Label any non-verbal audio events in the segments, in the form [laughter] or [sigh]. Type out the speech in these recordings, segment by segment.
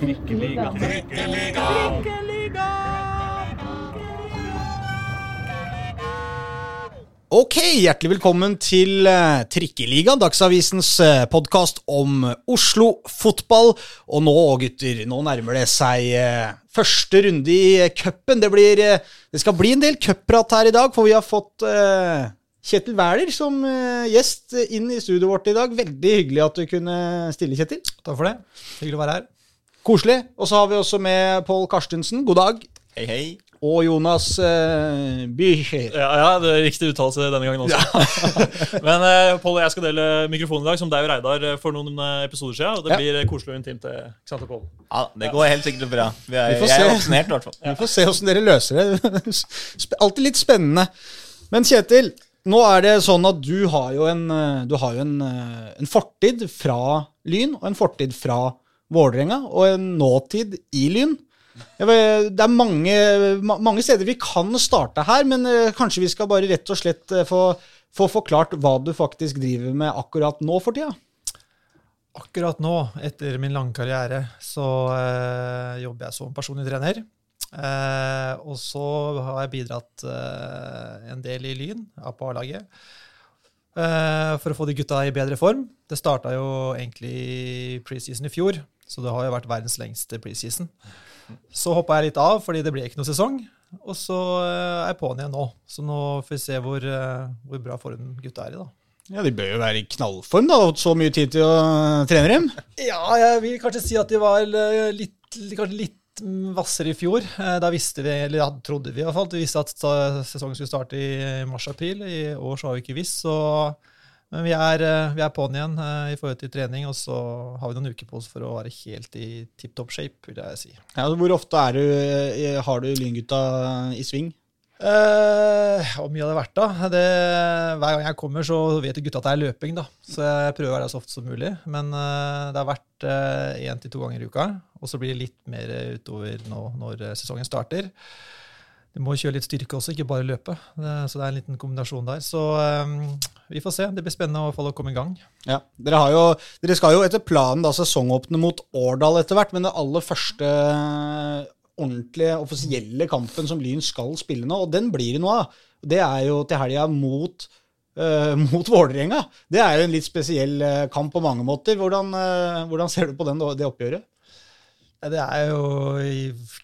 Trikkeliga. Ok, hjertelig velkommen til uh, Trikkeligaen, Dagsavisens uh, podkast om Oslo fotball. Og nå, gutter, nå nærmer det seg uh, første runde i cupen. Det, blir, det skal bli en del cupprat her i dag, for vi har fått Kjetil Wæler som gjest inn i studioet vårt i dag. Veldig hyggelig at du kunne stille, Kjetil. Takk for det. Hyggelig å være her. Koselig. Og så har vi også med Pål Karstensen. God dag. Hei, hei. Og Jonas uh, Bücher. Ja, ja, det er riktig uttalelse denne gangen også. [laughs] Men uh, Pål og jeg skal dele mikrofonen i dag, som deg og Reidar eh, for noen uh, episoder siden. Og det Ja. blir uh, koselig og intimt. eh, Ikke sant, Pål? Ja, det går helt sikkert bra. Vi er, Vi jeg er vaksinert, i hvert fall. Vi får se åssen dere løser det. [laughs] Alltid litt spennende. Men Kjetil, nå er det sånn at du har jo en, eh, du har jo en, eh, en fortid fra Lyn, og en fortid fra Vålerenga, og en nåtid i Lyn. Det er mange, mange steder vi kan starte her, men eh, kanskje vi skal bare rett og slett eh, få, få forklart hva du faktisk driver med akkurat nå for tida. Akkurat nå, etter min lange karriere, så eh, jobber jeg som personlig trener. Eh, og så har jeg bidratt eh, en del i Lyn, ja, på A-laget, eh, for å få de gutta i bedre form. Det starta jo egentlig i preseason i fjor, så det har jo vært verdens lengste preseason. Så hoppa jeg litt av fordi det ble ikke noe sesong. Og så eh, er jeg på'n igjen nå. Så nå får vi se hvor, eh, hvor bra form gutta er i, da. Ja, De bør jo være i knallform, da. og Så mye tid til å trene dem. Ja, jeg vil kanskje si at de var eh, litt, kanskje litt hvassere i fjor. Eh, Da visste vi, eller ja, trodde vi i hvert fall, at vi visste at sesongen skulle starte i mars-april. I år så har vi ikke visst, så men vi er, eh, vi er på'n igjen eh, i forhold til trening, og så har vi noen uker på oss for å være helt i tipp topp shape, vil jeg si. Ja, hvor ofte du, eh, har du Lyngutta i sving? Hvor mye har det vært, da? Det, hver gang jeg kommer, så vet gutta at det er løping, da. Så jeg prøver å være så ofte som mulig. Men uh, det har vært én til to ganger i uka. Og så blir det litt mer utover nå når sesongen starter. Du må kjøre litt styrke også, ikke bare løpe. Det, så det er en liten kombinasjon der. Så eh, vi får se. Det blir spennende å, å komme i gang. Ja, dere, jo, dere skal jo etter planen da sesongåpne mot Årdal etter hvert, men det aller første ordentlige, offisielle kampen som Lyn skal spille nå, og den blir det noe av, det er jo til helga mot, Uh, mot Vålerenga. Det er jo en litt spesiell eh, kamp på mange måter. Hvordan, uh, hvordan ser du på den, det oppgjøret? Det er jo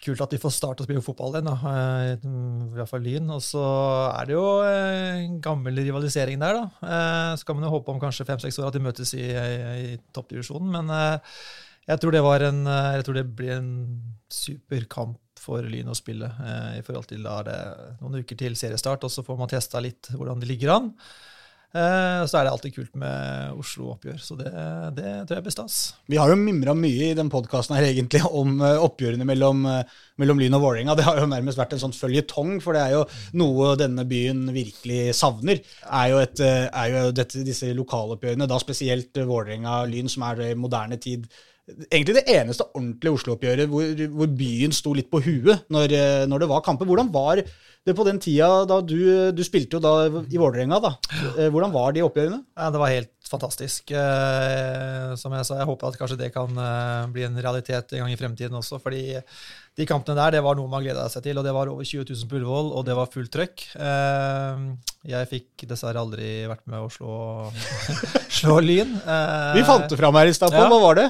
kult at de får starte å spille fotball igjen, eh, i hvert fall Lyn. Og så er det jo eh, en gammel rivalisering der, da. Eh, Så kan man jo håpe om kanskje fem-seks år at de møtes i, i, i toppdivisjonen. Men jeg tror det var en Jeg tror det blir en super kamp for Lyn å spille. I forhold til da er det noen uker til seriestart, og så får man testa litt hvordan de ligger an. Eh, Så er det alltid kult med Oslo-oppgjør, så det, det tror jeg blir stas. Vi har jo mimra mye i den podkasten her egentlig om eh, oppgjørene mellom, eh, mellom Lyn og Vålerenga. Det har jo nærmest vært en sånn føljetong, for det er jo noe denne byen virkelig savner. Er jo, et, er jo dette, disse lokaloppgjørene, da spesielt Vålerenga-Lyn, som er det moderne tid egentlig det eneste ordentlige Oslo-oppgjøret hvor, hvor byen sto litt på huet når, eh, når det var kamper. Hvordan var det på den tida da du, du spilte jo da i Vålerenga, da? Eh, Hvordan var de oppgjørene? Ja, det var helt fantastisk. Eh, som jeg sa, jeg håper at kanskje det kan bli en realitet en gang i fremtiden også. fordi de kampene der det var noe man gleda seg til. og Det var over 20 000 på Ullevål, og det var fullt trøkk. Jeg fikk dessverre aldri vært med å slå, [laughs] slå Lyn. Vi fant det fram her i stad, Pål. Ja. Hva var det?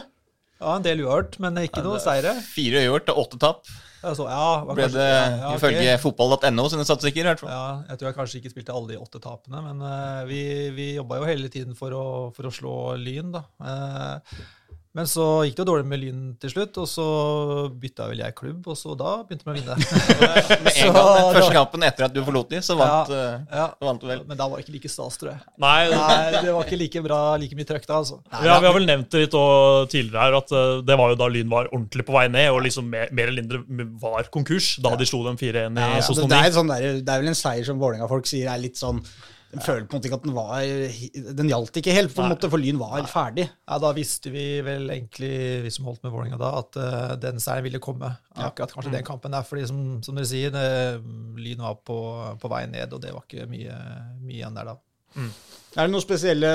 Ja, En del uavgjort, men ikke noe seire. Fire uavgjort og åtte tap Altså, ja, ble det ja, ja, ok. ifølge fotball.no sine statistikker. i hvert fall. Ja, jeg tror jeg kanskje ikke spilte alle de åtte tapene, men uh, vi, vi jobba jo hele tiden for å, for å slå Lyn, da. Eh, men så gikk det jo dårlig med Lyn til slutt, og så bytta vel jeg klubb, og så da begynte vi å vinne. [laughs] Med [laughs] Så en gang, den første kampen etter at du forlot dem, så vant, Ja, eh, ja. vant du vel. Men da var det ikke like stas, tror jeg. Nei, Nei, det var ikke like bra, like mye trøkk da, altså. ja, Vi har vel nevnt det litt tidligere her, at eh, det var jo da Lyn var ordentlig på vei ned, og liksom mer, mer eller mindre var konkurs da de slo dem 4-1 i Ja, det, 2009. det, er sånn der, det er vel en seier som Vålerenga-folk sier er litt sånn De følte på en måte ikke at den var Den gjaldt ikke helt, på en måte, for Lyn var ferdig. Ja, Da visste vi vel egentlig, vi som holdt med Vålerenga da, at uh, den seieren ville komme. Akkurat kanskje den kampen der. fordi som, som dere sier, det, Lyn var på, på vei ned, og det var ikke mye, mye igjen der da. Er det noen spesielle,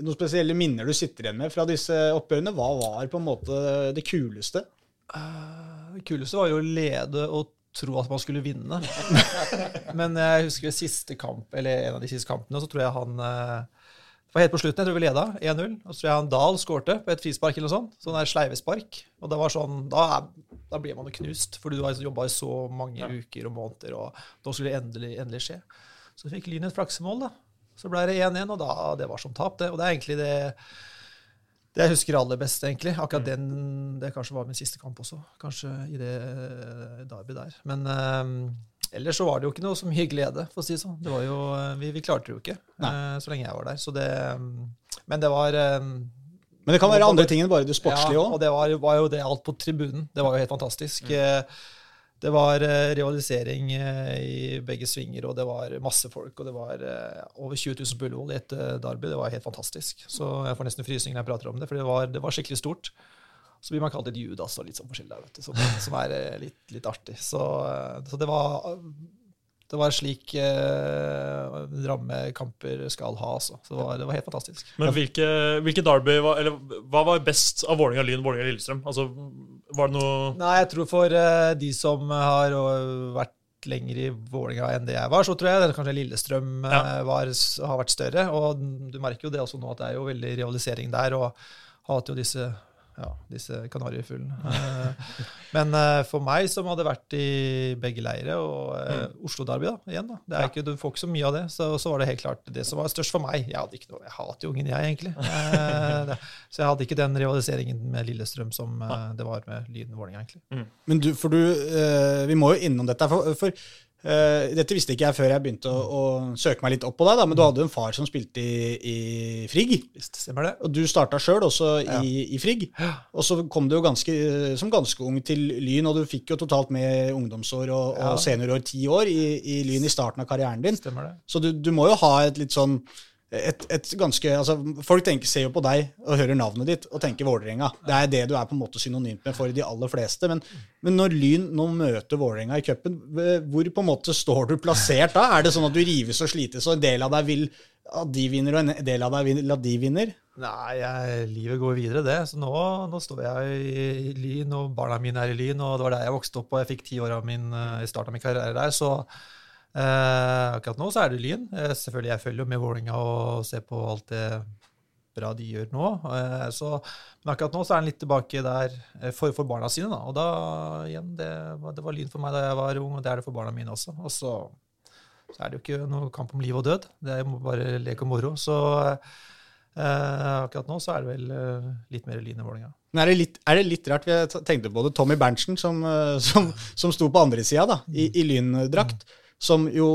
noen spesielle minner du sitter igjen med fra disse oppgjørene? Hva var på en måte det kuleste? Det kuleste var jo å lede og tro at man skulle vinne. [laughs] Men jeg husker siste kamp, eller en av de siste kampene, så tror jeg han eh, Det var helt på slutten, jeg tror vi leda 1-0. Og så tror jeg han Dahl skårte på et frispark eller noe sånt. Sånn der sleivespark. Og det var sånn, da, da blir man jo knust, for du har jobba i så mange uker og måneder, og da skulle det endelig, endelig skje. Så fikk Lyn et flaksemål, da. Så ble det 1-1, og da, det var som tap, det. Og det er egentlig det det jeg husker aller best, egentlig. Akkurat den, det kanskje var min siste kamp også. Kanskje i det eh, derby der. Men eh, ellers så var det jo ikke noe så mye glede, for å si det sånn. Det var jo, eh, vi, vi klarte det jo ikke uh, så lenge jeg var der. Så det, um, men det var um, Men det kan være andre ting enn bare det sportslige ja, og det var, var jo det alt på tribunen. Det var jo helt fantastisk. Eh, Det var realisering rivalisering eh, i begge svinger, og det var masse folk. Og det var eh, over 20 000 på Ullevål i et eh, derby. Det var helt fantastisk. Så jeg får nesten frysninger når jeg prater om det, for det var, det var skikkelig stort. Så blir man kalt et Judas og litt sånn forskjellig der, vet du, som, som er eh, litt, litt artig. Så, eh, så det var det var slik eh, rammekamper skal ha, altså. Så det var, det var helt fantastisk. Men hvilke, hvilke derby var, eller hva var best av Vålerenga Lyn, Vålerenga Lillestrøm? Altså, var det noe Nei, jeg tror for eh, de som har vært lenger i Vålerenga enn det jeg var, så tror jeg det kanskje Lillestrøm eh, Ja. var, har vært større. Og du merker jo det også nå, at det er jo veldig rivalisering der. Og har hatt jo disse ja, disse kanariefuglene. Eh, Men eh, for meg, som hadde vært i begge leire, og mm. Oslo-derby da, igjen da, det er ikke, Du får ikke så mye av det, så, så var det helt klart det som var størst for meg. Jeg hadde ikke noe, jeg hater jo ungen, jeg, egentlig. [laughs] Eh, Så jeg hadde ikke den rivaliseringen med Lillestrøm som eh, det var med Lyden Vålerenga, egentlig. Men du, for du, eh, vi må jo innom dette. For, for eh, dette visste ikke jeg før jeg begynte å, å søke meg litt opp på deg. Da, men du hadde jo en far som spilte i, i Frigg. Visst, stemmer det? Og du starta sjøl også i, i Frigg. Og så kom du jo ganske, som ganske ung til Lyn, og du fikk jo totalt med ungdomsår og, Ja. og seniorår ti år i, i Lyn i starten av karrieren din. Stemmer det. Så du, du må jo ha et litt sånn et, et ganske, altså Folk tenker, ser jo på deg og hører navnet ditt og tenker Vålerenga. Det er det du er på en måte synonymt med for de aller fleste. Men, men når Lyn nå møter Vålerenga i cupen, hvor på en måte står du plassert da? Er det sånn at du rives og slites, og en del av deg vil at de vinner, og en del av deg vil at de vinner? Nei, jeg, livet går videre, det. Så nå, nå står jeg i, Lyn, og barna mine er i Lyn, og det var der jeg vokste opp, og jeg fikk ti år av min, eh, i starten av min karriere der. Så eh, akkurat nå så er det Lyn. Eh, selvfølgelig, jeg følger jo med Vålerenga og ser på alt det bra de gjør nå. Eh, så, men akkurat nå så er han litt tilbake der for, for barna sine, da. Og da igjen, det, var- det var Lyn for meg da jeg var ung, og det er det for barna mine også. Og så, så er det jo ikke noe kamp om liv og død. Det er jo bare lek og moro. Så Eh, akkurat nå så er det vel litt mer Lyn enn Vålerenga. Men er det, litt, er det litt rart? Vi tenkte på det. Tommy Berntsen, som, som, som sto på andre sida da, i, i Lyndrakt, som jo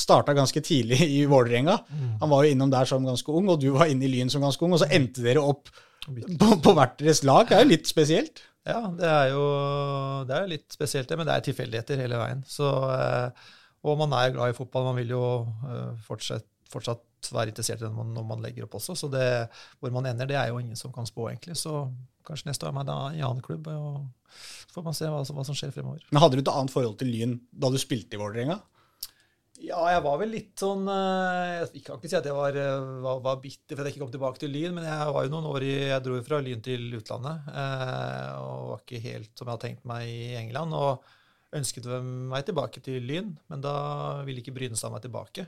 starta ganske tidlig i Vålerenga. Han var jo innom der som ganske ung, og du var inne i Lyn som ganske ung, og så endte dere opp på, på hvert deres lag. Det er jo litt spesielt. Ja, det er jo det er litt spesielt, det, men det er tilfeldigheter hele veien. Så, eh, og man er glad i fotball. Man vil jo eh, fortsatt, fortsatt være interessert i det når man, legger opp også. Så det, hvor man ender, det er jo ingen som kan spå, egentlig. Så kanskje neste år er jeg da i annen klubb, og får man se hva, som- hva som skjer fremover. Men Hadde du et annet forhold til Lyn da du spilte i Vålerenga? Ja, jeg var vel litt sånn eh, Jeg kan ikke si at jeg var, eh, var, var bitter for at jeg ikke kom tilbake til Lyn, men jeg var jo noen år i Jeg dro fra Lyn til utlandet eh, og var ikke helt som jeg hadde tenkt meg i England. Og ønsket meg tilbake til Lyn, men da ville ikke Brynestad meg tilbake.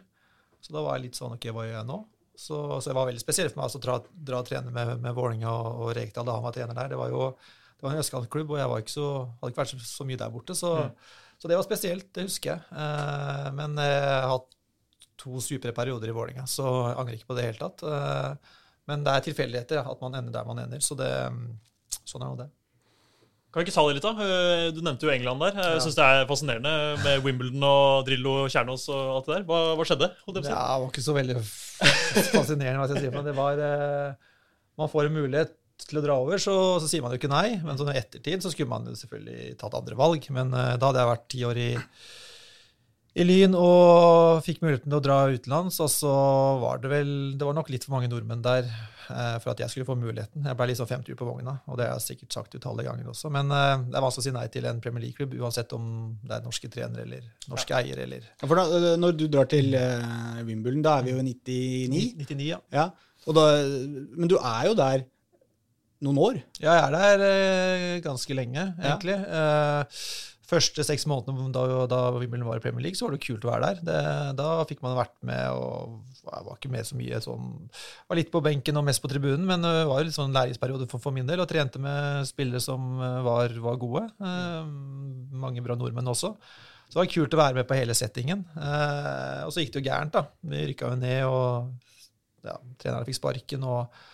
Så da var jeg litt sånn OK, hva gjør jeg nå? Så, så det var veldig spesielt for meg altså, å dra, dra og trene med, med Vålerenga og, og Rekdal da han var trener der. Det var jo det var en østkantklubb, og jeg var ikke så, hadde ikke vært så, så mye der borte. Så, så det var spesielt, det husker jeg. Eh, men jeg har hatt to supre perioder i Vålerenga, så jeg angrer ikke på det i det hele tatt. Eh, men det er tilfeldigheter ja, at man ender der man ender, så det, sånn er nå det. Kan vi ikke ta det litt, da? Eh, Du nevnte jo England der. Jeg Ja. synes det er fascinerende med Wimbledon og Drillo og Kjernås og alt det der. Hva, hva skjedde? si? Ja, det var ikke så veldig fascinerende, hva skal jeg si, men det var eh, Man får en mulighet til å dra over, så, så sier man jo ikke nei. Men sånn i ettertid så skulle man jo selvfølgelig tatt andre valg. Men uh, da hadde jeg vært ti år i, i Lyn og fikk muligheten til å dra utenlands. Og så var det vel Det var nok litt for mange nordmenn der uh, for at jeg skulle få muligheten. Jeg ble liksom femtur på vogna, og det har jeg sikkert sagt utallige ganger også. Men uh, det er vanskelig å si nei til en Premier League-klubb, uansett om det er norske trenere eller norske eiere eller Ja, for da, når du drar til uh, Wimbledon, da er vi jo i 99? 99, ja. Ja. Og da, men du er jo der noen år? Ja, jeg er der eh, ganske lenge, egentlig. Ja. første seks månedene da, da Wimbledon var i Premier League, så var det kult å være der. Det, da fikk man vært med, og jeg var ikke med så mye sånn Var litt på benken og mest på tribunen, men det var litt sånn læringsperiode for, for min del, og trente med spillere som eh, var, var gode. Eh, mange bra nordmenn også. Så det var kult å være med på hele settingen. Eh, og så gikk det jo gærent, da. Vi rykka jo ned, og ja, treneren fikk sparken. og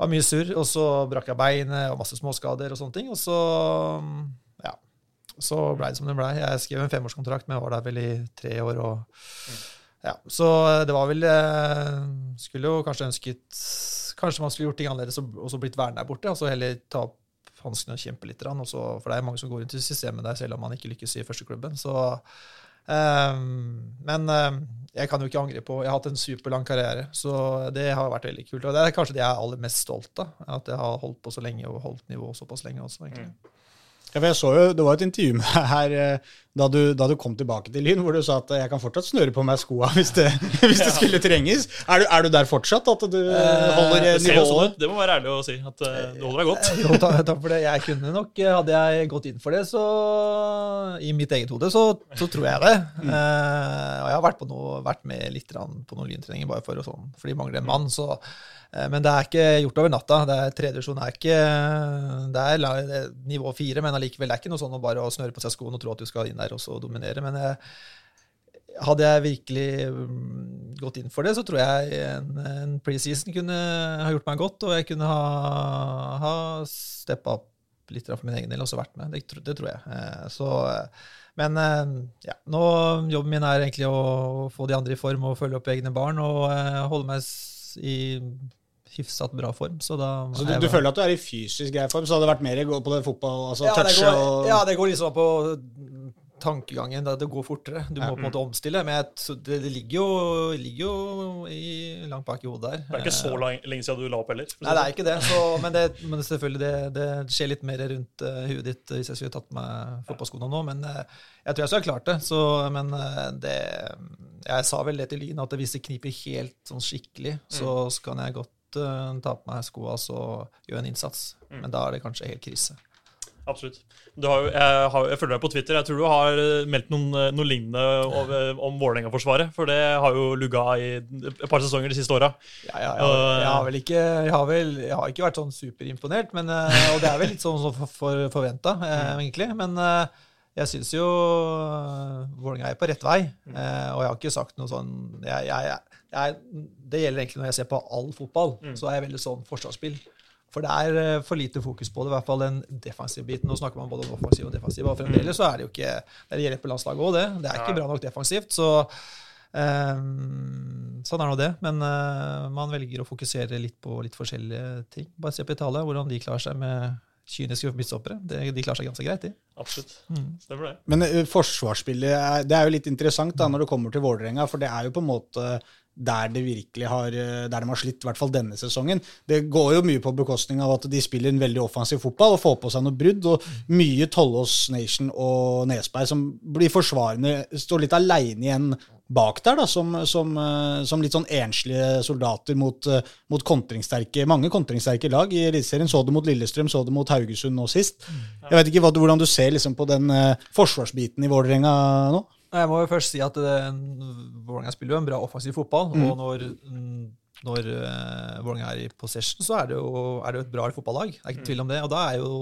var mye surr, og så brakk jeg beinet og masse småskader og sånne ting. Og så ja, så blei det som det blei. Jeg skrev en femårskontrakt, men jeg var der vel i tre år. og ja, Så det var vel eh, Skulle jo kanskje ønsket Kanskje man skulle gjort ting annerledes og så blitt værende der borte. altså Heller ta opp hanskene og kjempe litt. for det er mange som går inn til systemet der, selv om man ikke lykkes i førsteklubben. Så men ehm, jeg kan jo ikke angre på Jeg har hatt en superlang karriere, så det har vært veldig kult. Og det er kanskje det jeg er aller mest stolt av. At jeg har holdt på så lenge og holdt nivået såpass lenge også, egentlig. Ja, for jeg så jo, Det var et intervju med deg her eh, da du, da du kom tilbake til Lyn, hvor du sa at jeg kan fortsatt snøre på meg skoa [laughs] hvis det, hvis det skulle trenges. Er du, er du der fortsatt? At du Eh, holder eh, sånn nivået? Det må være ærlig å si. At eh, du holder deg godt. Jo, takk, takk for det. Jeg kunne nok, Hadde jeg gått inn for det, så i mitt eget hode, så, så tror jeg det. Eh, og jeg har vært, på noe, vært med litt på noen lyntreninger bare for å sånn, fordi mangler en mann. så men det er ikke gjort over natta. Det er Tredje er ikke la- det er nivå fire, men allikevel det er ikke noe sånn å bare snøre på seg skoene og tro at du skal inn der og så dominere. Men jeg, hadde jeg virkelig mm, gått inn for det, så tror jeg en, en preseason kunne ha gjort meg godt, og jeg kunne ha, ha steppa opp litt for min egen del og også vært med. Det, det tror jeg. Eh, Så, eh, men eh, ja, nå jobben min er egentlig å få de andre i form og følge opp egne barn og eh, holde meg i hyfsat bra form. Så da Så du, du føler at du er i fysisk grei form, så hadde det vært mer gå på det fotball, altså ja, det touche går, og ja, det går liksom på tankegangen. Det går fortere. Du må Ja. på en måte omstille. Men jeg, det, det ligger jo, ligger jo i, langt bak i hodet der. Det er ikke så lang, lenge siden du la opp heller. si Nei, det er ikke det. Så, men, det men selvfølgelig, det, det skjer litt mer rundt uh, huet ditt hvis jeg skulle tatt på meg fotballskoene nå. Men uh, jeg tror jeg skulle ha klart det. Så, men uh, det Jeg sa vel det til Lyn, at hvis det kniper helt sånn skikkelig, så, så kan jeg godt eh, ta på meg skoa og gjøre en innsats. Men da er det kanskje helt krise. Absolutt. Du har jeg, har, jeg følger deg på Twitter. Jeg tror du har eh, meldt noen, eh, noe lignende om, om Vålerenga-forsvaret. For det har jo lugga i et par sesonger de siste åra. Ja, ja, har, jeg har vel ikke jeg har, vel, jeg har ikke vært sånn superimponert, men, og det er vel litt sånn som for, for, forventa, eh, egentlig. Men jeg syns jo uh, Vålerenga er på rett vei, eh, og jeg har ikke sagt noe sånn jeg, jeg, jeg, Det gjelder egentlig når jeg ser på all fotball, så er jeg veldig sånn forsvarsspill. For det er eh, for lite fokus på det, i hvert fall den defensive biten. Nå snakker man både om offensiv og defensiv, og fremdeles så er det jo ikke Det gjelder på landslaget òg, det. Det er ikke bra nok defensivt. så Um, sånn er nå det. Men uh, man velger å fokusere litt på litt forskjellige ting. Bare se på Italia, hvordan de klarer seg med kyniske midtstoppere. De klarer seg ganske greit, de. Absolutt. Mm. Stemmer det. Men uh, forsvarsspillet er, det er jo litt interessant da, når det kommer til Vålerenga, for det er jo på en måte der det virkelig har, eh, der de har slitt, i hvert fall denne sesongen. Det går jo mye på bekostning av at de spiller en veldig offensiv fotball og får på seg noe brudd. Og mye Tollås Nation og Nesberg som blir forsvarende, står litt aleine igjen bak der, da, som, som, eh, som litt sånn enslige soldater mot, eh, mot kontringssterke, mange kontringssterke lag i Eliteserien. Så det mot Lillestrøm, så det mot Haugesund nå sist. Jeg vet ikke hvordan du ser liksom, på den forsvarsbiten i Vålerenga nå? Jeg må jo først si at Vålerenga spiller jo en bra offensiv fotball. Mm. Og når, mm, når uh, Vålerenga er i possession, så er det, jo, er det jo et bra fotballag. Det er ikke tvil om det. Og da er jo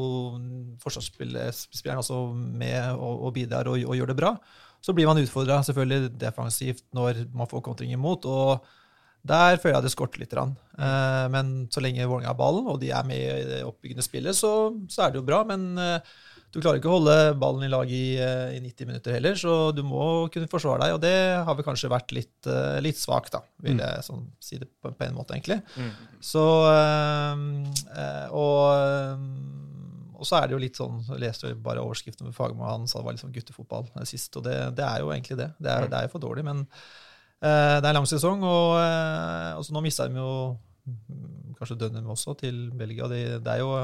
forsvarsspilleren også med og, og bidrar og, og gjør det bra. Så blir man utfordra selvfølgelig defensivt når man får kontring imot. og der føler jeg det skorter litt. Eh, men så lenge Vålerenga har ballen, og de er med i det oppbyggende spillet, så, så er det jo bra. Men eh, du klarer ikke å holde ballen i lag i, eh, i 90 minutter heller, så du må kunne forsvare deg. Og det har vel kanskje vært litt, eh, litt svakt, da, vil jeg sånn, si det på, på en måte, egentlig. Så øh, og, og så er det jo litt sånn Jeg leste jo bare overskriften med Fagermo, han sa det var litt sånn guttefotball sist. Og det, det er jo egentlig det. Det er, det er jo for dårlig, men eh, det er en lang sesong. Og, eh, og så nå mista de jo mm, kanskje Dønnum også til Belgia. Det, det er jo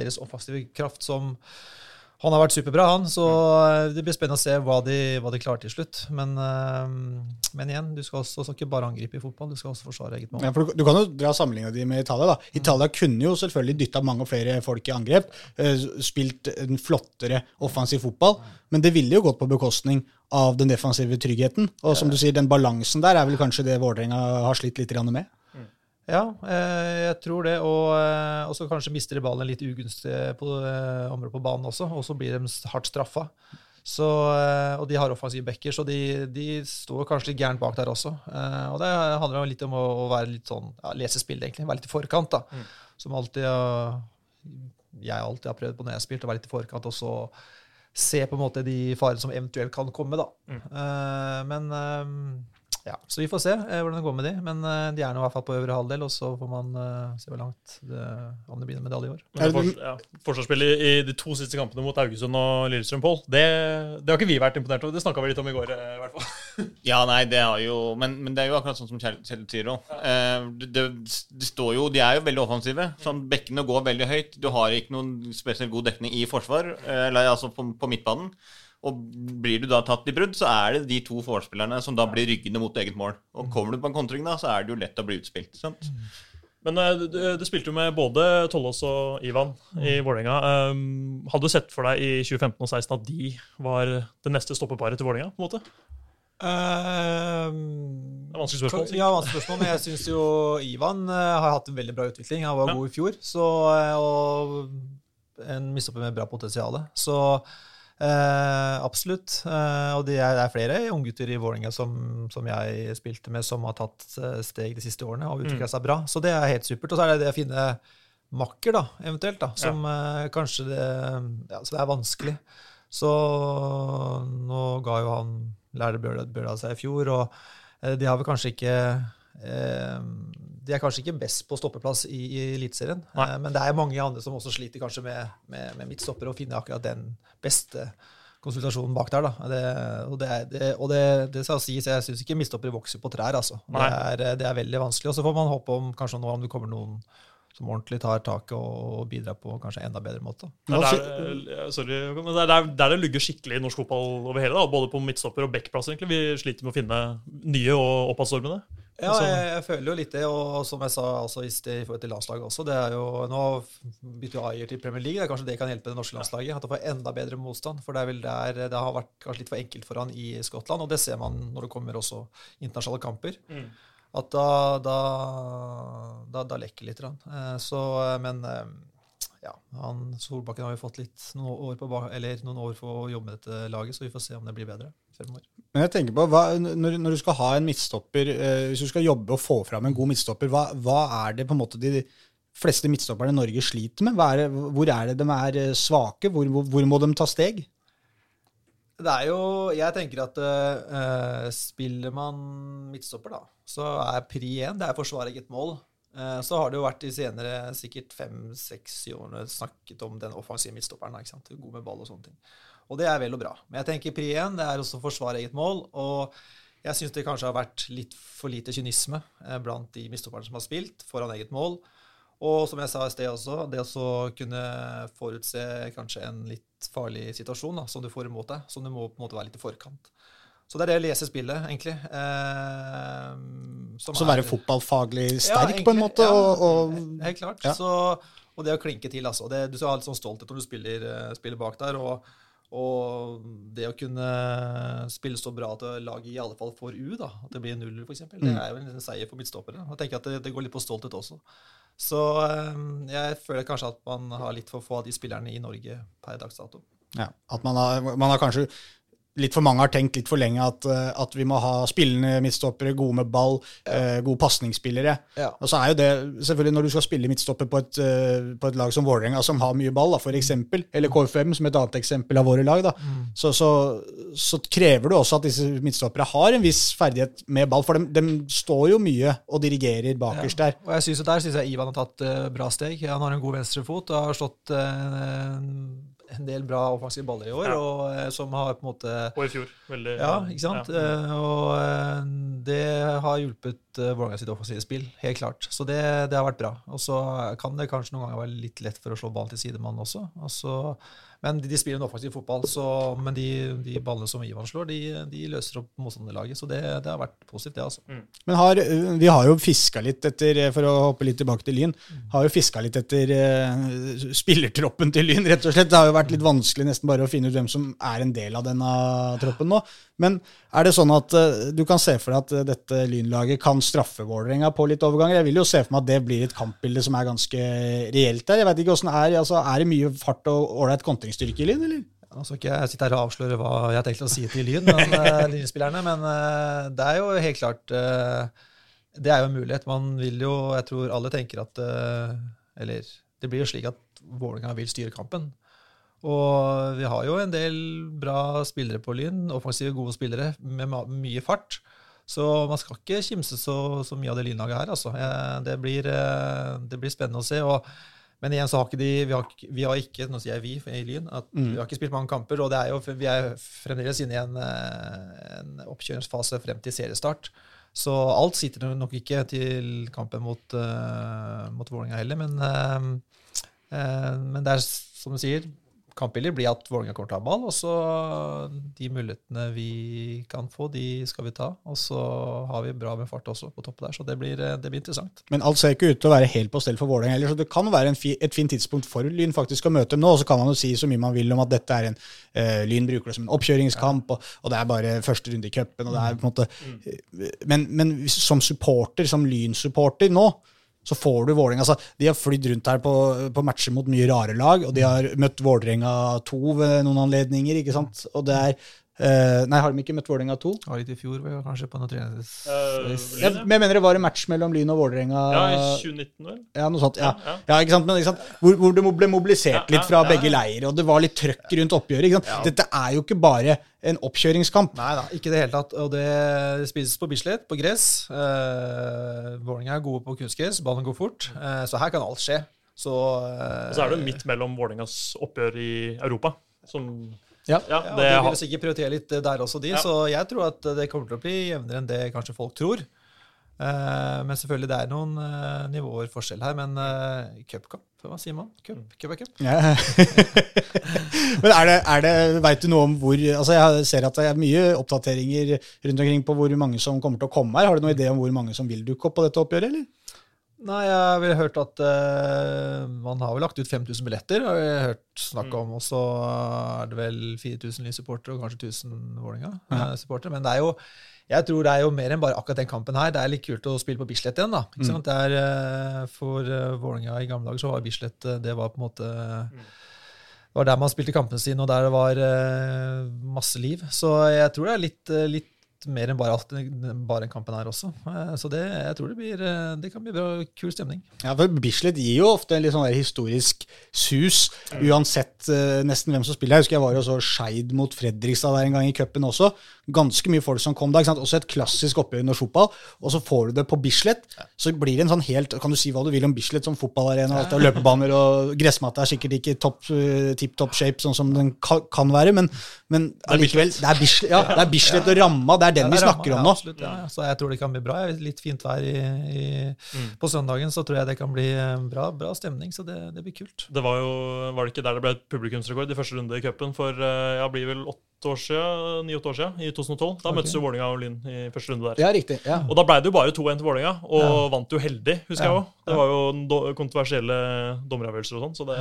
deres offensive kraft som han har vært superbra, han. Så eh, det blir spennende å se hva de, hva de klarer til slutt. Men, eh, men igjen, du skal også ikke bare angripe i fotball, du skal også forsvare eget mål. Ja, for du, du kan jo dra sammenligninga di med Italia. da. Italia kunne jo selvfølgelig dytta mange flere folk i angrep, eh, spilt en flottere offensiv fotball, men det ville jo gått på bekostning av den defensive tryggheten. Og som du sier, den balansen der er vel kanskje det Vålerenga har slitt litt med? Ja, eh, jeg tror det. Og eh, og så kanskje mister de ballen litt ugunstig på eh, området på banen også, og så blir de hardt straffa. Så, og de har offensive backer, så de, de står kanskje litt gærent bak der også. Og det handler jo litt om å, være litt sånn, ja, lese spillet, egentlig. Være litt i forkant, da. Mm. Som alltid jeg alltid har prøvd på når jeg har spilt, å være litt i forkant og så se på en måte de farene som eventuelt kan komme, da. Mm. Men ja, så vi får se eh, hvordan det går med de. Men eh, de er nå i hvert fall på øvre halvdel, og så får man eh, se hvor langt det, om det blir en medalje i år. Men fors ja, Forsvarsspillet i de to siste kampene mot Haugesund og Lillestrøm, Pål, det, det har ikke vi vært imponert over. Det snakka vi litt om i går, eh, i hvert fall. [laughs] Ja, nei, det har jo Men, men det er jo akkurat sånn som Kjell Kjell sier òg. det, det, det står jo De er jo veldig offensive. Sånn, Bekkene går veldig høyt. Du har ikke noen spesielt god dekning i forsvar, eh, eller altså på, på midtbanen. Og blir du da tatt i brudd, så er det de to forspillerne som da blir ryggende mot eget mål. Og kommer du på en kontring, da, så er det jo lett å bli utspilt. sant? Men eh, du, du spilte jo med både Tollås og Ivan i Vålerenga. Um, hadde du sett for deg i 2015 og 2016 at de var det neste stoppeparet til Vålerenga? på en måte? Det er vanskelig spørsmål. sikkert. Ja, vanskelig spørsmål, men jeg syns jo Ivan eh, har hatt en veldig bra utvikling. Han var Ja. god i fjor, så, eh, og en mistoppe med bra potensial. Så eh, absolutt. Eh, og det er, det er flere unggutter i Vålerenga som, som jeg spilte med, som har tatt eh, steg de siste årene og utvikla Mm. seg bra. Så det er helt supert. Og så er det det å finne makker, da, eventuelt, da, som eh, kanskje det Ja, så det er vanskelig. Så nå ga jo han Bjørla seg i fjor, og eh, de har vel kanskje ikke eh, De er kanskje ikke best på stoppeplass i, i Eliteserien, eh, men det er mange andre som også sliter kanskje med, med, med midtstopper, og finne akkurat den beste konsultasjonen bak der. da. Det, og det, er- det, og det, det skal sies, jeg syns ikke midtstoppere vokser på trær. altså. Det er, det er veldig vanskelig. Og så får man håpe om kanskje nå om det kommer noen som ordentlig tar taket og bidrar på kanskje enda bedre måte. Det er der, eh, sorry, men det er der, det lugger skikkelig i norsk fotball over hele. da, Både på midtstopper og backplass. egentlig. Vi sliter med å finne nye og oppadstormende. Ja, Altså- jeg, jeg føler jo litt det, og som jeg sa altså, i sted i forhold til landslaget også, det er jo, Nå bytter jo Ayer til Premier League, det er kanskje det kan hjelpe det norske landslaget. At det får enda bedre motstand. For det er vel der det har vært kanskje litt for enkelt for han i Skottland, og det ser man når det kommer også internasjonale kamper. Mm. At da, da, da, da lekker litt. Eh, Så, eh, men eh, ja, han, Solbakken har jo fått litt noen år, på, eller noen år for å jobbe med dette laget, så vi får se om det blir bedre fremover. Men jeg tenker på, hva, når, når du skal ha en midtstopper, eh, hvis du skal jobbe og få fram en god midtstopper, hva, hva er det på en måte de fleste midtstopperne i Norge sliter med? Hva er det, hvor er det de er eh, svake? Hvor, hvor, hvor må de ta steg? Det er jo Jeg tenker at uh, spiller man midtstopper, da, så er pri én det er forsvare eget mål. Uh, så har det jo vært de senere sikkert fem-seks årene snakket om den offensive midtstopperen. ikke sant? God med ball og sånne ting. Og det er vel og bra. Men jeg tenker pri én det er også å forsvare eget mål. Og jeg syns det kanskje har vært litt for lite kynisme eh, blant de midtstopperne som har spilt foran eget mål. Og som jeg sa i sted også, det å kunne forutse kanskje en litt farlig situasjon da, som du får imot deg, som du må på en måte være litt i forkant. Så det er det å lese spillet, egentlig. Eh, som Så er- være fotballfaglig Ja, sterk, på en måte? ja, og, og, Helt klart. ja. Så, og det å klinke til, altså. Det, du skal ha litt sånn stolthet når du spiller, eh, spiller bak der. Og, og det å kunne spille så bra at laget i alle fall får U, da, at det blir null f.eks., det Mm. er jo en seier for midtstoppere. Jeg tenker at det, det går litt på stolthet også. Så eh, jeg føler kanskje at man har litt for få av de spillerne i Norge per dags dato. ja, at man har, man har kanskje litt for mange har tenkt litt for lenge at, eh, at vi må ha spillende midtstoppere, gode med ball, eh, gode pasningsspillere. Ja. Og så er jo det selvfølgelig når du skal spille midtstopper på et, eh, på et lag som Vålerenga, som har mye ball, da, for eksempel, eller KFM som et annet eksempel av våre lag, da, så, så, så krever du også at disse midtstoppere har en viss ferdighet med ball, for de, de står jo mye og dirigerer bakerst der. Og jeg synes, at Der syns jeg Ivan har tatt uh, bra steg. Han har en god venstrefot og har slått en del bra offensive baller i år, Ja. og eh, som har på en måte Og i fjor. Veldig Ja, ikke sant? Ja. Eh, og eh, det har hjulpet Vålerenga sitt offensive spill, helt klart. Så det, det har vært bra. Og så kan det kanskje noen ganger være litt lett for å slå ballen til sidemann også. Og så- men de, de spiller en offensiv fotball, så, men de, de ballene som Ivan slår, de, de løser opp motstanderlaget. Så det, det har vært positivt, det, altså. Men har, vi har jo fiska litt etter, for å hoppe litt tilbake til Lyn, har jo fiska litt etter uh, spillertroppen til Lyn, rett og slett. Det har jo vært litt vanskelig nesten bare å finne ut hvem som er en del av denne troppen nå. Men er det sånn at uh, du kan se for deg at eh, dette Lynlaget kan straffe Vålerenga på litt overganger? Jeg vil jo se for meg at det blir et kampbilde som er ganske reelt der. Jeg vet ikke hvordan er, altså, er det mye fart og ålreit kontringsstyrke i Lyn, eller? Nå skal ikke jeg sitte her og avsløre hva jeg har tenkt å si til Lyn, men, uh, [laughs] Lynspillerne, men uh, det er jo helt klart Det er jo en mulighet. Man vil jo Jeg tror alle tenker at Eller det blir jo slik at Vålerenga vil styre kampen. Og vi har jo en del bra spillere på Lyn, offensive, gode spillere med mye fart. Så man skal ikke kimse så, så mye av det Lynlaget her, altså. Det blir, eh, det blir spennende å se. og men igjen så har ikke de, vi har, vi har ikke nå sier jeg vi i Lyn, at vi har ikke spilt mange kamper. Og det er jo, vi er fremdeles inne i en, eh, en oppkjøringsfase frem til seriestart. Så alt sitter nok ikke til kampen mot, uh, mot Vålerenga heller. Men, uh, uh, men det er som du sier, kampbildet blir at Vålerenga kommer til å ha ball. Og så de mulighetene vi kan få, de skal vi ta. Og så har vi bra med fart også på toppen der, så det blir, eh, det blir interessant. Men alt ser ikke ut til å være helt på stell for Vålerenga heller, så det kan være en fi, et fint tidspunkt for Lyn faktisk å møte dem nå. Og så kan man jo si så mye man vil om at dette er en uh, Lyn bruker det som en oppkjøringskamp, og, og det er bare første runde i cupen, og det er på en måte mm. Men, men som supporter, som Lyn-supporter nå, så får du Vålerenga altså, De har flydd rundt her på, på matcher mot mye rare lag, og de har møtt Vålerenga 2 ved noen anledninger, ikke sant? Og det er eh, Nei, har de ikke møtt Vålerenga 2? Ja, litt i fjor, kanskje, på noe trenings... Eh, Jeg, men jeg mener det var en match mellom Lyn og Vålerenga. Ja, i 2019, vel? Ja, noe sånt. Ja, Ja, ja. ikke sant? Men, ikke sant? Hvor, hvor det ble mobilisert Ja, litt fra ja, ja, begge leirer, og det var litt trøkk rundt oppgjøret. Ikke sant? Dette er jo ikke bare en oppkjøringskamp. Nei da, ikke i det hele tatt. Og det spises på Bislett, på gress. Uh, Vålerenga er gode på kunstgress, ballen går fort. Uh, så her kan alt skje. Så, uh, Og så er det midt mellom Vålerengas oppgjør i Europa. Som Ja. Ja, det De vil sikkert prioritere litt eh, der også, de. Ja. Så jeg tror at det kommer til å bli jevnere enn det kanskje folk tror. Uh, men selvfølgelig, det er noen uh, nivåer forskjell her. Men uh, cupkamp, hva sier man? Cup, cup er cup. Ja. [laughs] Men er det, er det, vet du noe om hvor altså Jeg ser at det er mye oppdateringer rundt omkring på hvor mange som kommer til å komme her. Har du noen idé om hvor mange som vil dukke opp på dette oppgjøret, eller? Nei, jeg har hørt at uh, man har vel lagt ut 5000 billetter, har jeg hørt snakk om. Og så er det vel 4000 Lyn-supportere og kanskje 1000 Vålerenga-supportere. Men det er jo, jeg tror det er jo mer enn bare akkurat den kampen her. Det er litt kult å spille på Bislett igjen. da. Ikke sant? Det er, eh, for uh, Vålerenga i gamle dager så var Bislett eh, det var på en måte det var der man spilte kampene sine, og der det var uh, masse liv. Så jeg tror det er litt, eh, litt mer enn bare, alt, bare en kampen her også. Eh, så det, jeg tror det, blir, eh, det kan bli bra, kul stemning. Ja, for Bislett gir jo ofte en litt sånn der historisk sus, uansett eh, nesten hvem som spiller. Jeg husker jeg var jo så Skeid mot Fredrikstad der en gang i cupen også. Ganske mye folk som kom da. ikke sant? Også et klassisk oppgjør under fotball. Og så får du det på Bislett. Så blir det en sånn helt Kan du si hva du vil om Bislett som fotballarena, og alt det, løpebaner og gressmatte er sikkert ikke topp, eh, tipp topp shape sånn som den kan være, men, men allikevel, det er Bislett, ja, det er Bislett og ramma. Det er den vi snakker om ja, nå. Absolutt, ja, ja. Så jeg tror det kan bli bra. Litt fint vær i, i, på søndagen, så tror jeg det kan bli eh, bra, bra stemning. Så det, det blir kult. Det var jo Var det ikke der det ble publikumsrekord i første runde i cupen for eh, ja, blir vel åtte år siden, ni-åtte år siden, i 2012? Da møttes jo Vålinga og Lyn i første runde der. Ja, riktig. ja. Og da ble det jo bare 2-1 til Vålinga, og vant jo heldig, husker Ja. jeg òg. Det var jo do kontroversielle dommeravgjørelser og sånn, så det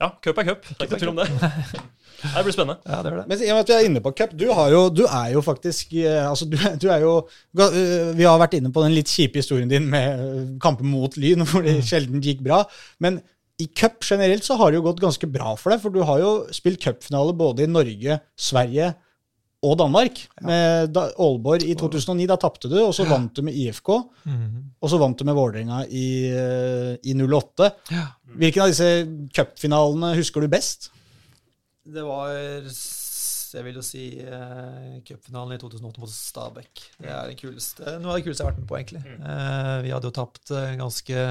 Ja, cup er cup. Det er ikke tvil om det. [laughs] Det blir spennende. Ja, det det. Men vi er inne på cup, du, jo, du er jo faktisk eh, altså du, du er jo eh, Vi har vært inne på den litt kjipe historien din med kampen mot Lyn, [laughs] hvor det sjelden gikk bra. Men i cup generelt så har det jo gått ganske bra for deg, for du har jo spilt cupfinale både i Norge, Sverige og Danmark. Med da, Aalborg i 2009, da tapte du, og så vant du med IFK. Mhm. Og så vant du med Vålerenga i, eh, i 08. Ja. Hvilken av disse cupfinalene husker du best? Det var jeg vil jo si eh, cupfinalen i 2008 mot Stabæk. Det er det kuleste, noe av det kuleste jeg har vært med på, egentlig. Eh, vi hadde jo tapt ganske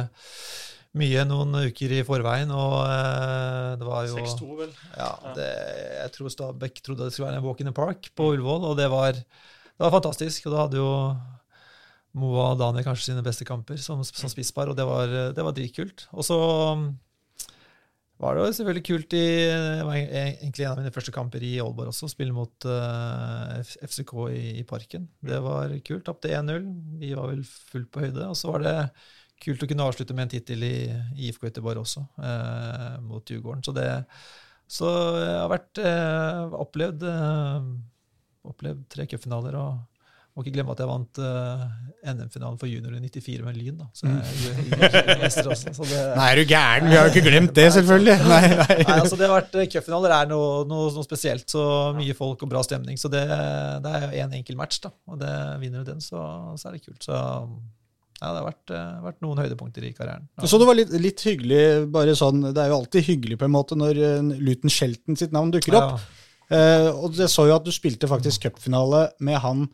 mye noen uker i forveien, og eh, det var jo 6-2, vel. Ja, det, jeg tror Stabæk trodde det skulle være en walk in the park på Ullevål, og det var, det var fantastisk. Og da hadde jo Moa og Daniel kanskje sine beste kamper som, som spisspar, og det var, det var dritkult. Og så um, var det jo selvfølgelig kult i Det var egentlig en av mine første kamper i Aalborg også, å spille mot uh, FCK i, i Parken. Det var kult. Tapte 1-0. Vi var vel fullt på høyde. Og så var det kult å kunne avslutte med en tittel i, i IFK Göteborg også, eh, mot Djurgården. Så, det, så jeg har vært eh, opplevd, eh, opplevd tre cupfinaler. og må ikke glemme at jeg vant eh, NM-finalen for junior i 94 med Lyn. da. Så jeg jeg, juniormester også. Så det, Nei, er du gæren? Vi har jo ikke glemt det, selvfølgelig. [laughs] Nei, nei. Nei, altså det har vært eh, Cupfinaler er noe, noe, noe spesielt. Så mye folk og bra stemning. Så det, det er jo én en enkel match, da. Og det vinner du den, så, så er det kult. Så ja, det har vært, eh, vært noen høydepunkter i karrieren. Ja. Så det var litt, litt hyggelig, bare sånn Det er jo alltid hyggelig på en måte når eh, Luton Shelton sitt navn dukker opp. Ja, Eh, og jeg så jo at du spilte faktisk cupfinale med han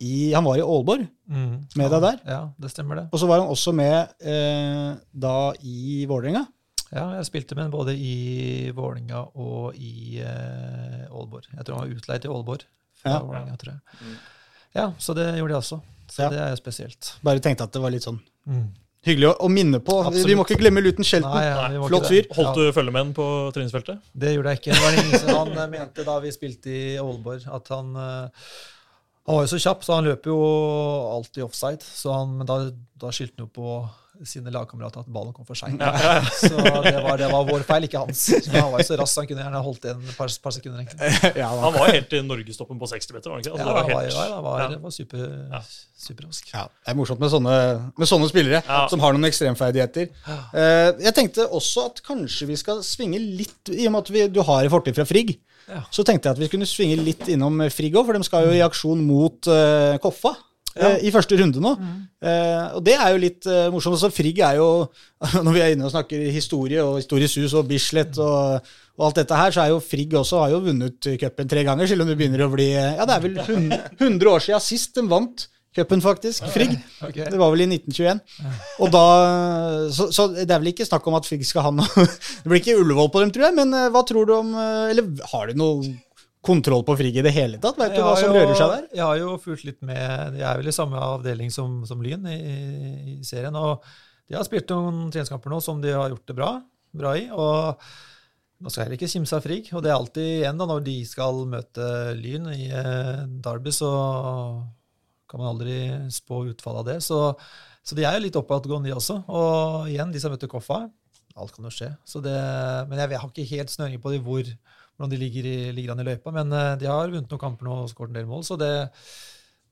i Han var i Aalborg, mm, med ja, deg der? Ja, det stemmer det. og så var han også med uh, da i Vålerenga. Ja, jeg spilte med ham både i Vålinga og i uh, Aalborg. Jeg tror han var utleid til Aalborg fra Ja. Vålinga, tror jeg. Mm. Ja, så det gjorde jeg også. Så Ja. det er spesielt. Bare tenkte at det var litt sånn Mm. hyggelig å, å minne på. Absolutt. Vi må ikke glemme Luton Shelton. Nei, ja, Flott fyr. Holdt du følge med ham på treningsfeltet? Det gjorde jeg ikke. Det var ingen som han eh, mente da vi spilte i Aalborg, at han eh, Han var jo så kjapp, så han løper jo alltid offside. Så han, men da, da skyldte han jo på sine lagkamerater at ballen kom for seint. Så det var, det var vår feil, ikke hans. Men han var jo så rask, han kunne gjerne holdt igjen et par, par sekunder. [laughs] ja, var. Han var helt i norgestoppen på 60 meter, var han ikke? Altså, Ja, det var han var, helt- ja, han var, Ja. var super, Ja. superrask. Ja, det er morsomt med sånne, med sånne spillere Ja. som har noen ekstremferdigheter. Eh, jeg tenkte også at kanskje vi skal svinge litt, i og med at vi, du har en fortid fra Frigg, Ja. så tenkte jeg at vi kunne svinge litt innom Frigg òg, for de skal jo i aksjon mot uh, Koffa. Eh, I første runde nå. Eh, og det er jo litt eh, morsomt. Så Frigg er jo, [laughs] når vi er inne og snakker historie og historisk hus og Bislett og, og alt dette her, så er jo Frigg også har jo vunnet cupen tre ganger, selv om det begynner å bli Ja, det er vel 100 100 år siden sist de vant cupen, faktisk. Frigg. [laughs] Okay. Det var vel i 1921. Og da, så, så det er vel ikke snakk om at Frigg skal ha noe [laughs] Det blir ikke Ullevål på dem, tror jeg, men hva tror du om Eller har du noe kontroll på Frigg i det hele tatt? Vet du hva som jo- rører seg der? Jeg har jo fulgt litt med De er vel i samme avdeling som, som Lyn i, i serien. Og de har spilt noen treningskamper nå som de har gjort det bra, bra i. Og nå skal jeg heller ikke kimse av Frigg. Og det er alltid igjen da, når de skal møte Lyn i eh, Derby, så kan man aldri spå utfallet av det. Så, så de er jo litt oppadgående, de også. Og igjen, de som møter Koffa. Alt kan jo skje. Så det, men jeg, jeg har ikke helt snøring på de hvor, hvordan de ligger, i, ligger an i løypa. Men eh, de har vunnet noen kamper nå og skåret en del mål, så det,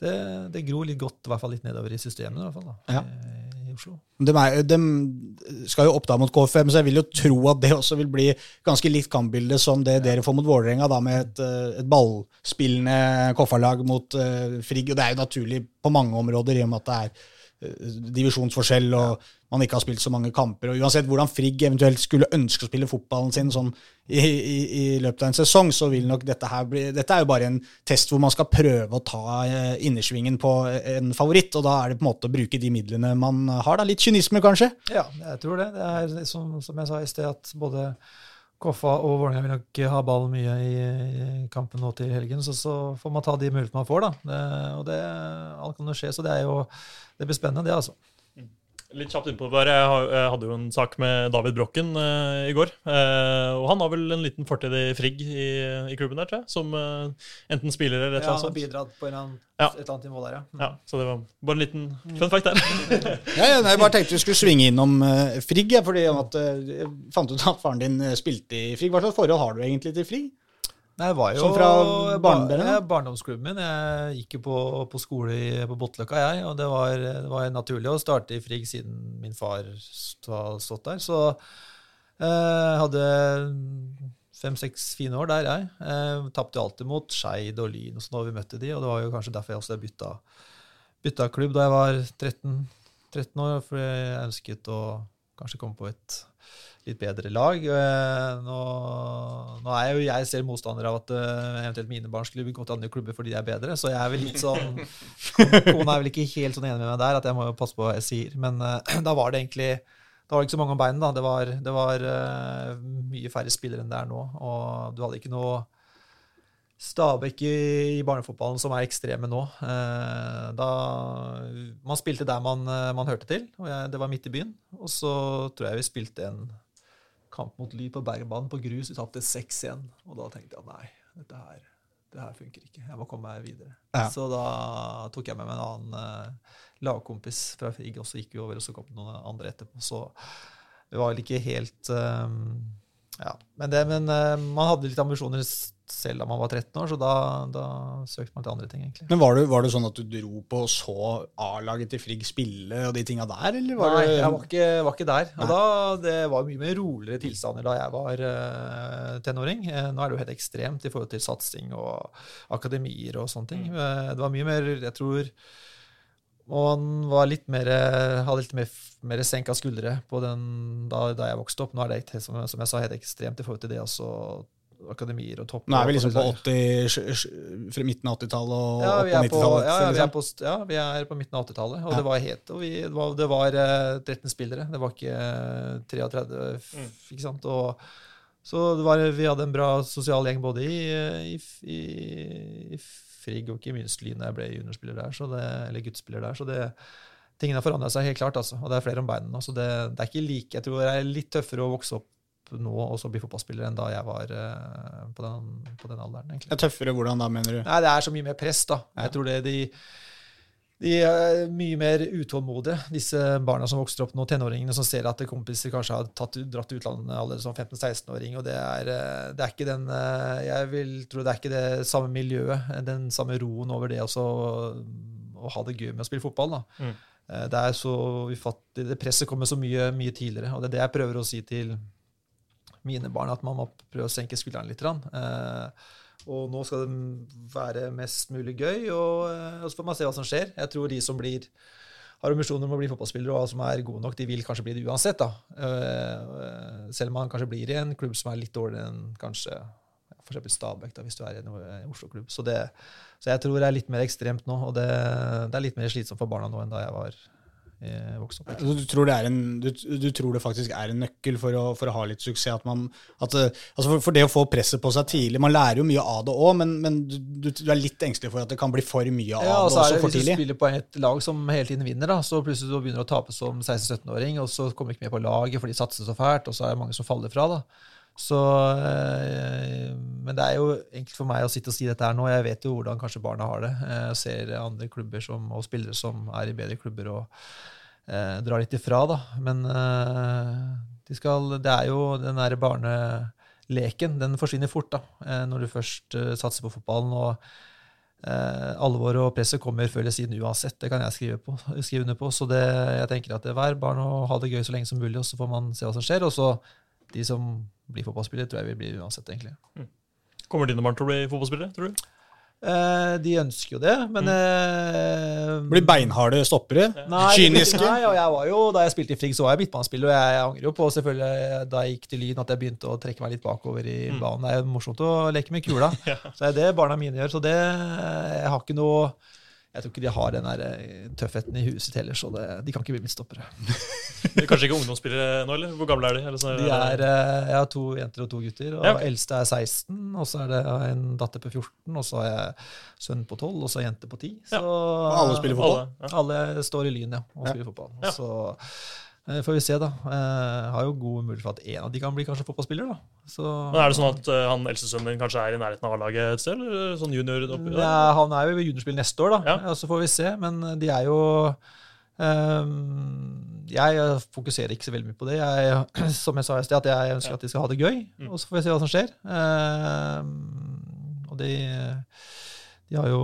det, det gror litt godt, i hvert fall litt nedover i systemet i, hvert fall, da, Ja. i, i Oslo. De, er, de skal jo opp da mot KFM, så jeg vil jo tro at det også vil bli ganske likt kampbilde som det dere får mot Vålerenga, da med et, eh, et ballspillende Koffa-lag mot uh, Frigg. Og det er jo naturlig på mange områder, i og med at det er divisjonsforskjell og man ikke har spilt så mange kamper. og Uansett hvordan Frigg eventuelt skulle ønske å spille fotballen sin sånn i, i, i løpet av en sesong, så vil nok dette her bli Dette er jo bare en test hvor man skal prøve å ta eh, innersvingen på en favoritt, og da er det på en måte å bruke de midlene man har. da, Litt kynisme, kanskje? Ja, jeg tror det. Det er som, som jeg sa i sted, at både Koffa og Vålerenga vil nok ha ballen mye i, kampen nå til helgen, så, så får man ta de mulighetene man får, da. Det, og det, alt kan jo skje, så det er jo det blir spennende, det, altså. Litt kjapt innpå bare. Jeg hadde jo en sak med David Brokken uh, i går. Uh, og han har vel en liten fortid i Frigg i, i klubben der, tror jeg. Som uh, enten spiller eller et eller Ja, annet han har bidratt på en annen, Ja. et eller annet nivå der, ja. Ja, så det var bare en liten fun fact der. [laughs] Ja, ja, jeg bare tenkte vi skulle svinge innom uh, Frigg, ja, fordi at, eh, jeg fant ut at faren din spilte i Frigg. Hva slags forhold har du egentlig til Frigg? Nei, det var jo Som fra barndommen, ja, barndomsklubben min. Jeg gikk jo på, på skole i, på Bottløkka, jeg. Og det var, det var naturlig å starte i Frigg siden min far har stått der. Så jeg hadde fem-seks fine år der, jeg. Eh, Tapte alltid mot Skeid og Lyn og sånn da vi møtte de, og det var jo kanskje derfor jeg også bytta, bytta klubb da jeg var 13, 13 år, fordi jeg ønsket å kanskje komme på et litt bedre lag. Eh, Nå, nå er jo jeg selv motstander av at eh, eventuelt mine barn skulle gå til andre klubber fordi de er bedre, så jeg er vel litt sånn [laughs] Kona er vel ikke helt sånn enig med meg der, at jeg må jo passe på hva jeg sier. Men uh, [clears throat] da var det egentlig da var det ikke så mange om beinet. da. Det var, det var uh, mye færre spillere enn det er nå. Og du hadde ikke noe Stabæk i, i barnefotballen som er ekstreme nå. Uh, da, man spilte der man, man hørte til, og jeg, det var midt i byen. Og så tror jeg vi spilte en kamp mot Lyd på Bergenbanen på grus. Vi tapte 6-1. Og da tenkte jeg at nei, dette her, det her funker ikke. Jeg må komme meg videre. Ja. Så da tok jeg med meg en annen uh, lagkompis fra Frigg, og så gikk vi over, og så kom det noen andre etterpå. Så vi var vel ikke helt um, Ja. Men, det, men uh, man hadde litt ambisjoner selv da man var 13 år, så da, da søkte man til andre ting, egentlig. Men var det, var det sånn at du dro på og så A-laget til Frigg spille og de tinga der, eller var Nei, det jeg var ikke, var ikke der. Nei. Og da, det var mye mer roligere tilstander da jeg var uh, tenåring. Uh, nå er det jo helt ekstremt i forhold til satsing og akademier og sånne ting. Uh, det var mye mer Jeg tror man var litt mer, hadde litt mer, mer senka skuldre på den da, da jeg vokste opp. Nå er det som, som jeg sa, helt ekstremt i forhold til det også akademier og topp. Nå er vi liksom på 80, sj- sj- fra midten av 80-tallet og ja, opp på er 90-tallet. ja, liksom. på, ja, vi er på midten av 80-tallet, og Ja. det var helt og vi, det var, det var eh, 13 spillere. Det var ikke eh, 33, Mm. ikke sant? Og, så det var, vi hadde en bra sosial gjeng både i, i, i, i Frigg og ikke minst Lyn da jeg ble juniorspiller der, så det, eller guttspiller der. Så det, tingene har forandra seg helt klart, altså. Og det er flere om beina nå. Så det, det er ikke like Jeg tror det er litt tøffere å vokse opp nå og så bli fotballspiller enn da jeg var eh, på, den, på den alderen, egentlig. Det er tøffere hvordan da, mener du? Nei, det er så mye mer press, da. Ja. Jeg tror det de, de er mye mer utålmodige, disse barna som vokser opp nå, tenåringene som ser at kompiser kanskje har tatt, dratt til utlandet allerede som 15-16-åring. og det er, eh, det er ikke den eh, Jeg vil tro det er ikke det samme miljøet, den samme roen over det også, å ha det gøy med å spille fotball. da. Mm. Det er så det presset kommer så mye, mye tidligere, og det er det jeg prøver å si til mine barn, at man må prøve å senke skuldrene litt. Eh, og nå skal det være mest mulig gøy, og, eh, og så får man se hva som skjer. Jeg tror de som blir har ambisjoner om å bli fotballspillere og som er gode nok, de vil kanskje bli det uansett. Eh, selv om man kanskje blir i en klubb som er litt dårligere enn kanskje f.eks. Stabæk, da, hvis du er i en en Oslo-klubb. Så, så jeg tror det er litt mer ekstremt nå, og det, det er litt mer slitsomt for barna nå enn da jeg var eh, vokst opp. Altså, Du tror, det er en, du, du tror det faktisk er en nøkkel for å, for å ha litt suksess? At man, at, eh, altså for, for det å få presset på seg tidlig Man lærer jo mye av det òg, men, men du, du, er litt engstelig for at det kan bli for mye av Ja, og det så er også det for Hvis du spiller på et lag som hele tiden vinner, da, så plutselig du begynner du å tape som 16-17-åring, og så kommer du ikke med på laget, for de satser så fælt, og så er det mange som faller fra. da. Så, eh, men det er jo enkelt for meg å sitte og si dette her nå. Jeg vet jo hvordan kanskje barna har det. Jeg ser andre klubber som, og spillere som er i bedre klubber og eh, drar litt ifra, da. Men eh, de skal, det er jo den der barneleken. Den forsvinner fort da, eh, når du først eh, satser på fotballen. og Eh, alvoret og presset kommer før eller siden uansett. Det kan jeg skrive, på, skrive under på. Så det, jeg tenker at det er hver barn å ha det gøy så lenge som mulig, og så får man se hva som skjer. Og så de som blir fotballspiller, tror jeg vil bli uansett, egentlig. Kommer dine barn til å bli fotballspillere, tror du? Eh, de ønsker jo det, men eh, Blir beinharde stoppere? Nei, Kyniske? Nei, og jeg var jo, Da jeg spilte i Frigg, så var jeg midtbanespiller, og jeg, jeg angrer jo på selvfølgelig da jeg gikk til Lyn at jeg begynte å trekke meg litt bakover i Mm. banen. Det er jo morsomt å leke med kula. [laughs] Så det er det barna mine gjør. Så det Jeg har ikke noe Jeg tror ikke de har den der eh, tøffheten i huet sitt heller, så det, de kan ikke bli midtstoppere. [laughs] De er Kanskje ikke ungdomsspillere nå, eller? Hvor gamle er de? Eller så De er, eh, jeg har to jenter og to gutter, og Ja, okay. eldste er 16, og så er det en datter på 14, og så har jeg sønn på 12, og så en jente på 10. Så Og alle spiller fotball? Alle, ja. Alle står i Lyn, ja, og Ja. spiller fotball. Ja. Så eh, får vi se, da. Eh, har jo god mulighet for at en av de kan bli kanskje fotballspiller, da. Så, Men Er det sånn at eh, han eldste sønnen din kanskje er i nærheten av A-laget et sted? Eller sånn junior oppi? Ja, han er jo i juniorspill neste år, da. Ja. Ja. Så får vi se. Men de er jo um, Jeg fokuserer ikke så veldig mye på det. Jeg, [clears throat] som jeg sa i sted, at jeg ønsker Ja. at de skal ha det gøy. Mm. Og så får vi se hva som skjer. Ehm, og de, de har jo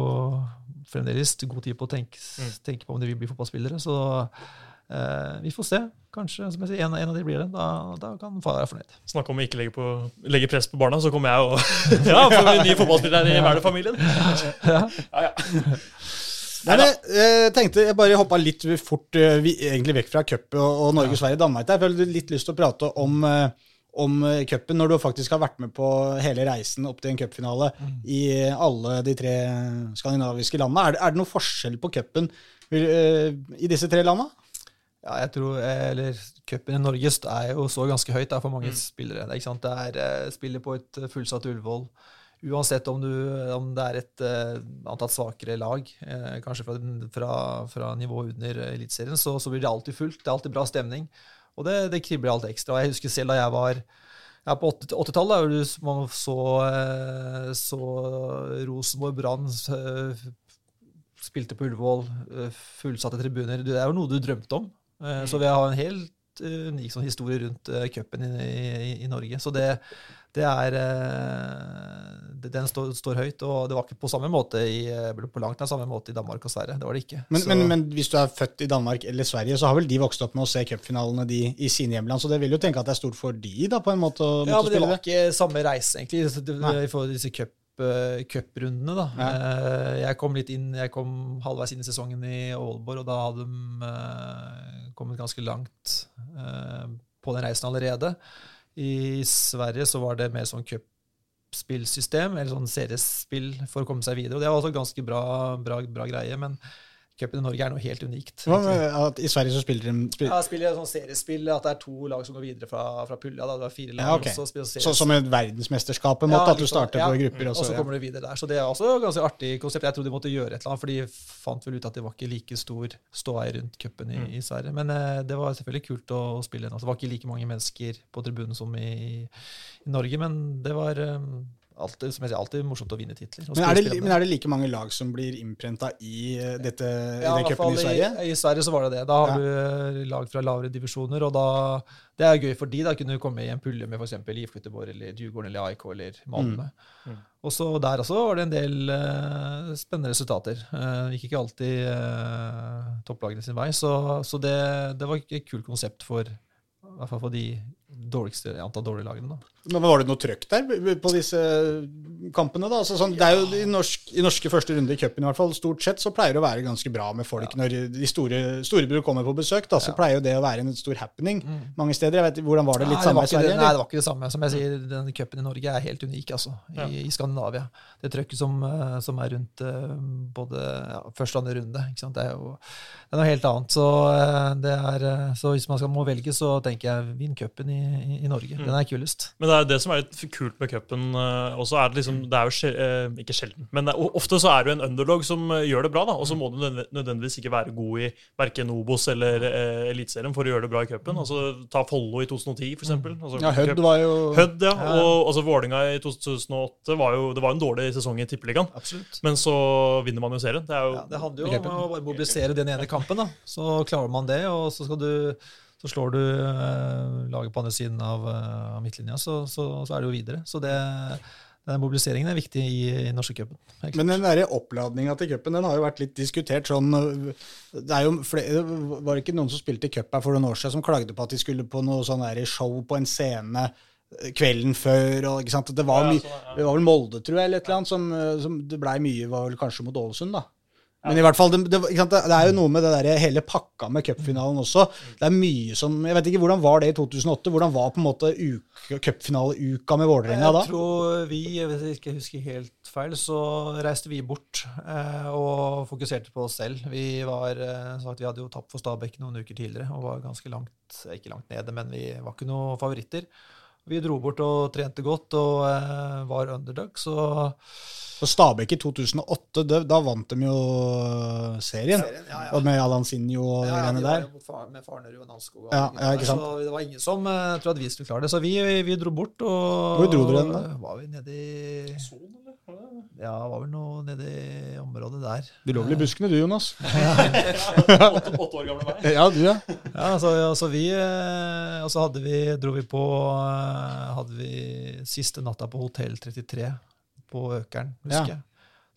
fremdeles god tid på å tenke, Mm. tenke på om de vil bli fotballspillere. Så Eh, vi får se. Kanskje som jeg sier, en, en av de blir det. Da, da kan far være fornøyd. Snakk om å ikke legge, på, legge press på barna, så kommer jeg og [laughs] Ja, får vi en ny spiller i Mæler-familien. Ja. Ja, ja. Nei, men jeg tenkte jeg bare hoppa litt fort eh, vi, egentlig vekk fra cup og, og Norge, Sverige, Danmark. der. Jeg føler litt lyst til å prate om, eh, om eh, cupen, når du faktisk har vært med på hele reisen opp til en cupfinale i alle de tre skandinaviske landene. Er det, er det noe forskjell på cupen eh, i disse tre landene? Ja, jeg tror, eh, eller Cupen i Norge er jo så ganske høyt da, for mange Mm. spillere. Det er, ikke sant? det er eh, spiller på et eh, fullsatt Ullevål. Uansett om, du, om det er et antatt svakere lag, eh, kanskje fra, fra, fra nivået under Eliteserien, så, så blir det alltid fullt. Det er alltid bra stemning. Og det, det kribler alltid ekstra. Jeg husker selv da jeg var ja, på 80 80-tallet, da man så, så Rosenborg Brann spilte på Ullevål, fullsatte tribuner. Det er jo noe du drømte om. Eh, Så vi har en helt eh, unik sånn historie rundt uh, cupen i, i, i Norge. Så det, det er det, Den står, står høyt. Og det var ikke på samme måte i, på langt nær samme måte i Danmark og Sverige. Det var det ikke. Men, men, men hvis du er født i Danmark eller Sverige, så har vel de vokst opp med å se cupfinalene de, i sine hjemland, så det vil jo tenke at det er stort for de da, på en måte Ja, men det var ikke samme reise, egentlig, det- til disse cup, cuprundene. da. Ja. Eh, Jeg kom litt inn, jeg kom halvveis inn i sesongen i Aalborg, og da hadde de eh, kommet ganske langt eh, på den reisen allerede. I Sverige så var det mer sånn cupspillsystem, eller sånn seriespill for å komme seg videre. Og det var også ganske bra, bra, bra greie, men cupen i Norge er noe helt unikt. Hva med at I Sverige så spiller de spiller, Ja, spiller et sånt seriespill, at det er to lag som går videre fra, fra pulja. Da. Det var fire lag. Ja, okay. og så spiller så, series- Som et verdensmesterskap, på en måte, Ja, at du sånn, starter ja. på grupper. og så ja. kommer du videre der. Så det er også et ganske artig konsept. Jeg trodde de måtte gjøre et eller annet, for de fant vel ut at det var ikke like stor ståei rundt cupen i, Mm. i Sverige. Men eh, det var selvfølgelig kult å, å spille. Altså, det var ikke like mange mennesker på tribunen som i, i Norge, men det var eh, alltid, som jeg sier, alltid morsomt å vinne titler. Men er, det, men er det like mange lag som blir innprenta i eh, dette, Ja, i den cupen i Sverige? I, I Sverige så var det det. Da har Ja. du eh, lag fra lavere divisjoner, og da Det er gøy for de, da kunne du komme i en pulje med f.eks. IF Göteborg eller Djurgården eller AIK eller Malmö. Mm. Mm. Og så der også var det en del uh, spennende resultater. Uh, gikk ikke alltid uh, topplagene sin vei, så, så det, det var et kult konsept for i hvert fall for de dårligste antall dårlige lagene. da. Men Var det noe trøkk der på disse kampene? da? Altså, sånn, det er jo I, norsk, i norske første runde i cupen i hvert fall, stort sett så pleier det å være ganske bra med folk når de store storebror kommer på besøk. da, Så Ja. pleier jo det å være en stor happening mange steder. Jeg vet, Hvordan var det litt Nei, samme var i Sverige? det, nei, det var ikke det samme. Som jeg sier, den cupen i Norge er helt unik altså, i, Ja. i Skandinavia. Det trøkket som, eh, som er rundt eh, både ja, første og andre runde, ikke sant? det er jo det er noe helt annet. Så, eh, det er, så hvis man skal må velge, så tenker jeg vinn cupen i, i, i Norge. Mm. Den er kulest. Men det er det som er litt kult med cupen uh, også. Er det, liksom, det er jo sjel, eh, ikke sjelden, men det er, ofte så er du en underdog som eh, gjør det bra. da, Og så må du nødvendigvis ikke være god i verken Obos eller uh, Eliteserien for å gjøre det bra i cupen. Altså, ta Follo i 2010, for eksempel. Altså, Ja, Hødd var jo Hødd, ja. Ja. Og altså, Vålinga i 2008 var jo det var en dårlig sesong i Tippeligaen. Absolutt. Men så vinner man jo serien. Det er jo Ja, det handler jo om å mobilisere den ene kampen. da. Så klarer man det, og så, skal du, så slår du eh, laget på andre siden av, eh, av midtlinja, så, så, så er det jo videre. Så det, den mobiliseringen er viktig i, i norske cupen. Men den der oppladninga til cupen den har jo vært litt diskutert. sånn, det er jo flere, Var det ikke noen som spilte cup her for noen år siden som klagde på at de skulle på noe sånn der show på en scene øh, kvelden før? og ikke sant, Det var, det var vel Molde, tror jeg, eller et eller annet, som, øh, som det blei mye var vel kanskje mot Ålesund, da. Men i hvert fall, det, det, det er jo noe med det der, hele pakka med cupfinalen også. Det er mye som Jeg vet ikke, Hvordan var det i 2008? Hvordan var på en måte cupfinaleuka med Vålerenga da? Jeg tror vi, hvis jeg ikke husker helt feil, så reiste vi bort eh, og fokuserte på oss selv. Vi var, eh, sagt, vi hadde jo tapt for Stabæk noen uker tidligere og var ganske langt, ikke langt nede, men vi var ikke noen favoritter. Vi dro bort og trente godt og eh, var underdog, så For Stabæk i 2008, det, da vant de jo øh, serien. Serien, ja, ja. Og med Alansinho og Ja, ja, de der. far, med Farnerud og Nanskog. Ja, ja, ikke sant. Så det var ingen som uh, trodde at vi skulle klare det. Så vi, vi, vi dro bort. Og Hvor dro dere hen da? Var vi nede i Son, eller? Ja, var vel noe nede i området der. Du lå vel i buskene du, Jonas? [laughs] Åtte, åtte år gamle meg. Ja, du, ja. Ja, så, så vi eh, Og så hadde vi, dro vi på eh, Hadde vi siste natta på Hotell 33 på Økeren, husker Ja. jeg.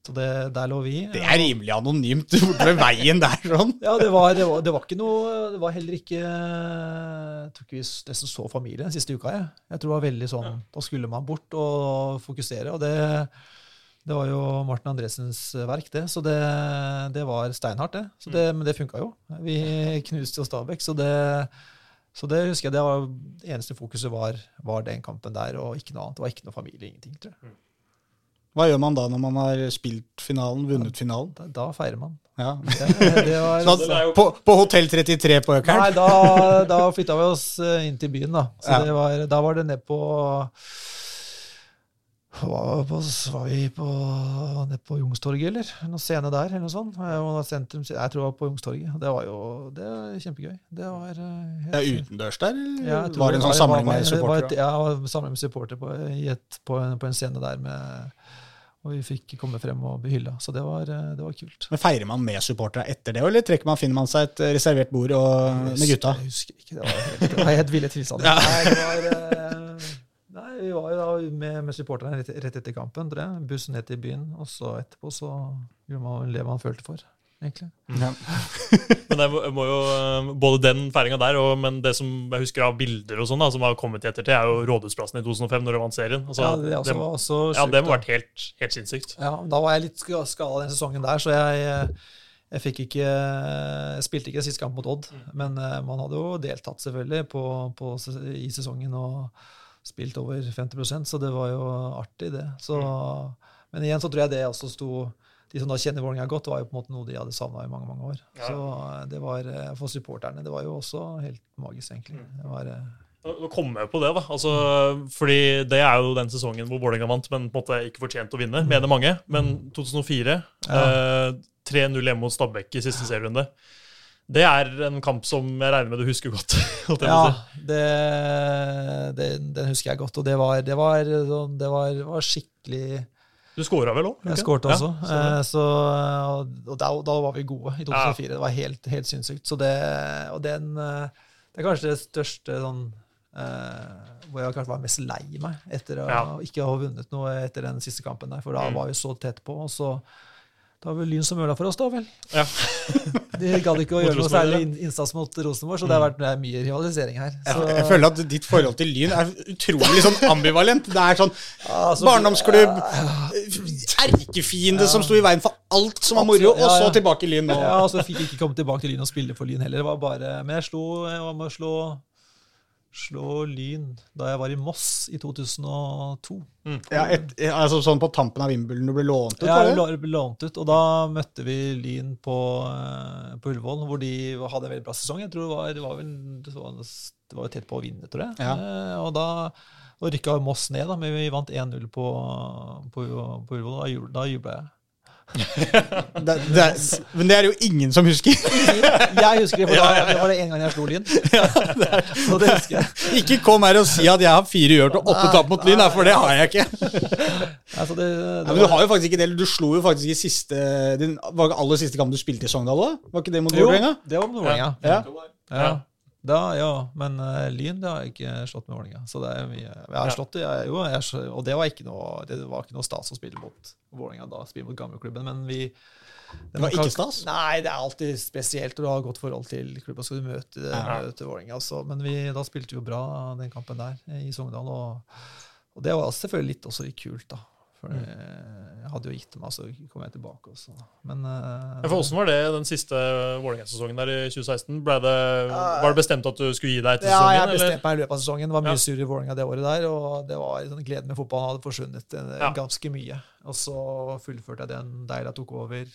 Så det, der lå vi. Det er rimelig anonymt [laughs] borte ved veien der, sånn. Ja, det var, det var, det var ikke noe Det var heller ikke Jeg tror ikke vi nesten så familie den siste uka. Jeg, jeg tror det var veldig sånn Da skulle man bort og fokusere. Og det, det var jo Martin Andresens verk, det. Så det, det var steinhardt, det. Så det men det funka jo. Vi knuste jo Stabæk, så det så det husker jeg det var det eneste fokuset var, var den kampen der, og ikke noe annet. Det var ikke noe familie, ingenting. tror jeg. Hva gjør man da når man har spilt finalen, vunnet finalen? Da, da feirer man. Ja. Det, det var, Så at, på, på Hotell 33 på Nei, da, da flytta vi oss eh, inn til byen, da. Så Ja. det var, da var det ned på var, på, var vi på, nede på Jungstorget, eller? Noen scene der, eller noe sånt? Jeg, sentrum, jeg tror det var på Jungstorget. Det var jo det var kjempegøy. Det var eh, helt Ja, utendørs der, eller Ja, var det en sånn samling med var- supportere? Ja, samling med supportere på, på, på en scene der med Og vi fikk komme frem og bli hylla. Så det var, eh, det var kult. Men Feirer man med supportere etter det, eller man, finner man seg et reservert bord og, med gutta? Jeg husker ikke. Det var helt, det var helt ville tilstander. Nei, det var, eh, nei, vi var jo da med, med supporterne rett, rett etter kampen. Bussen ned til byen, og så etterpå så gjorde man det man følte for. Egentlig. Ja. [laughs] Men jeg må, må jo, eh, både den feiringa der, og, men det som jeg husker av bilder og sånn da, som har kommet i ettertid, er jo Rådhusplassen i 2005, når de vant serien. Altså, ja, det, også, det, var også ja, det må ha vært helt, helt sinnssykt. Ja, da var jeg litt ska- skada den sesongen der, så jeg, jeg fikk ikke jeg spilte ikke siste kamp mot Odd. Men eh, man hadde jo deltatt selvfølgelig på, på, i sesongen og spilt over 50% så det var jo artig, det. Så, Men igjen så tror jeg det også sto De som da kjenner Vålerenga godt, var jo på en måte noe de hadde savna i mange mange år. Ja. Så eh, det var eh, for supporterne det var jo også helt magisk, egentlig. Det var, eh, Nå kommer jeg på det, da. Altså, fordi det er jo den sesongen hvor Vålerenga vant, men på en måte ikke fortjent å vinne, mener mange. Men 2004, eh, 3-0 hjemme mot Stabæk i siste serierunde. Det er en kamp som jeg regner med du husker godt. [laughs] holdt jeg Ja, det, det, den husker jeg godt. Og det var, det var, sånn- det var, var skikkelig Du skåra vel òg? Jeg skårte også. Ja, eh, så, og da, da var vi gode i 2004. Det var helt, helt sinnssykt. Så det, og den, eh, det er kanskje det største sånn eh, hvor jeg kanskje var mest lei meg etter å Ja. ikke ha vunnet noe etter den siste kampen der. For da Mm. var vi så tett på, og så det var vel Lyn som ødela for oss, da vel. Ja. [laughs] De gadd ikke å gjøre noe særlig innsats mot Rosenborg, så det har vært det mye rivalisering her. Så, Jeg, jeg føler at ditt forhold til Lyn er utrolig sånn ambivalent. Det er sånn altså, barndomsklubb, barndomsklubb, Ja, som sto i veien for alt som var moro, og Ja, så ja. tilbake i Lyn nå. Ja, og så fikk jeg ikke komme tilbake til Lyn og spille for Lyn heller. Det var bare, men jeg slo, jeg var med å slå, slå Lyn da jeg var i Moss i 2002. Ja, et, altså sånn på tampen av Wimbledon du ble lånt ut, Ja, jeg det? ble lånt ut, og da møtte vi Lyn på, eh, på Ullevål, hvor de hadde en veldig bra sesong. Jeg tror det var, det var vel det var, det var tett på å vinne, tror jeg. Ja. Eh, Og da og rykka Moss ned, da, men vi vant 1-0 på, på, på Ullevål. Da, da jubla jeg. Det, det er, men det er jo ingen som husker. Jeg husker det, for da det var det en gang jeg slo Lyn. [laughs] Så det husker jeg. Ikke kom her og si at jeg har fire uavgjort og åtte tap mot Lyn, for det har jeg ikke. Altså det, det Ja, men du har jo faktisk ikke det. Du slo jo faktisk i siste Din var det aller siste kamp du spilte i Sogndal òg? Var ikke det mot Jo, Vålerenga? det var med Vålerenga. Ja. Ja. Da, ja, men uh, Lyn det har jeg ikke slått med Vålerenga. Så det er mye Jeg har slått det, jeg, jo, jeg, og det var ikke noe Det var ikke noe stas å spille mot Vålerenga da, spille mot gamleklubben, men vi Det var ikke stas? Nei, det er alltid spesielt du har godt forhold til klubben, så du møte, Ja. Vålerenga. så- Men vi, da spilte vi jo bra den kampen der i Sogndal, og, og det var selvfølgelig litt også litt kult, da. For Mm. eh, jeg hadde jo gitt meg, så kom jeg tilbake også. Men uh, Ja, for Åssen var det den siste Vålerenga-sesongen der i 2016? Ble det, var det bestemt at du skulle gi deg etter Ja, jeg bestemte meg i løpet av sesongen. Det var mye Ja. surr i Vålerenga det året der, og det var sånn, gleden med fotballen hadde forsvunnet eh, Ja. ganske mye. Og så fullførte jeg den Deila tok over.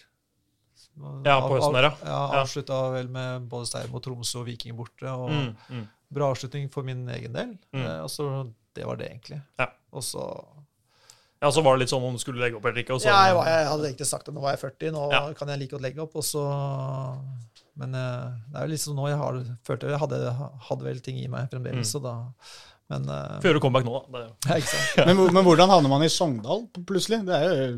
Ja, på høsten der, ja. Ja, Ja. Avslutta vel med både seier mot Tromsø og Viking borte. og Mm, mm. Bra avslutning for min egen del. Mm. Uh, og så Det var det, egentlig. Ja. Og så Ja, så var det litt sånn om du skulle legge opp eller ikke. Og så, ja, jeg, var, jeg hadde egentlig sagt at nå var jeg 40, nå Ja. kan jeg like godt legge opp. Og så, men eh, det er jo liksom nå jeg har følte jeg hadde, hadde vel ting i meg fremdeles, Mm. så da Men eh, Får gjøre comeback nå, da. Det, [laughs] ja? Men, men hvordan havner man i Sogndal plutselig? Det er jo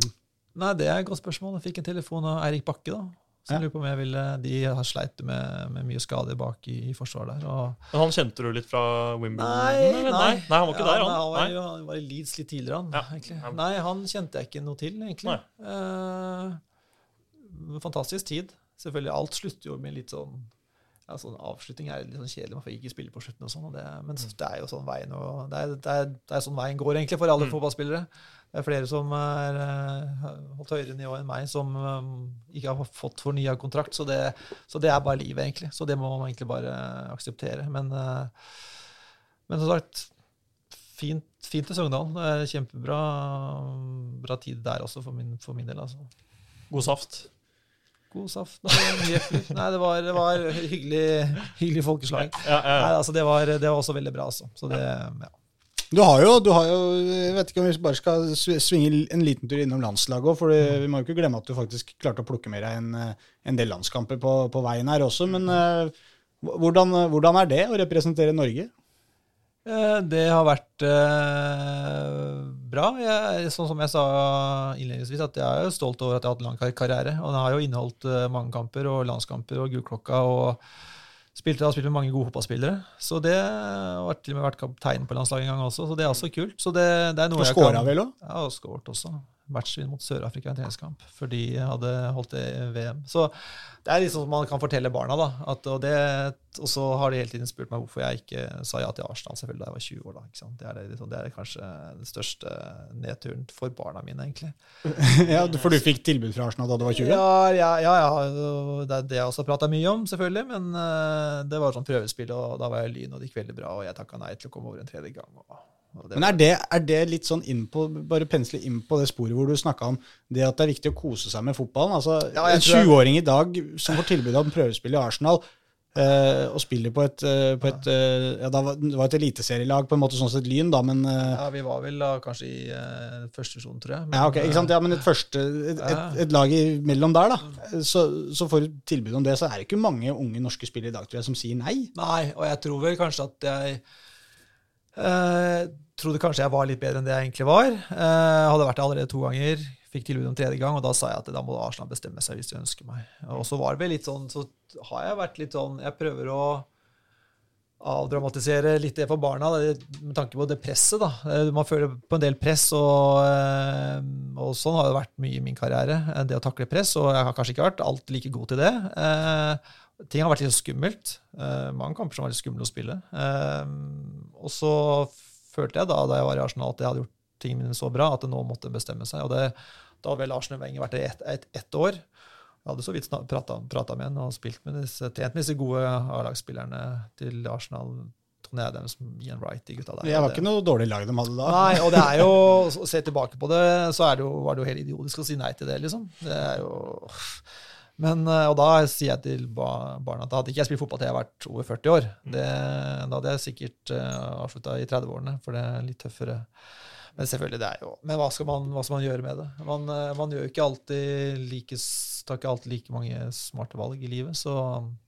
Nei, det er et godt spørsmål. Jeg fikk en telefon av Eirik Bakke, da. Så jeg lurer på om jeg ville, De har sleit med, med mye skader bak i, i forsvaret der. Og, Men han kjente du litt fra Wimbledon? nei, nei, nei, han var ikke Ja, der, nei, han. var, jo- han var i Leeds litt tidligere, han. Ja. egentlig. Nei, han kjente jeg ikke noe til, egentlig. Eh, fantastisk tid. Selvfølgelig, alt slutter jo med litt sånn ja, sånn Avslutning er litt sånn kjedelig, man får ikke spille på slutten og sånn. og det, Men det er jo sånn veien og det er, det, er, det er sånn veien går, egentlig, for alle Mm. fotballspillere. Det er flere som er eh, holdt høyere nivå enn meg, som eh, ikke har fått fornya kontrakt. Så det, så det er bare livet, egentlig. Så det må man egentlig bare akseptere. Men, eh, men som sagt, fint, fint til Sogndal. Det er Kjempebra bra tid der også, for min, for min del. altså. God saft. God saft. Nei, det var, det var hyggelig, hyggelig folkeslag. Ja, ja, Nei, altså, det, var, det var også veldig bra, altså. Så det, ja. Du har jo, du har jo Jeg vet ikke om vi bare skal svinge en liten tur innom landslaget òg, for det- vi må jo ikke glemme at du faktisk klarte å plukke med deg en, eh, en del landskamper på, på veien her også. Men uh, hvordan, hvordan er det å representere Norge? Eh, Det har vært eh, bra. Jeg, sånn som jeg sa innledningsvis, at jeg er jo stolt over at jeg har hatt lang kar- karriere. Og den har jo inneholdt eh, mange kamper og landskamper og gullklokka. og spilt, jeg har spilt med mange gode fotballspillere. Så det har til og med vært kaptein på landslaget en gang også, så det er også kult. Så det, det er noe Og jeg kan... Og skåra vel òg? Ja, og skåret også. Matchvinn mot Sør-Afrika i en treningskamp, for de hadde holdt det i VM. Så det er liksom man kan fortelle barna, da. At, og, det, og så har de hele tiden spurt meg hvorfor jeg ikke sa ja til Arsenal selvfølgelig da jeg var 20 år. da? Det er, det, liksom, det er kanskje den største nedturen for barna mine, egentlig. [laughs] ja, for du fikk tilbud fra Arsenal da du var 20? Ja, ja, ja, ja. Det er det jeg også prata mye om, selvfølgelig. Men eh, det var sånn prøvespill, og da var jeg lyn, og det gikk veldig bra. Og jeg takka nei til å komme over en tredje gang. Og, Men er det, er det litt sånn inn på, bare pensle inn på det sporet hvor du snakka om det at det er viktig å kose seg med fotballen? Altså, Ja, En 20-åring i dag som får tilbud om prøvespill i Arsenal, eh, og spiller på et, eh, på et eh, ja, Det var et eliteserielag, på en måte sånn sett Lyn, da, men eh, Ja, vi var vel da kanskje i uh, første divisjon, tror jeg. Men, ja, ok, ikke sant? Ja, men et første et, et, et lag imellom der, da. Så, så får du tilbud om det, så er det ikke mange unge norske spillere i dag tror jeg, som sier nei. Nei, og jeg tror vel kanskje at jeg eh, trodde kanskje jeg var litt bedre enn det jeg egentlig var. Eh, hadde vært det allerede to ganger. Fikk tilbud om tredje gang, og da sa jeg at da må Arsenal bestemme seg hvis de ønsker meg. Og så var det litt sånn, så har jeg vært litt sånn Jeg prøver å avdramatisere litt det for barna, med tanke på det presset. da. Eh, Man føler på en del press, og, og sånn har det vært mye i min karriere. Det å takle press, og jeg har kanskje ikke vært alt like god til det. Ting har vært litt skummelt. Eh, mange kamper som var litt skumle å spille. Eh, og så følte jeg da da jeg var i Arsenal, at jeg hadde gjort tingene mine så bra at det nå måtte bestemme seg. Og det, da hadde vel Arsenal Wenger vært der i ett et, et år. Jeg hadde så vidt prata med ham og spilt med disse, trent med disse gode A-lagsspillerne til Arsenal. Tony Adams, Ian Wright, de gutta der. Det var ikke noe dårlig lag de hadde da. Nei, og det er jo, å se tilbake på det, så er det jo, var det jo helt idiotisk å si nei til det, liksom. Det er jo men, eh, Og da sier jeg til barna at da hadde ikke jeg spilt fotball til jeg har vært over 40 år. Det, da hadde jeg sikkert uh, avslutta i 30-årene, for det er litt tøffere. Men selvfølgelig, det er jo Men hva skal man, hva skal man gjøre med det? Man, eh, man gjør jo ikke alltid like, tar ikke alltid like mange smarte valg i livet, så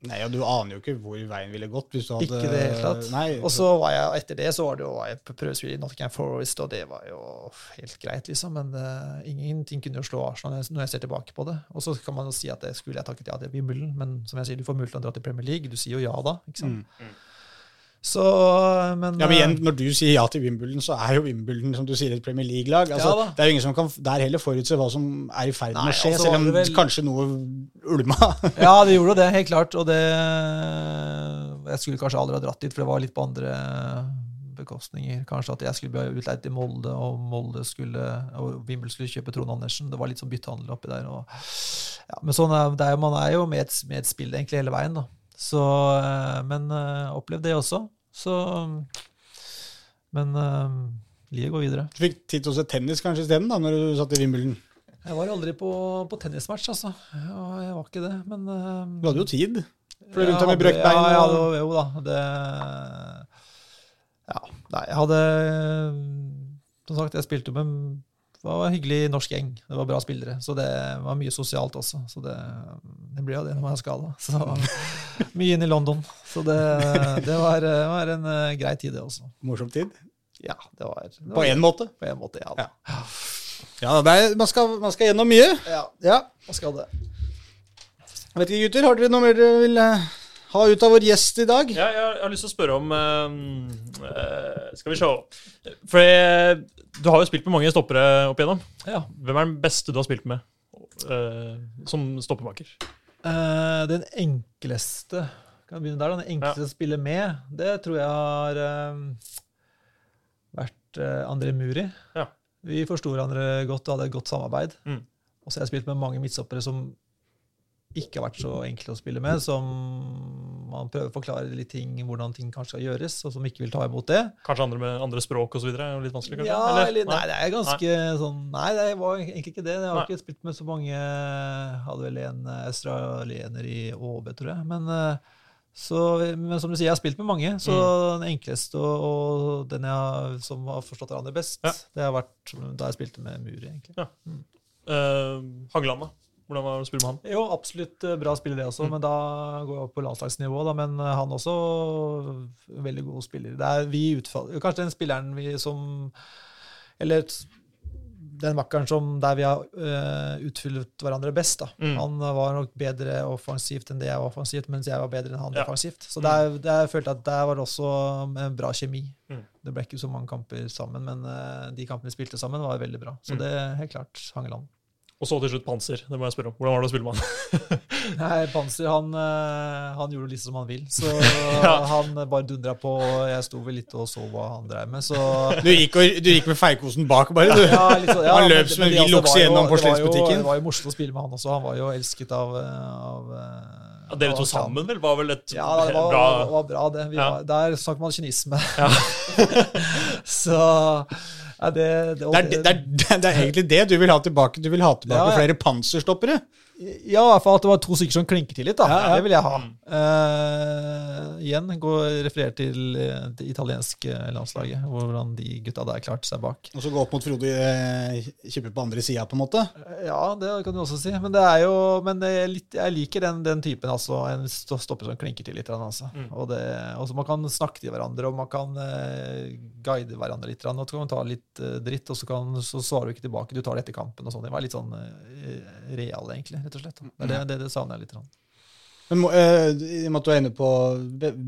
Nei, og Du aner jo ikke hvor veien ville gått. hvis du hadde... ikke det hele tatt. Og så var jeg, etter det så var det jo var jeg på prøvespill i Nottingham Forest, og det var jo helt greit, liksom. Men uh, ingenting kunne jo slå Arsenal når jeg ser tilbake på det. Og så kan man jo si at det skulle jeg takket ja til Wimbledon, men som jeg sier, du får mulighet til å dra til Premier League. Du sier jo ja da, ikke sant. Mm. Så, men Ja, men igjen, eh, Når du sier ja til Wimbledon, så er jo Wimbledon som du sier, et Premier League-lag. Altså, Ja det er jo ingen som kan der heller forutse hva som er i ferd med å skje, altså, selv om vel- kanskje noe ulma. [laughs] Ja, det gjorde det, helt klart. Og det Jeg skulle kanskje aldri ha dratt dit, for det var litt på andre bekostninger. Kanskje at jeg skulle bli utleid til Molde, og Molde skulle og Wimbledon skulle kjøpe Trond Andersen. Det var litt sånn byttehandel oppi der. Og, ja, men sånn er, det er, man er jo med et, med et spill egentlig hele veien, da. Så, eh, men uh, opplevd det også. Så Men uh, livet går videre. Du fikk tid til å se tennis kanskje isteden, da, når du satt i Wimbledon. Jeg var aldri på, på tennismatch, altså. Ja, jeg var ikke det, men uh, Du hadde jo tid. For rundt Ja, deg med brøkt bein. Ja, ja, og- jo da. Det Ja. Nei, jeg hadde Som sagt, jeg spilte med det var en hyggelig norsk gjeng. Det var bra spillere. Så det var mye sosialt også. Så det, det blir jo det når man er skada. Så [laughs] mye inn i London. Så det, det var, var en uh, grei tid, det også. Morsom tid. Ja, det var, det På var én måte. På en måte, ja. Da. Ja, ja er, man, skal, man skal gjennom mye. Ja, Ja. man skal det. Jeg vet ikke, gutter, har dere noe mer dere vil eh, ha ut av vår gjest i dag? Ja, jeg, har, jeg har lyst til å spørre om uh, uh, Skal vi se. For jeg, du har jo spilt med mange stoppere opp igjennom. Ja. Hvem er den beste du har spilt med uh, som stoppemaker? Eh, den enkleste kan begynne der da, den enkleste å spille med, det tror jeg har eh, vært eh, André Muri. Ja. Vi forsto hverandre godt og hadde et godt samarbeid. Mm. Og så har jeg spilt med mange midtstoppere som ikke har vært så enkle å spille med, som man prøver å forklare litt ting, hvordan ting kanskje skal gjøres, og som ikke vil ta imot det. Kanskje andre med andre språk osv.? Litt vanskelig, kanskje? Ja, eller, nei, Nei. det er ganske sånn Nei, det var egentlig ikke det. Jeg har Nei. ikke spilt med så mange Hadde vel en australiener i ÅB, tror jeg. Men, eh, så, men som du sier, jeg har spilt med mange. Så Mm. den enkleste og, og den jeg som har forstått hverandre best, Ja. det har vært da jeg spilte med Muri, egentlig. Eh, Hageland, da? Hvordan var det å spille med han? Jo, absolutt eh, bra spiller det også, Mm. men da går jeg opp på landslagsnivå. Da, men eh, han også veldig god spiller. Det er vi utfall, Kanskje den spilleren vi som Eller den makkeren som der vi har uh, utfylt hverandre best. da. Mm. Han var nok bedre offensivt enn det jeg var offensivt, mens jeg var bedre enn han Ja. offensivt. Så der, der følte jeg at der var det også en bra kjemi. Mm. Det ble ikke så mange kamper sammen, men uh, de kampene vi spilte sammen, var veldig bra. Så Mm. det helt klart Hangeland. Og så til slutt Panser. Det må jeg spørre om. Hvordan var det å spille med han? [laughs] Nei, Panser han, eh, han gjorde litt som han vil. Så [laughs] Ja. han bare dundra på. og Jeg sto vel litt og så hva han drev med, så Du gikk, og, du gikk med feilkosen bak, bare, du. Ja, litt sånn, ja, Han løp som en vill altså okse var gjennom det var jo- porselensbutikken. Det var jo morsomt å spille med han også. Han var jo elsket av, eh, av eh, Ja, dere to sammen vel var vel et Ja, det var, bra det var bra, det. Vi Ja. var, der snakker man kynisme. Ja. [laughs] så ja, det, det, Det er, det, er, egentlig det du vil ha tilbake. Du vil ha tilbake Ja, ja. flere panserstoppere. Ja, i hvert fall at det var to stykker som klinker til litt. da. Ja, ja. Det vil jeg ha. Eh, igjen gå referere til eh, det italienske landslaget, hvordan de gutta der klarte seg bak. Og så gå opp mot Frode eh, Kippe på andre sida, på en måte. Ja, det kan du også si. Men, det er jo, men det er litt, jeg liker den, den typen. altså, En sto- stopper som klinker til litt. Altså. Mm. Og det, også Man kan snakke til hverandre, og man kan uh, guide hverandre litt. Og så kan man ta litt uh, dritt, og så, kan, så svarer du ikke tilbake. Du tar det etter kampen. og sånn. Det var litt sånn real, egentlig. Rett og slett. Det, det, det, det savner jeg litt. Men må- eh, I og med at du er inne på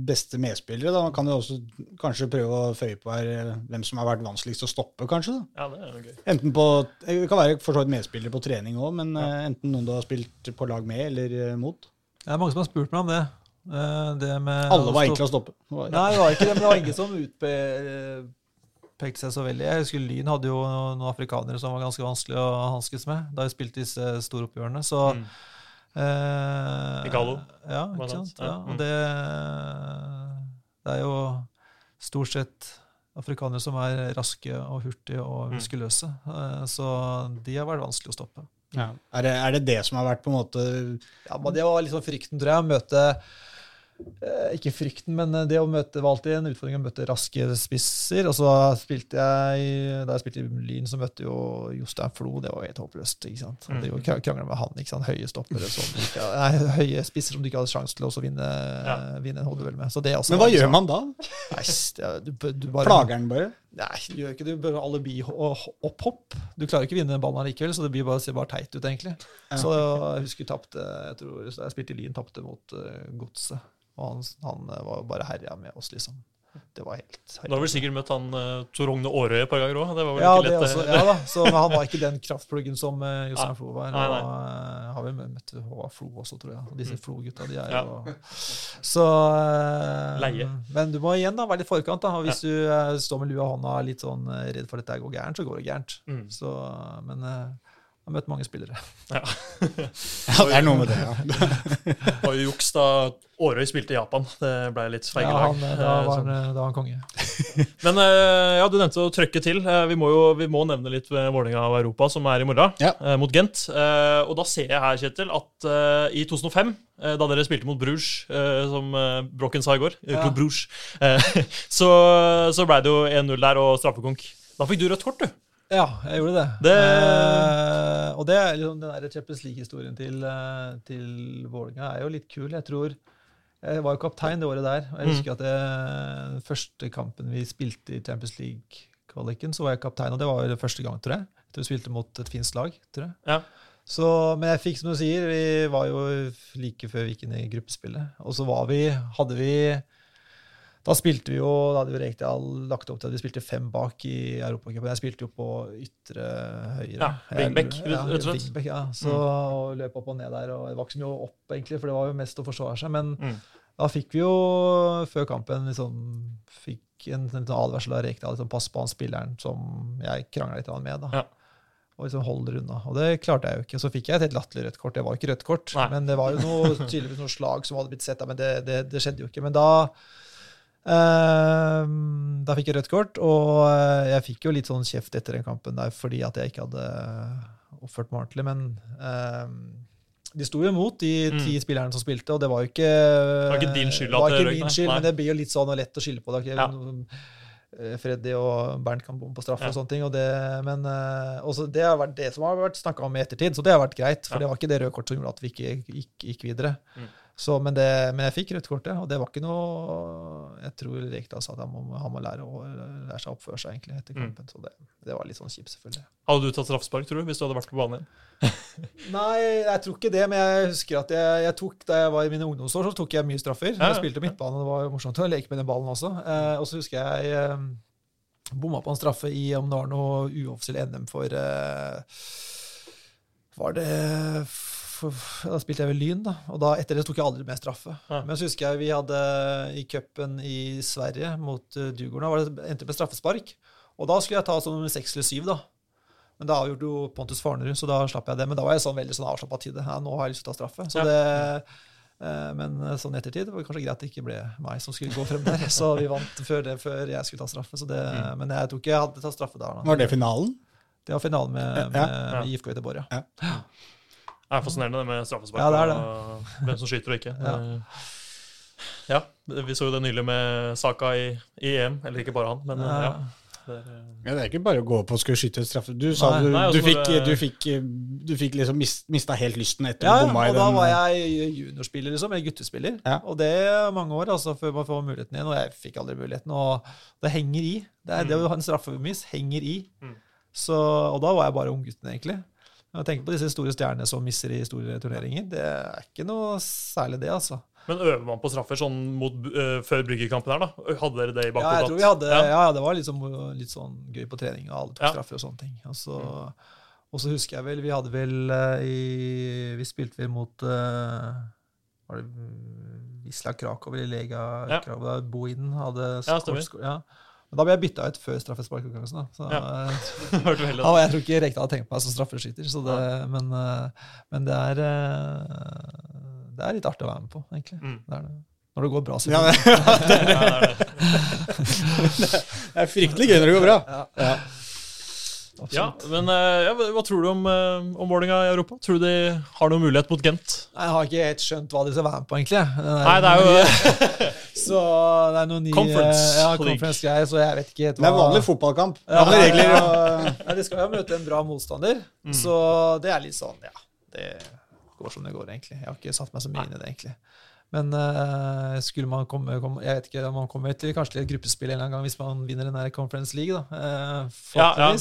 beste medspillere, da man kan du også kanskje prøve å føye på her eh, hvem som har vært vanskeligst å stoppe, kanskje. da. Ja, det er gøy. Enten på, Det kan være for så vidt medspillere på trening òg, men eh, enten noen du har spilt på lag med eller eh, mot. Det er mange som har spurt meg om det. Eh, det med Alle var enkle å stoppe. Nei, det var ikke det, men det var ingen som utpekte seg så veldig. Jeg husker Lyn hadde jo noen afrikanere som var ganske vanskelig å hanskes med da vi spilte disse storoppgjørene. Så Mm. eh, Igalo, Ja, ikke sant. Ja, Ja, mm. og det, det er jo stort sett afrikanere som er raske og hurtige og Mm. muskuløse. Eh, Så de har vært vanskelig å stoppe. Ja. Er, det, er det det som har vært på en måte Ja, men Det var liksom frykten, tror jeg. Å møte Ikke frykten, men det å møte var alltid en utfordring å møte raske spisser. Og så spilte jeg Da jeg spilte i Lyn, så møtte jo Jostein Flo. Det var helt håpløst. ikke sant? Mm. Det var krangla med han. ikke sant? Høye stoppere som ikke, nei, høye spisser som du ikke hadde sjanse til å vinne, Ja. vinne en hodeduell med. Så det også Men var hva gjør liksom- man da? Nei, det du, du bare, Plager den bare? Nei, du gjør ikke det. Du bør alibi og opphopp. Du klarer ikke å vinne den ballen likevel, så det blir bare, ser bare teit ut, egentlig. Ja. Så jeg husker jeg tapte Jeg tror jeg spilte i Lyn, tapte mot uh, Godset. Og han, han eh, var bare herja med oss, liksom. Det var helt, helt Du har vel sikkert møtt han uh, Tor Rogne Aarøy et par ganger òg? Ja, også, eh, ja da, så, han var ikke den kraftpluggen som uh, Jostein Flo var. Nei, nei. Og, eh, har vel møtt Håvard Flo også, tror jeg. Disse Mm. Flo-gutta, de er Ja. jo Så eh, Leie. Men du må igjen da være litt forkant. da, og Hvis du eh, står med lua i hånda litt sånn eh, redd for at dette går gærent, så går det gærent. Mm. Så, men eh, har møtt mange spillere. [laughs] Ja, det er noe med det, ja. [laughs] Jo juks da Årøy spilte i Japan. Det ble litt Ja, feige lag. han, eh, da, Eh, var han, eh, da var han konge. [laughs] Men eh, ja, du nevnte å trøkke til. Vi må jo vi må nevne litt Vålerenga av Europa, som er i morgen, Ja. mot Gent. Eh, Og da ser jeg her, Kjetil, at i 2005, eh, da dere spilte mot Bruges, som Brokken sa i går, Ja. Klubb Bruges, så, så ble det jo 1-0 der og straffekonk. Da fikk du rødt kort, du. Ja, jeg gjorde det. Det- Eh, og det er liksom den der Champions League-historien til, eh, til Vålerenga er jo litt kul. Jeg tror Jeg var jo kaptein det året der. og Jeg Mm. husker at det, den første kampen vi spilte i Champions League-kvaliken, så var jeg kaptein. Og det var jo det første gang, tror jeg. Jeg tror vi spilte mot et finsk lag. tror jeg. Ja. Så, men jeg fikk, som du sier, vi var jo like før vi gikk inn i gruppespillet. Og så var vi, hadde vi Da spilte vi jo Da hadde vi Rekdal lagt opp til at vi spilte fem bak i Europacupen. Jeg spilte jo på ytre høyre. Ja, wingback, rett og slett. ja. Så og løp opp og ned der. Og det var ikke så mye opp, egentlig, for det var jo mest å forsvare seg. Men Mm. da fikk vi jo før kampen liksom fikk en, en advarsel av Rekdal. Liksom, pass på han spilleren som jeg krangla litt med. da. Ja. Og liksom holde det unna. Og det klarte jeg jo ikke. Så fikk jeg et helt latterlig rødt kort. Det var jo ikke rødt kort, Nei. men det var jo noe, tydeligvis noe slag som hadde blitt sett. Men det, det, det skjedde jo ikke. Men da eh, Da fikk jeg rødt kort, og eh, jeg fikk jo litt sånn kjeft etter den kampen der fordi at jeg ikke hadde oppført meg ordentlig. Men uh, de sto jo imot, de Mm. ti spillerne som spilte, og det var jo ikke Det var ikke din skyld det at var det ikke røyk, min skyld, Nei. men det blir jo litt sånn og lett å skylde på det. Ja. Freddy og Bernt kan bomme på straffe Ja. og sånne ting. Og det, men også det har vært det som har vært snakka om i ettertid, så det har vært greit. For Ja. det var ikke det røde kortet som gjorde at vi ikke gikk, gikk videre. Mm. Så, men, det, men jeg fikk rødt kort, ja, og det var ikke noe Jeg tror Rekdal sa at han må, han må lære, å, lære seg å oppføre seg egentlig etter Mm. kampen. Så det, det var litt sånn kjipt, selvfølgelig. Hadde du tatt straffespark, tror du, hvis du hadde vært på banen igjen? [laughs] Nei, jeg tror ikke det, men jeg husker at jeg, jeg tok, da jeg var i mine ungdomsår, så tok jeg mye straffer. Ja, ja. Jeg spilte midtbane, og det var morsomt å leke med den ballen også. Eh, og så husker jeg eh, bomma på en straffe i om det var noe uoffisiell NM for eh, Var det Da spilte jeg vel Lyn, da. Og da, etter det tok jeg aldri mer straffe. Ja. Men så husker jeg vi hadde i cupen i Sverige mot uh, Djurgården, da var det endte med straffespark. Og da skulle jeg ta sånn nummer seks eller syv, da. Men da avgjorde jo Pontus Farnerud, så da slapp jeg det. Men da var jeg sånn veldig sånn avslappa til det. Ja, nå har jeg lyst til å ta straffe. Så Ja. det, eh, men sånn i ettertid var det kanskje greit at det ikke ble meg som skulle gå frem der. [laughs] Så vi vant før, det, før jeg skulle ta straffe. Så det, Mm. Men jeg tror ikke jeg hadde tatt straffe der. Da. Var det finalen? Det var finalen med, Ja. med, Ja. med IFK Göteborg, ja. Det er fascinerende det med straffespark Ja, det er det. og hvem som skyter og ikke. [laughs] Ja. Eh, Ja, vi så jo det nylig med Saka i, i EM. Eller ikke bare han, men eh, ja. Ja. Det er, eh, Ja, det er ikke bare å gå opp og skulle skyte straffe. Du sa Nei. du, Nei, du, altså, fikk, det- du, fikk, du fikk liksom mist, mista helt lysten etter Ja, å bomma i og da var jeg juniorspiller, liksom. Eller guttespiller. Ja. Og det er mange år altså, før man får muligheten igjen. Og jeg fikk aldri muligheten. Og det henger i. Det, er, det å ha en straffemiss henger i. Mm. Så, og da var jeg bare unggutten, egentlig. Jeg tenker på disse store stjernene som misser i store turneringer. Det er ikke noe særlig, det, altså. Men øver man på straffer sånn mot, uh, før bryggerkampen her, da? Hadde dere det i Ja, jeg tror vi hadde, Ja. ja. det var liksom, litt sånn gøy på trening, og alle tok Ja. straffer og sånne ting. Og så, og så husker jeg vel, vi hadde vel eh, i Vi spilte vel mot uh, Var det Isla Wisla Krakow eller Lega Ja. Krakow? Bohinen hadde skåret- ja. Men da ble jeg bytta ut før straffesparkkonkurransen. Så, Ja. eh, [laughs] ja, jeg tror ikke Rekdal hadde tenkt på meg som straffeskyter, så det, men, eh, men det er eh, Det er litt artig å være med på, egentlig. Mm. Det er det. Når det går bra. Ja, selvfølgelig. det, [laughs] Ja, det er det. [laughs] det er fryktelig gøy når det går bra. Ja. Ja, men eh, ja, hva hva tror du om, uh, om Vålerenga i Europa? Tror du de har noen mulighet mot Gent? Jeg har ikke helt skjønt hva de skal være med på, egentlig. Nei, det er jo [laughs] Så det er noen nye Conference ja, conference-greier, så jeg vet ikke helt Det er vanlig fotballkamp. Ja, regler. Og, [laughs] Nei, De skal jo møte en bra motstander, Mm. så det er litt sånn, ja Det går som det går, egentlig. Jeg har ikke satt meg så mye inn i det, egentlig. Men uh, skulle man komme, komme Jeg vet ikke om man kommer til kanskje til et gruppespill en eller annen gang hvis man vinner en Conference League. da, uh, ja, ja.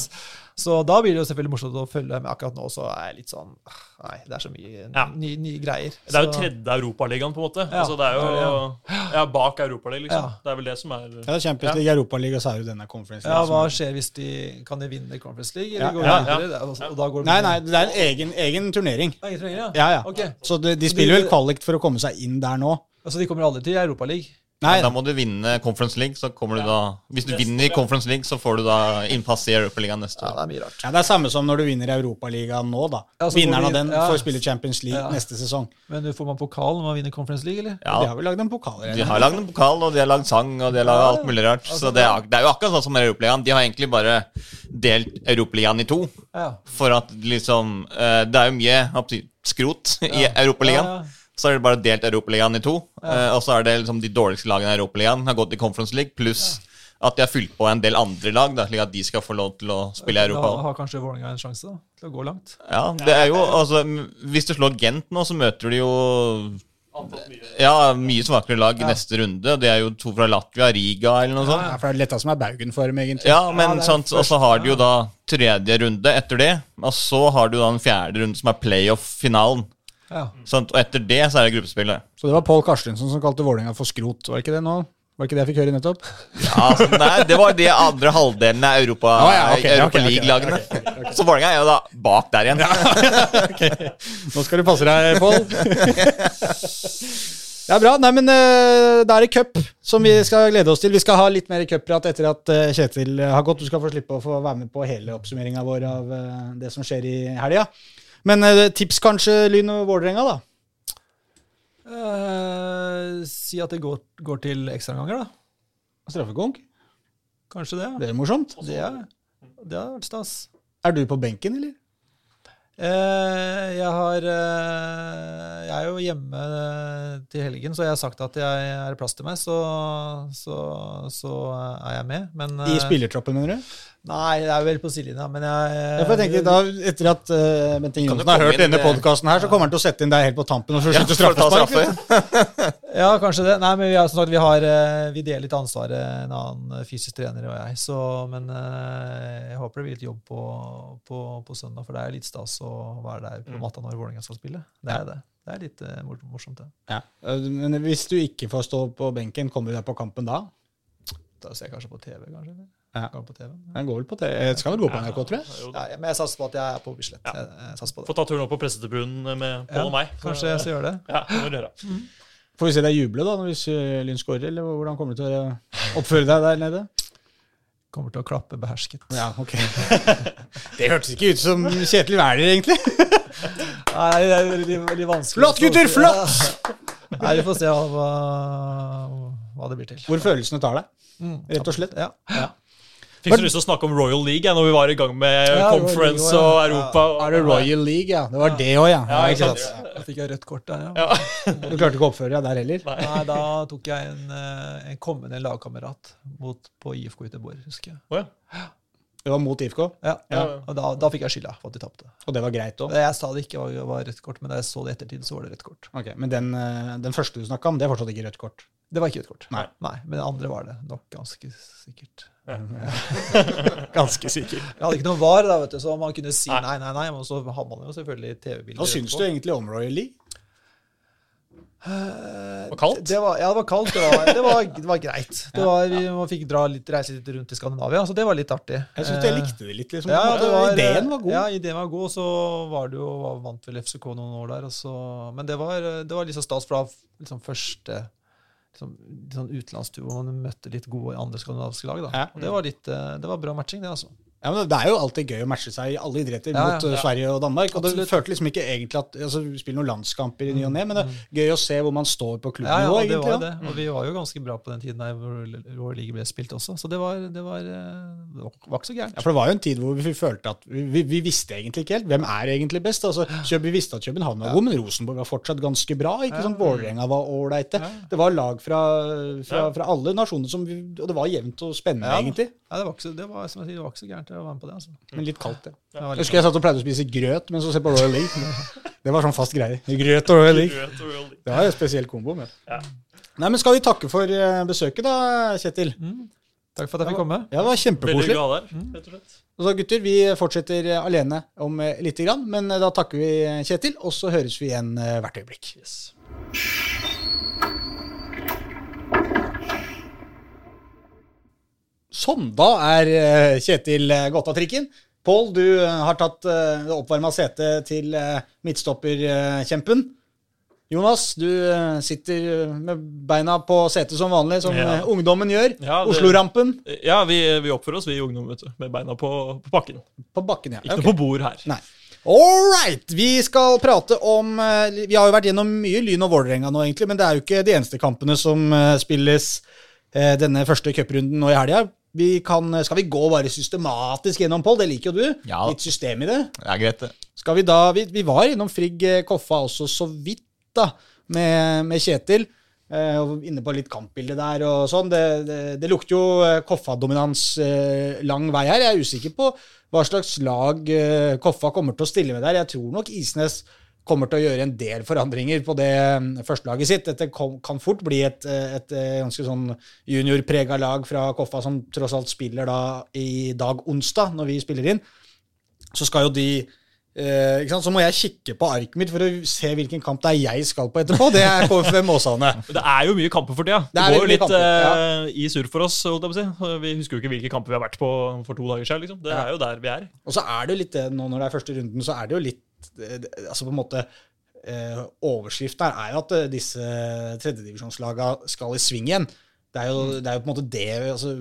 Så da blir det jo selvfølgelig morsomt å følge med. Akkurat nå så er jeg litt sånn Nei, det er så mye Ja. nye, nye greier. Det er jo tredje Europaligaen, på en måte. Ja, altså, det er jo ja, bak Europaligaen, liksom. Ja. Det er vel det som er ja, det er Champions League, Europaliga, og så er det denne conference Ja, League Hva skjer hvis de Kan de vinne Conference League? Eller går ja, de ja. videre? Det er- Og, og da går de Nei, nei, det er en egen, egen turnering. Egen turnering, ja. Ja, ja. Okay. Så de, de spiller vel kvalik for å komme seg inn der nå. Altså, de kommer aldri til Europaligaen. Nei, Da må du vinne Conference League, så kommer du da Hvis du vinner i Conference League, så får du da innpass i Europaligaen neste Ja, år. det er mye rart. ja, det er samme som når du vinner Europaligaen nå, da. Ja, Vinneren av den ja. får spille Champions League Ja. neste sesong. Men får man pokal når man vinner Conference League, eller? De har vel lagd en pokal? De har lagd en pokal, og de har lagd sang, og de har lagd alt mulig rart. altså, Så det er, det er jo akkurat sånn som Europaligaen. De har egentlig bare delt Europaligaen i to. Ja. For at liksom eh, Det er jo mye skrot i Ja. Europaligaen. Ja, ja. Så er det bare delt Europaligaen i to. Ja. eh, og så er det liksom de dårligste lagene i Europaligaen har gått i Conference League, pluss at de har fylt på en del andre lag, da, slik at de skal få lov til å spille i Da Europa. har kanskje Vålerenga en sjanse da, til å gå langt. Ja, det er jo, altså, Hvis du slår Gent nå, så møter du jo Ja, mye svakere lag i neste runde. Det er jo to fra Latvia, Riga eller noe sånt. Ja, for det er letta som er baugen for dem, egentlig. Ja, men er sant, og så har de jo da tredje runde etter det. Og så har du da den fjerde runde, som er playoff-finalen. Ja. Sånt, Og etter det så er det gruppespillet. Så det var Pål Karstensen som kalte Vålerenga for skrot, var ikke det nå? Var ikke det jeg fikk høre nettopp? [laughs] Ja, altså, nei, det var de andre halvdelen av Europa, ah, ja, okay, Europa okay, ok, League-lagene. ok, ok, Så Vålerenga er jo da bak der igjen. [laughs] Nå skal du passe deg, Pål. [laughs] Det er bra. Nei, men eh, da er det cup som vi skal glede oss til. Vi skal ha litt mer cupprat etter at eh, Kjetil har gått. Du skal få slippe å få være med på hele oppsummeringa vår av eh, det som skjer i helga. Men eh, tips kanskje Lyn og Vålerenga, da? Eh, si at det går, går til ekstraomganger, da. Straffekonk? Kanskje det. Det er morsomt. Det, er, det har vært stas. Er du på benken, eller? Eh, jeg har eh, Jeg er jo hjemme til helgen, så jeg har sagt at jeg er plass til meg, så, så, så er jeg med. Men I spillertroppen, mener du? Nei, det er vel på sidelinja, men jeg Ja, jeg tenker da, Etter at uh, Bente Johnsen har hørt inn denne det- podkasten her, så kommer han til å sette inn deg helt på tampen og så Ja, skyte for straffespark. straffe. [laughs] Ja, kanskje det. Nei, men vi, har, sagt, vi, har, eh, vi deler litt ansvaret, en annen fysisk trener og jeg. Så, men uh, jeg håper det blir litt jobb på, på, på søndag, for det er litt stas å være der på matta når Vålerenga skal spille. Det er det. Det er litt uh, morsomt, det. Ja. Men hvis du ikke får stå på benken, kommer du deg på kampen da? Da ser jeg kanskje på TV, kanskje. Ja. Går på TV. Den går vel på TV. Jeg skal vel gå på NRK, tror jeg. Ja, men jeg satser på at jeg er på Bislett. Ja. Få ta turen opp på pressetribunen med Pål og meg. Kanskje jeg skal gjøre det. Ja, det du. Får vi se deg juble da, hvis uh, Lyn skårer, eller hvordan kommer du til å oppføre deg der nede? Kommer til å klappe behersket. Ja, ok. [laughs] Det hørtes ikke ut som Kjetil Wæler, egentlig. [laughs] Nei, det er veldig, veldig vanskelig. Flott, gutter, flott! Nei, vi får se hva, hva det blir til. Hvor følelsene tar deg, Mm, rett og slett. Ja. Fikk så lyst til å snakke om Royal League ja, når vi var i gang med Ja, conference League, og. Europa. og- Er det Royal League, ja? Det var det òg, ja. Ja, ikke sant. Da fikk jeg rødt kort der, ja. Ja. Du klarte ikke å oppføre deg der heller? Nei, da tok jeg en, eh, en kommende lagkamerat mot, på IFK Göteborg, husker jeg. Oh, ja. Det var mot IFK, Ja, Ja. Og da, da fikk jeg skylda for at de tapte. og det var greit òg. Jeg sa det ikke var, var rødt kort, men da jeg så det i ettertid, så var det rødt kort. Ok, men den, uh, den første du snakka om, det er fortsatt ikke rødt kort. Det var ikke rødt kort. Nei. Nei. Men den andre var det nok ganske sikkert. [laughs] Ganske sikker. Jeg hadde ikke noe var, da, vet du, så man kunne si Nei. nei, nei. Men så har man jo selvfølgelig TV-bilder. Hva syns du egentlig om Royal League? Det var kaldt? Det var, ja, det var kaldt. Det var, det var, det var greit. [laughs] Det var, vi man fikk dra litt, reise litt rundt i Skandinavia, så det var litt artig. Jeg syns jeg Eh, likte det litt. liksom. Ja, Ideen var god. Ja, ideen var god. og Så var det jo vant vel FCK noen år der. Så, men det var, det var liksom stas fra liksom første liksom, sånn utenlandstur hvor man møtte litt gode andre skandinaviske lag. da. Og det var, litt, eh, det var bra matching, det, altså. Ja, men Det er jo alltid gøy å matche seg i alle idretter Ja, mot ja. uh, Sverige og Danmark. Og det Absolutt. følte liksom ikke egentlig at altså, Vi spiller noen landskamper i ny og ne, men det er gøy å se hvor man står på klubben Ja, ja, det egentlig. var det. Og vi var jo ganske bra på den tiden der hvor Royal League ble spilt også. Så det var, det var, eh, det var ikke så gærent. Ja, for Det var jo en tid hvor vi følte at vi, vi, vi visste egentlig ikke helt hvem er egentlig best. Altså, vi visste at København var god, men Rosenborg var fortsatt ganske bra. ikke sant? Vålerenga var ålreite. Det var lag fra, fra, fra alle nasjoner, som og det var jevnt og spennende, Ja. egentlig. Nei, det var ikke så, det var, som jeg sier, det var ikke så gærent å være med på det. altså. Men litt kaldt, det. Det Jeg husker jeg satt og pleide å spise grøt mens jeg så på Royal League. Det var sånn fast greie. Grøt og Royal League. Det var en spesiell kombo. Men. Ja. Nei, men Skal vi takke for eh, besøket, da, Kjetil? Mm. Takk for at jeg fikk komme. Ja, Det var kjempekoselig. rett og så gutter, Vi fortsetter alene om eh, lite grann, men eh, da takker vi Kjetil, og så høres vi igjen hvert øyeblikk. Yes. Sånn, da er eh, Kjetil eh, gått av trikken. Pål, du eh, har tatt det oppvarma setet til midtstopperkjempen. Jonas, du sitter med beina på setet som vanlig, som Ja. ungdommen gjør. Ja, Oslo-rampen Ja, vi, vi oppfører oss, vi ungdom, vet du. Med beina på, på bakken. på bakken. ja. Ikke okay. på bord her. Nei. All right! Vi skal prate om Vi har jo vært gjennom mye Lyn og Vålerenga nå, egentlig, men det er jo ikke de eneste kampene som spilles denne første cuprunden nå i helga. Vi kan, skal vi gå bare systematisk gjennom, Pål? Det liker jo du. Ja. Litt system i det. Det er greit, det. Skal vi da Vi, vi var innom Frigg eh, Koffa også så vidt, da, med, med Kjetil. Eh, og inne på litt kampbilde der og sånn. Det, det, det lukter jo eh, Koffa-dominans eh, lang vei her. Jeg er usikker på hva slags lag eh, Koffa kommer til å stille med der. Jeg tror nok Isnes kommer til å gjøre en del forandringer på det mm, førstelaget sitt. Dette kan fort bli et, et, et ganske sånn juniorprega lag fra Koffa, som tross alt spiller da i dag onsdag, når vi spiller inn. Så skal jo de Eh, så må jeg kikke på arket mitt for å se hvilken kamp det er jeg skal på etterpå. Det er KFM Måsane. [laughs] Det er jo mye kamper for tida. Det, det går jo litt kamper, ja. uh, i surr for oss. si. Vi husker jo ikke hvilke kamper vi har vært på for to dager siden. Liksom. Det ja. er jo der vi er. Og så er det jo litt nå når det er første runden, så er det jo litt eh, altså på en måte eh, Overskriften her er jo at disse tredjedivisjonslaga skal i sving igjen. Det er, jo, mm. det er jo, på en måte det altså,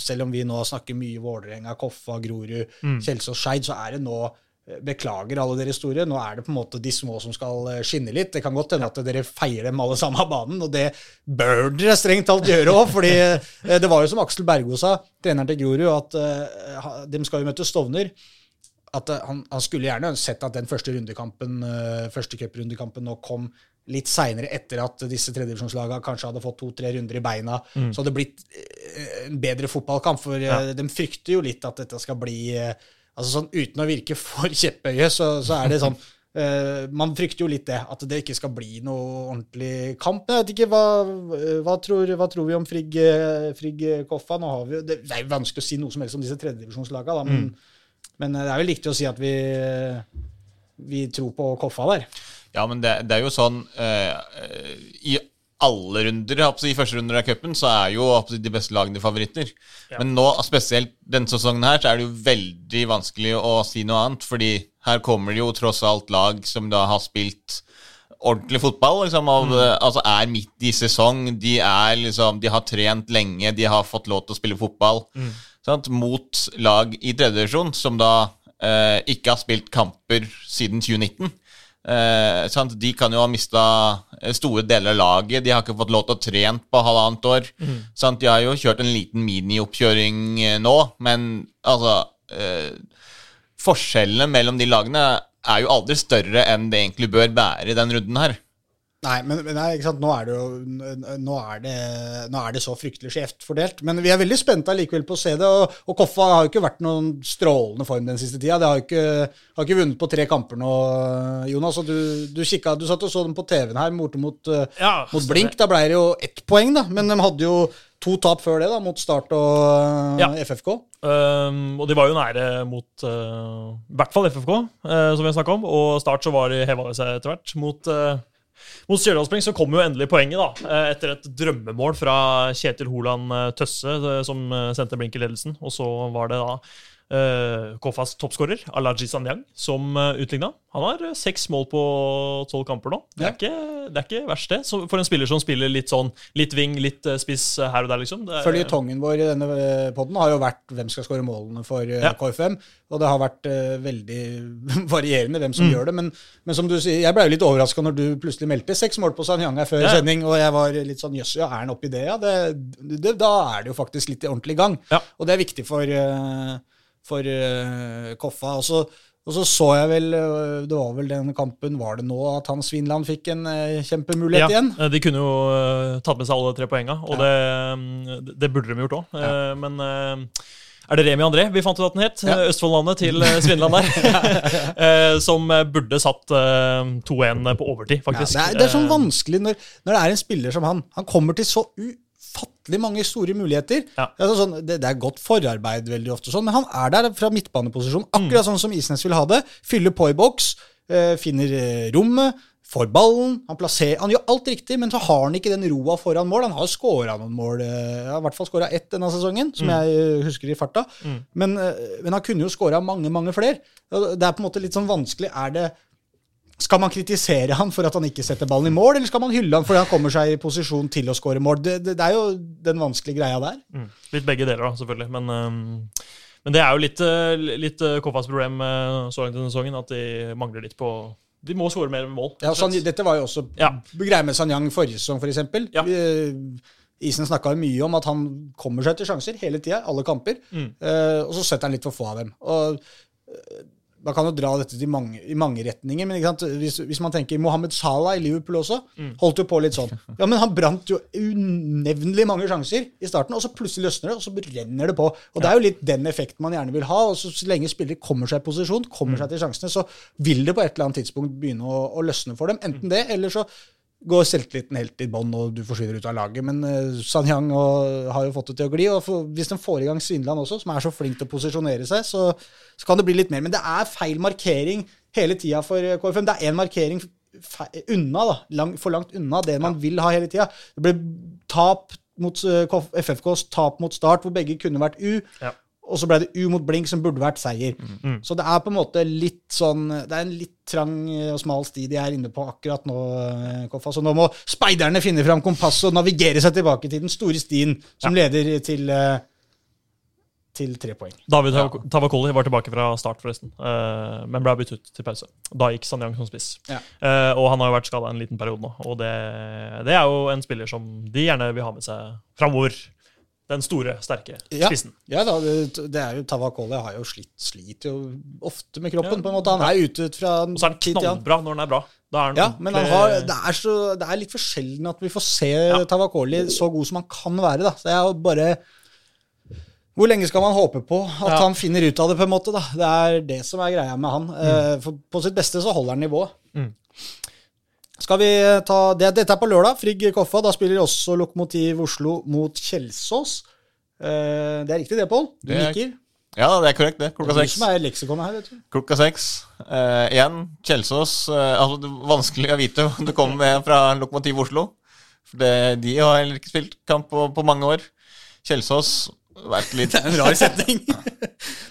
Selv om vi nå snakker mye Vålerenga, Koffa, Grorud, mm. Kjelsås, Skeid, så er det nå Beklager alle deres store. Nå er det på en måte de små som skal eh, skinne litt. Det kan godt hende at dere feier dem alle sammen av banen, og det bør dere strengt talt gjøre òg. fordi eh, det var jo som Aksel Bergo sa, treneren til Grorud, at de skal jo møte Stovner. At uh, han, han, skulle gjerne sett at den første rundekampen, uh, første cuprundekampen nå kom litt seinere, etter at disse tredjedivisjonslagene kanskje hadde fått to-tre runder i beina. Mm. Så hadde det blitt en bedre fotballkamp. For ja. de frykter jo litt at dette skal bli altså sånn Uten å virke [laughs] for kjepphøye, så, så er det sånn uh, Man frykter jo litt det, at det ikke skal bli noe ordentlig kamp. Jeg vet ikke, Hva, hva, tror, hva tror, vi om Frigg, Frigg Koffa? Nå har vi, det, det er jo vanskelig å si noe som helst om disse tredjedivisjonslagene, men, mm. Men det er vel riktig å si at vi, vi tror på Koffa der. Ja, men det, det er jo sånn uh, I alle runder i første runder av cupen, så er jo de beste lagene favoritter. Ja. Men nå, spesielt denne sesongen her, så er det jo veldig vanskelig å si noe annet. Fordi her kommer det jo tross alt lag som da har spilt ordentlig fotball. Liksom, av, mm. Altså er midt i sesong. De, er, liksom, de har trent lenge, de har fått lov til å spille fotball. Mm. Sant? Mot lag i tredjedivisjon som da eh, ikke har spilt kamper siden 2019. Eh, de kan jo ha mista eh, store deler av laget. De har ikke fått lov til å trene på halvannet år. Mm. De har jo kjørt en liten minioppkjøring eh, nå, men altså eh, Forskjellene mellom de lagene er jo aldri større enn det egentlig bør være i den runden her. Nei, men, nei, ikke sant? nå, er det jo, nå, er det, nå er det så fryktelig skjevt fordelt. Men vi er veldig spente likevel på å se det. Og, og, Koffa har jo ikke vært noen strålende form den siste tida. Det har ikke, har ikke vunnet på tre kamper nå, Jonas. Og du, du, kikka, du satt og så dem på TV-en her, borte mot, eh, ja, mot Blink. Da ble det jo ett poeng, da. Men de hadde jo to tap før det, da, mot Start og ja. FFK. Um, og de var jo nære mot uh, i hvert fall FFK, uh, som vi snakka om. Og Start så var de heva seg etter hvert mot uh, mot Stjørdalsblink så kom jo endelig poenget, da. Eh, etter et drømmemål fra Kjetil Holand eh, Tøsse, eh, som sendte Blink i ledelsen. Og så var det da uh, Koffas toppskårer, Alaji Sanyang, som uh, utligna. Han har seks mål på tolv kamper nå. Det er, ja. ikke, det er ikke verst, det. Så for en spiller som spiller litt sånn litt wing, litt spiss her og der, liksom. Føljetongen vår i denne poden har jo vært hvem skal skåre målene for ja. KFM. Og det har vært uh, veldig [laughs] varierende hvem som mm. gjør det. Men, men, som du sier, jeg ble jo litt overraska når du plutselig meldte seks mål på Sanyang her før ja. sending, og jeg var litt sånn jøss, ja, er han oppi det? Ja, det, det, da er det jo faktisk litt i ordentlig gang. Og det er viktig for uh, for uh, Koffa. Og så, og så, så jeg vel, eh, det var vel den kampen, var det nå at Hans Vinland fikk en uh, kjempemulighet ja, igjen? De kunne jo tatt med seg alle tre poenga, og ja. det, det, burde de gjort òg. Ja. men er det Remi André vi fant ut at den het? Ja. Østfoldlandet til Svinland der. [laughs] [laughs] som burde satt 2-1 på overtid, faktisk. Ja, det, er, det, er, sånn vanskelig når, når, det er en spiller som han. Han kommer til så u ufattelig mange store muligheter. Ja. Altså sånn, det, det, er godt forarbeid veldig ofte, sånn, men han er der fra midtbaneposisjon, akkurat mm. sånn som Isnes vil ha det. Fyller på i boks, øh, finner eh, rommet, får ballen. Han, plasserer, han gjør alt riktig, men så har han ikke den roa foran mål. Han har skåra noen mål, har i hvert fall skåra ett denne sesongen, som mm. jeg husker i farta. Mm. Men, men, han kunne jo skåra mange, mange flere. Det er på en måte litt sånn vanskelig. Er det skal man kritisere han for at han ikke setter ballen i mål, eller skal man hylle han fordi han kommer seg i posisjon til å skåre mål? Det, det, det, er jo den vanskelige greia der. Mm. Litt begge deler, da, selvfølgelig. Men, um, men det er jo litt, uh, litt uh, Koffas problem uh, så langt denne sesongen, at de mangler litt på De må skåre mer med mål. Ja, San, dette var jo også ja. greia med Sanyang forrige sesong, f.eks. For ja. Isen snakka mye om at han kommer seg til sjanser hele tida, alle kamper. Mm. Uh, og så setter han litt for få av dem. Og da kan du dra dette til mange, i mange retninger. Men ikke sant? Hvis, hvis man tenker Mohammed Salah i Liverpool også, holdt jo på litt sånn. [laughs] Ja, men han brant jo unevnelig mange sjanser i starten, og så plutselig løsner det, og så renner det på. Og det er jo litt den effekten man gjerne vil ha. og Så, så lenge spillere kommer seg i posisjon, kommer seg til sjansene, så vil det på et eller annet tidspunkt begynne å, å løsne for dem. Enten det, eller så går selvtilliten helt i bånn, og du forsvinner ut av laget. Men uh, Sanyang og, har jo fått det til å gli. og for, Hvis de får i gang Svindland også, som er så flink til å posisjonere seg, så, så kan det bli litt mer. Men det er feil markering hele tida for eh, KFM. Det er én markering unna, da, lang, for langt unna det man vil ha hele tida. Det ble tap mot uh, FFKs tap mot Start, hvor begge kunne vært U. Ja. Og så ble det U mot blink, som burde vært seier. Så det er på en måte litt sånn Det er en litt trang og smal sti de er inne på akkurat nå, eh, Koffa. Så nå må speiderne finne fram kompasset og navigere seg tilbake til den store stien som leder til, eh, til tre poeng. David Tav- Tavakoli var tilbake fra start, forresten, eh, men ble byttet ut til pause. Da gikk Sanyang som spiss. Ja. Eh, og han har jo vært skada en liten periode nå. Og det, det er jo en spiller som de gjerne vil ha med seg framover. Den store, sterke spissen. Ja da, det, er jo Tavakoli har jo slitt, sliter jo ofte med kroppen, på en måte. Han er ute ut fra Og så er han knallbra når han er bra. Da er han Ja, men han har, det, er så, det er litt for sjelden at vi får se Ja. Tavakoli så god som han kan være. da. Det er jo bare Hvor lenge skal man håpe på at Ja. han finner ut av det? på en måte da? Det er det som er greia med han. Mm. For på sitt beste så holder han nivået. Mm. Skal vi ta, det, Dette er på lørdag. Frigg Koffa. Da spiller også Lokomotiv Oslo mot Kjelsås. Eh, Det er riktig det, Pål? Du Det er- nikker? Ja, det er korrekt, det. Det Klokka er du seks. som er leksikonet her, vet du. Klokka seks. Eh, igjen, Kjelsås. Eh, altså, det er vanskelig å vite om det kommer med fra Lokomotiv Oslo. For det, de har heller ikke spilt kamp på, på mange år. Kjelsås litt Det er en rar setning.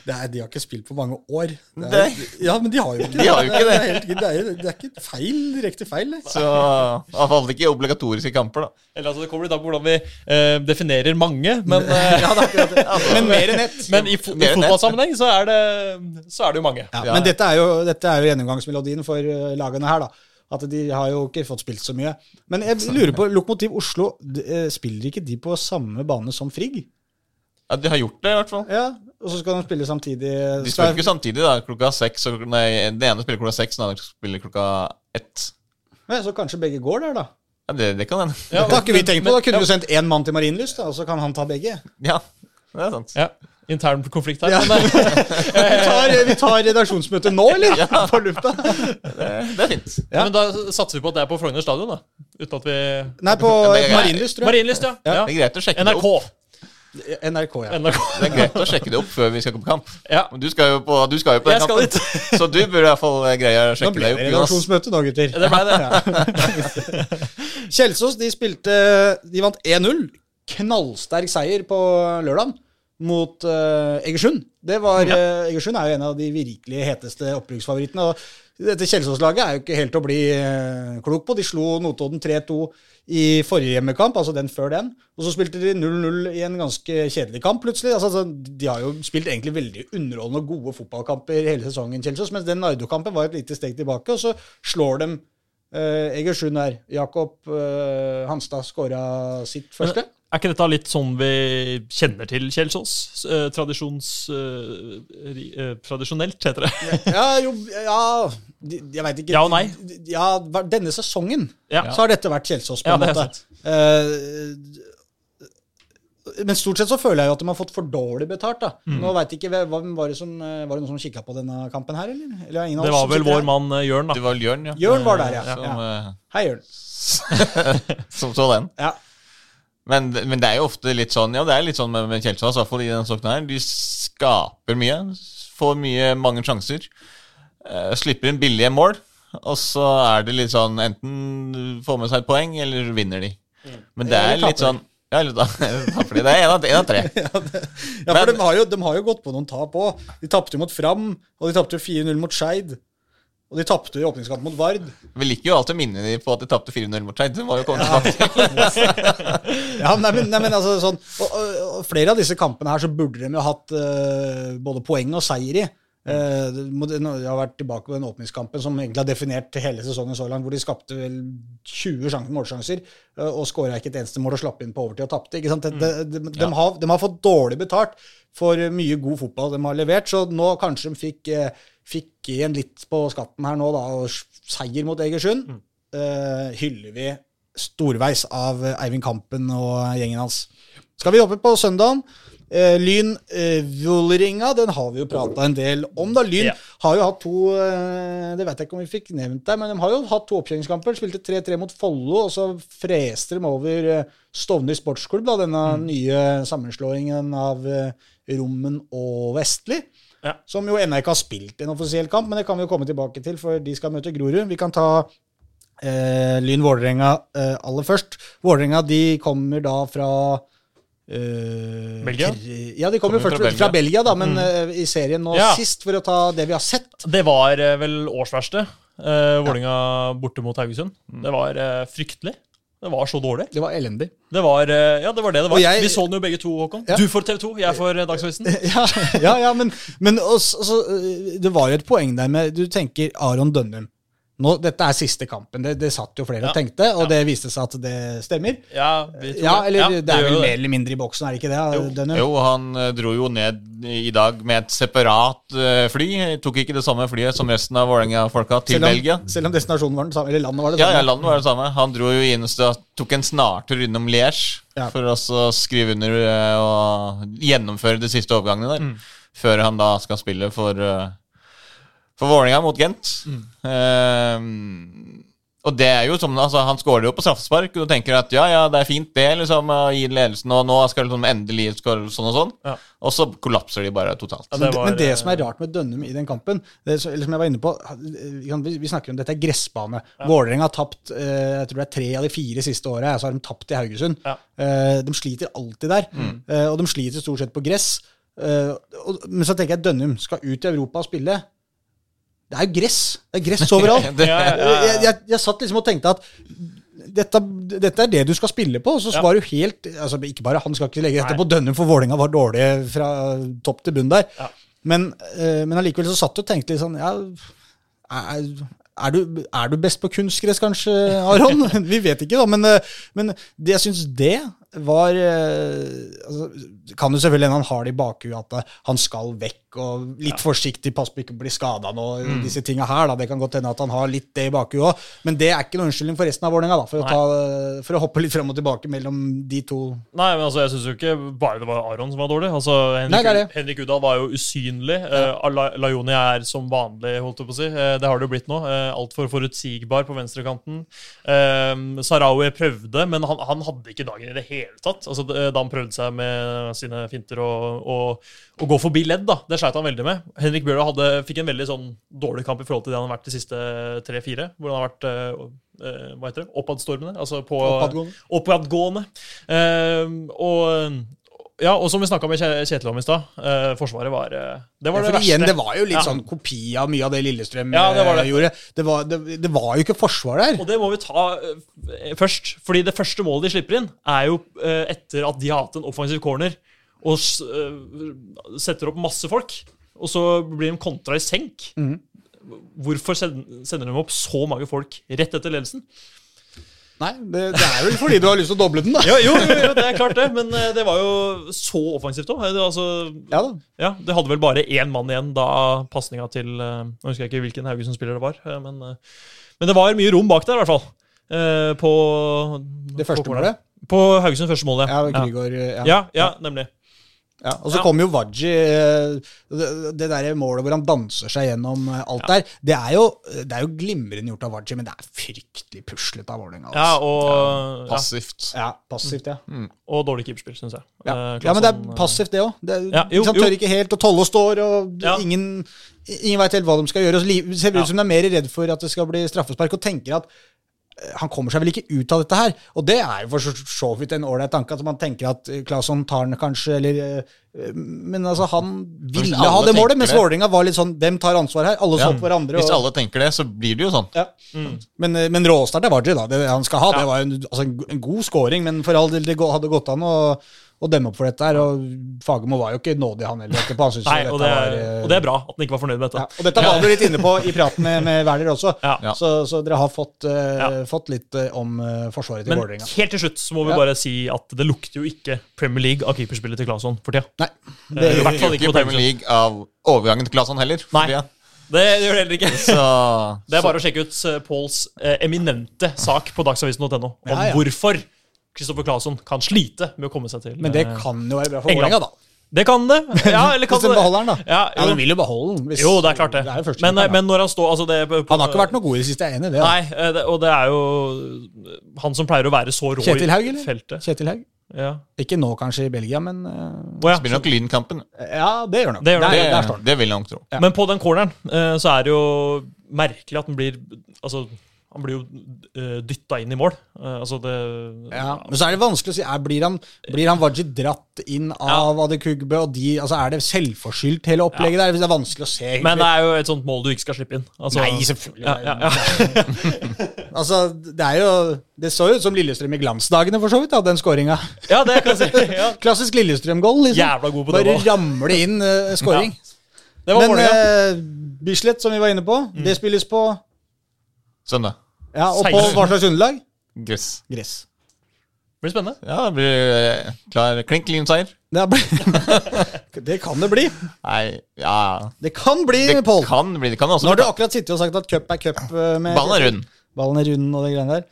Det er, de har ikke spilt på mange år. Det er, Det- ja, men de har jo ikke De har jo ikke det. er, helt, det, er, det er ikke feil, direkte feil. Det. Så iallfall ikke obligatoriske kamper, da. Eller altså, Det kommer litt an på hvordan vi eh, definerer mange, men, eh, Ja, det er akkurat det. Men mer enn ett. men i, fo i fotballsammenheng så er, det, så er det jo mange. Ja, Ja. men dette er jo, dette er jo gjennomgangsmelodien for uh, lagene her, da. At de har jo ikke fått spilt så mye. Men jeg lurer på, Lokomotiv Oslo, eh, spiller ikke de på samme bane som Frigg? Ja, De har gjort det, i hvert fall. Ja, Og så skal de spille samtidig? De spiller ikke samtidig, da. Klokka seks. og- Nei, den ene spiller klokka seks, den andre spiller klokka ett. Nei, så kanskje begge går der, da? Ja, det, det kan hende. det har ikke vi tenkt på. Da kunne vi du sendt én mann til Marienlyst, og så kan han ta begge. Ja, det er sant. Ja, Intern konflikt her. Ja. Men, [laughs] Vi tar, vi tar redaksjonsmøte nå, eller? På lufta? Det, det er fint. Ja. men da satser vi på at det er på Frogner stadion, da. Uten at vi Nei, på Marienlyst, tror jeg. Marienlyst, ja. Det ja. er greit å sjekke det NRK. opp. NRK, ja. NRK. Det er greit å sjekke det opp før vi skal gå på kamp. Ja. Men Du skal jo på, du skal jo på den skal kampen, så du burde i hvert fall greie å sjekke deg deg Nå opp. det redaksjonsmøte nå, gutter. Det ble det. [laughs] Kjelsås de spilte De vant 1-0. Knallsterk seier på lørdag mot uh, Egersund. Det var, eh, Egersund er jo en av de virkelig heteste opprykksfavorittene. og Dette Kjelsås-laget er jo ikke helt å bli uh, klok på. De slo Notodden 3-2 i forrige hjemmekamp, altså den før den. Og så spilte de 0-0 i en ganske kjedelig kamp, plutselig. Altså, altså, de har jo spilt egentlig veldig underholdende og gode fotballkamper hele sesongen, Kjelsås, mens den Nardo-kampen var et lite steg tilbake, og så slår de Eh, Egersund her. Jakob eh, Hanstad skåra sitt første. Er ikke dette litt sånn vi kjenner til Kjelsås? Eh, tradisjons... eh, ri- eh, tradisjonelt, heter det. ja, jo, ja Jeg veit ikke. Ja og nei. Ja, Denne sesongen Ja. så har dette vært Kjelsås, på Ja, en det er måte. Eh, men stort sett så føler jeg jo at de har fått for dårlig betalt. da. Mm. Nå vet jeg ikke, var, det som, eh, var det noen som kikka på denne kampen her, eller? eller er ingen av Det var vel vår mann eh, Jørn, da. Det var Jørn, ja. Jørn var der, ja. Som, ja. eh, Hei, Jørn. [laughs] som så den. Ja. Men, men det er jo ofte litt sånn Ja, det er litt sånn med, med Kjelsås, i hvert fall i denne saken her. De skaper mye. Får mye, mange sjanser. Uh, slipper inn billige mål. Og så er det litt sånn enten får med seg et poeng, eller vinner de. Men det er litt sånn Ja, da. [laughs] Det er en av, en av tre. [laughs] Ja, for Men- de har, jo, de har jo gått på noen tap òg. De tapte mot Fram, og de tapte 4-0 mot Skeid. Og de tapte i åpningskampen mot Vard. Vi liker jo alltid å minne dem på at de tapte 4-0 mot Skeid. [laughs] Ja, nei, men, nei, men altså sånn og, og, og Flere av disse kampene her så burde de jo hatt uh, både poeng og seier i. Eh, Jeg har vært tilbake på den åpningskampen som egentlig har definert hele sesongen så langt, hvor de skapte vel 20 målsjanser eh, og skåra ikke et eneste mål og slapp inn på overtid og tapte. De, de, de, de, har, de har fått dårlig betalt for mye god fotball de har levert, så nå kanskje de fikk, eh, fikk igjen litt på skatten her nå, da, og seier mot Egersund. eh, hyller vi storveis av Eivind Kampen og gjengen hans. Skal vi jobbe på søndagen? Eh, Lyn eh, Vålerenga, den har vi jo prata en del om. da. Lyn Ja. har jo hatt to eh, Det vet jeg ikke om vi fikk nevnt der, men de har jo hatt to oppkjøringskamper. Spilte 3-3 mot Follo, og så freste de over eh, Stovner sportsklubb, da, denne nye sammenslåingen av eh, Rommen og Vestli. Ja. Som jo ennå ikke har spilt en offisiell kamp, men det kan vi jo komme tilbake til, for de skal møte Grorud. Vi kan ta eh, Lyn Vålerenga eh, aller først. Vålerenga de kommer da fra eh, Belgia? Ja, de kommer, jo først fra Belgia, fra Belgia. Da, men eh, i serien nå Ja. sist, for å ta det vi har sett. Det var uh, vel årsverste. Uh, Vålinga borte mot Haugesund. Det var fryktelig. Det var så dårlig. Det var elendig. Det var, ja, det var det det var. Jeg- Vi så den jo begge to, Håkon. Ja. Du for TV 2, jeg for Dagsavisen. [laughs] ja, ja, ja, men, men også, eh, det var jo et poeng der med Du tenker Aron Dønnum. Nå, dette er siste kampen. Det, det satt jo flere Ja. og tenkte, og Ja. det viste seg at det stemmer. Ja, vi tror Ja, eller Ja, det er vel det. mer eller mindre i boksen, er det ikke det? Jo. Jo, han eh, dro jo ned i dag med et separat eh, fly. Tok ikke det samme flyet som resten av Vålerenga-folka til selv, om, Belgia. selv om destinasjonen var den samme, eller landet var det Ja, samme. ja, landet var det samme. Han dro jo inn og tok en snartur innom Liège Ja. for å skrive under eh, og gjennomføre de siste overgangene der. Før han da skal spille for, for Vålerenga mot Gent. Eh, og det er jo som, altså Han skårer jo på straffespark, og du tenker at ja, ja, det er fint det, liksom, å gi ledelsen, og nå skal liksom endelig skåre sånn og sånn. Ja. Og så kollapser de bare totalt. Ja, Men det var, men det eh, som er rart med Dønnum i den kampen det, er så- eller som jeg var inne på, vi, kan- vi snakker om dette er gressbane. Vålerenga har tapt eh, jeg tror det er tre av de fire siste åra. Så har de tapt i Haugesund. Ja. Eh, de sliter alltid der. Eh, og de sliter stort sett på gress. Eh, og, men så tenker jeg Dønnum skal ut i Europa og spille. Det er jo gress. Det er gress overalt. [laughs] Ja, ja, ja. Jeg, jeg, jeg satt liksom og tenkte at dette, dette er det du skal spille på. Og så Ja. det jo helt altså Ikke bare han skal ikke legge dette Nei. på Dønnum, for Vålerenga var dårlig fra topp til bunn der. Ja. Men, eh, men allikevel så satt du og tenkte litt sånn ja, er, er, du, er du best på kunstgress, kanskje, Aron? [laughs] Vi vet ikke, da. Men, eh, men det, jeg syns det var eh, altså, Kan jo selvfølgelig hende han har det i bakhuet at eh, han skal vekk, og litt forsiktig, pass på ikke å bli skada nå, disse tinga her. da, Det kan godt hende at han har litt det i bakhuet òg, men det er ikke noen unnskyldning for resten av Vålerenga, for, for å hoppe litt frem og tilbake mellom de to. Nei, men altså, jeg syns jo ikke bare det var Aron som var dårlig. Altså, Henrik, Nei. Henrik Udal var jo usynlig. Uh, Lajoni er som vanlig, holdt jeg på å si. Uh, det har det jo blitt nå. Uh, Altfor forutsigbar på venstrekanten. Uh, Sarawi prøvde, men han, han hadde ikke dagen i det hele tatt. Altså, da han prøvde seg med sine finter og, og, og gå forbi ledd, da. Det sleit han veldig med. Henrik Bjørlo hadde, fikk en veldig sånn dårlig kamp i forhold til det han har vært de siste tre-fire. Hvor han har vært eh, eh, hva heter det, oppadstormende. Altså på Oppadgående. oppadgående. Eh, og ja, og som vi snakka med Kje- Kjetil om i stad, eh, Forsvaret var eh, Det var Ja, det verste. igjen, det var jo litt Ja. sånn kopi av mye av det Lillestrøm Ja, det var det. eh, gjorde. Det var, det, var jo ikke forsvar der. Og det må vi ta eh, først. Fordi det første målet de slipper inn, er jo eh, etter at de har hatt en offensiv corner og eh, setter opp masse folk. Og så blir de kontra i senk. Mm. Hvorfor sender de opp så mange folk rett etter ledelsen? Nei, det, det er vel fordi du har lyst til å doble den, da. [laughs] Jo, jo, jo, det er klart det, men eh, det var jo så offensivt òg. Altså, Ja da. Ja, det hadde vel bare én mann igjen da pasninga til eh, Nå husker jeg ikke hvilken Haugesund-spiller det var, eh, men, men det var mye rom bak der, i hvert fall. På Det første målet. På Haugesunds første mål, Ja, ja. Grigor, ja. Ja, ja, nemlig. Ja, og så Ja. kommer jo Waji eh, Det, det der målet hvor han danser seg gjennom alt alt der, det er, jo, det er jo glimrende gjort av Waji, men det er fryktelig puslete av Vålerenga. Altså. og, ja, Passivt. Ja, passivt, ja. og dårlig keeperspill, syns jeg. Ja. Eh, ja, men det er eh, passivt, det òg. Ja, Han jo. tør ikke helt, og Tolle står, og Ja. ingen, ingen veit helt hva de skal gjøre. Og så ser det ut som de er mer redd for at det skal bli straffespark, og tenker at eh, han kommer seg vel ikke ut av dette her. Og det er jo for så- vidt en ålreit tanke, at man tenker at eh, Claesson tar den kanskje, eller eh, Men altså, han ville ha det målet, mens det. Vålerenga var litt sånn Hvem tar ansvar her? Alle så Ja. hverandre. hverandre. Hvis alle tenker det, så blir det jo sånn. ja. Men, eh, men råstart er Waji, da. Det han skal ha. Det var en, altså en, en god scoring, men for all del, det hadde gått an å, å demme opp for dette her. Og Fagermo var jo ikke nådig, han heller. etterpå. Han Nei, dette og det, er, var, eh, og det er bra at han ikke var fornøyd med ja, dette. og dette var du litt inne på i praten med, med Werner også. Ja. Ja. Så, så dere har fått, uh, Ja. fått litt uh, om eh, forsvaret til Men helt til slutt så må vi Ja. bare si at det lukter jo ikke Premier League av keeperspillet til Claesson for tida. Nei. Eh, Det, I hvert fall ikke på Premier League av overgangen til Claesson heller. Nei. Det gjør det heller ikke. Så [laughs] Det er bare å sjekke ut eh, Pauls eh, eminente sak på dagsavisen.no om Ja, ja. hvorfor Kristoffer Claesson kan slite med å komme seg til men det eh, kan jo være bra for England. Vålerenga, da. Det kan det. Ja, [laughs] eller kan Hvis de beholder den, da. Ja, Ja. De vil jo beholde den. hvis- jo, det er klart det. det er men, keeperen, men når han står altså det, han har ikke vært noe god i det siste, jeg er enig i det. da. Nei, eh, det, og det er jo han som pleier å være så rå Kjetil Haug, i eller? feltet. Kjetil Haug. Ja. Ikke nå kanskje i Belgia, men uh, oh, ja. spiller nok Lynkampen. Ja, det gjør han nok. Det gjør han. Der, Det, der står det vil jeg nok tro. Ja. Men på den corneren uh, så er det jo merkelig at den blir Altså, han blir jo uh, dytta inn i mål. Eh, altså det Ja, men så er det vanskelig å si. Er, blir han, blir han Wajid dratt inn av Adekugbe, og de, altså er det selvforskyldt hele opplegget der? Hvis det er vanskelig å se. egentlig. Men det er jo et sånt mål du ikke skal slippe inn. Altså, Nei, selvfølgelig. Ja, ja, ja. [laughs] Altså, det er jo Det så jo ut som Lillestrøm i glansdagene, for så vidt, da, den skåringa. ja, det kan jeg si. [laughs] Ja. Klassisk Lillestrøm-goal. Liksom. Jævla god på det Bare ramle inn uh, scoring. Det Men uh, eh, Bislett, som vi var inne på, det spilles på Søndag. Ja, Og på 16. hva slags underlag? Gress. Gress. Det blir spennende. Ja, det blir eh, klar klink lyn-seier. Det, er- [laughs] det kan det bli. Nei, ja Det kan bli, Det Pål. kan bli Det kan også Nå har du bli akkurat sittet og sagt at cup er cup. eh, Med Ballen er rund. Ballen er rund og det greiene der.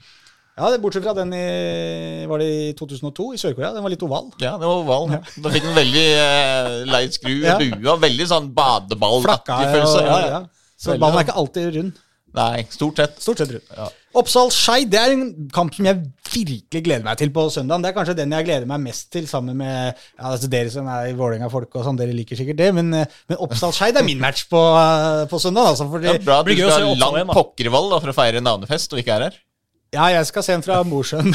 Ja, det, Bortsett fra den i Var det i 2002 i Sør-Korea? Den var litt oval. Ja, det var oval. Da fikk den veldig eh, lei skru i Ja. bua. Veldig sånn Flakka. badeballaktig Ja, følelse. ja, ja. Så Veldig ballen er ikke alltid rund. Nei, stort sett. Stort sett ja. Oppsal-Skeid det er en kamp som jeg virkelig gleder meg til på søndag. Det er kanskje den jeg gleder meg mest til, sammen med ja, altså dere som er i Vålerenga-folk og sånn. Dere liker sikkert det, men, men Oppsal-Skeid er min match på, eh, på søndag. Altså, fordi, Ja, bra at du skal ha land. Pokkervoll da, for å feire navnefest og ikke er her. Ja, jeg skal se en fra Mosjøen.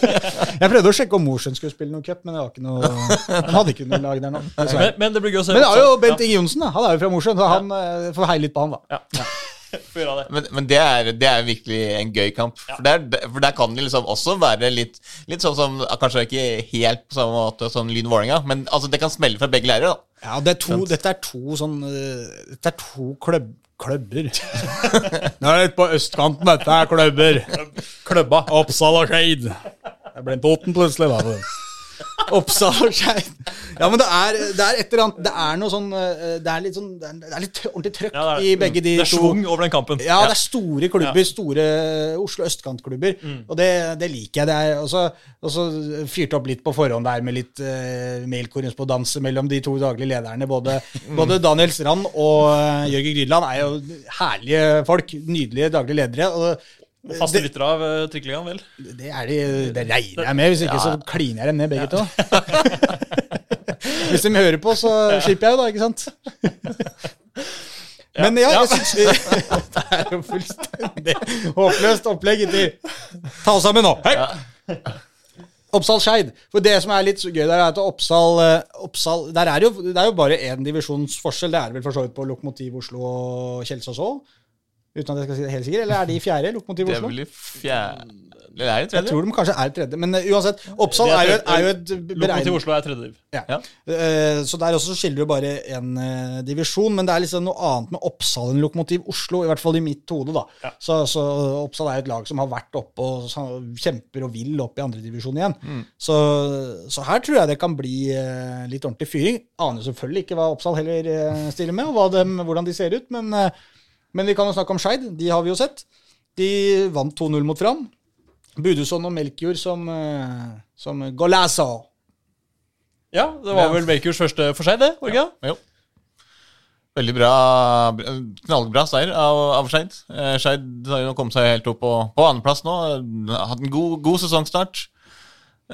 [laughs] jeg prøvde å sjekke om Mosjøen skulle spille noen cup, men det var ikke noe, [laughs] han hadde ikke noe lag der nå. Men, men det blir gøy å se. Men det er jo. Bent Inge Johnsen, da. Han er jo fra Mosjøen, så han ja. får heie litt på han, da. Ja. Ja. Det. Men, men det, er, det er virkelig en gøy kamp. For, der, for der kan det liksom også være litt, litt sånn som Kanskje ikke helt på samme måte som Lyn Vålerenga, men altså, det kan smelle fra begge leirer. da Ja, det er to, dette er to sånn eh, Dette er to klubb, klubber. [laughs] Nå er det litt på østkanten, dette er klubber. Klubba. Oppsal og Skeid. Jeg ble en Toten plutselig, da. Oppsal og Skeid. Ja, men det er, det er et eller annet Det er noe sånn eh, Det er litt sånn Det er, litt ordentlig trøkk Ja, i begge de Det er svung over den kampen. Ja, det er store klubber, Ja. store Oslo østkantklubber. Mm. Og det, det liker jeg. Det er fyrte opp litt på forhånd der med litt uh, mailkorrespondanse mellom de to daglige lederne. Både, Mm. [laughs] både Daniel Strand og uh, Jørgen Grydland er jo herlige folk. Nydelige daglige ledere. Og Faste lyttere av uh, Trikkeligaen, vel? det, er de, det regner jeg med. Hvis ikke så kliner jeg dem ned, begge to. [laughs] Hvis de hører på, så slipper jeg jo, da. Ikke sant? Men ja, jeg syns [laughs] Det er jo fullstendig håpløst opplegg. Ta oss sammen nå! Hei! Oppsal-Skeid. For det som er litt gøy der, er at Oppsal, eh, Oppsal der er jo, Det er jo bare én divisjons forskjell. Det er vel for så vidt på Lokomotiv Oslo og Kjelsås òg? Uten at jeg skal si det helt sikkert. Eller er de i fjerde? Lokomotiv Oslo? Det er vel i fjerde Eller er Jeg tredje? tror de kanskje er tredje. Men eh, uansett, Oppsal er, er er jo et Lokomotiv Oslo er tredje div. ja. Ja. Uh, Så der også så skiller jo bare en uh, divisjon, men det er liksom noe annet med Oppsal enn Lokomotiv Oslo, i hvert fall i mitt hode. da. Ja. Så, så Oppsal er jo et lag som har vært oppe og kjemper og vil opp i andredivisjon igjen. Så, så her tror jeg det kan bli uh, litt ordentlig fyring. Aner selvfølgelig ikke hva Oppsal heller stiller med, og dem, hvordan de ser ut, men, eh, men vi kan jo snakke om Skeid. De har vi jo sett. De vant 2-0 mot Fram. Budusson og Melkjord som, eh, som golazo. Ja, det var vel Melkjords første for seg, det? Orga? Ja. Jo. Veldig bra, knallbra seier av, av Skeid. Eh, Skeid har jo kommet seg helt opp på, på andreplass nå. Har Hatt en god, god sesongstart.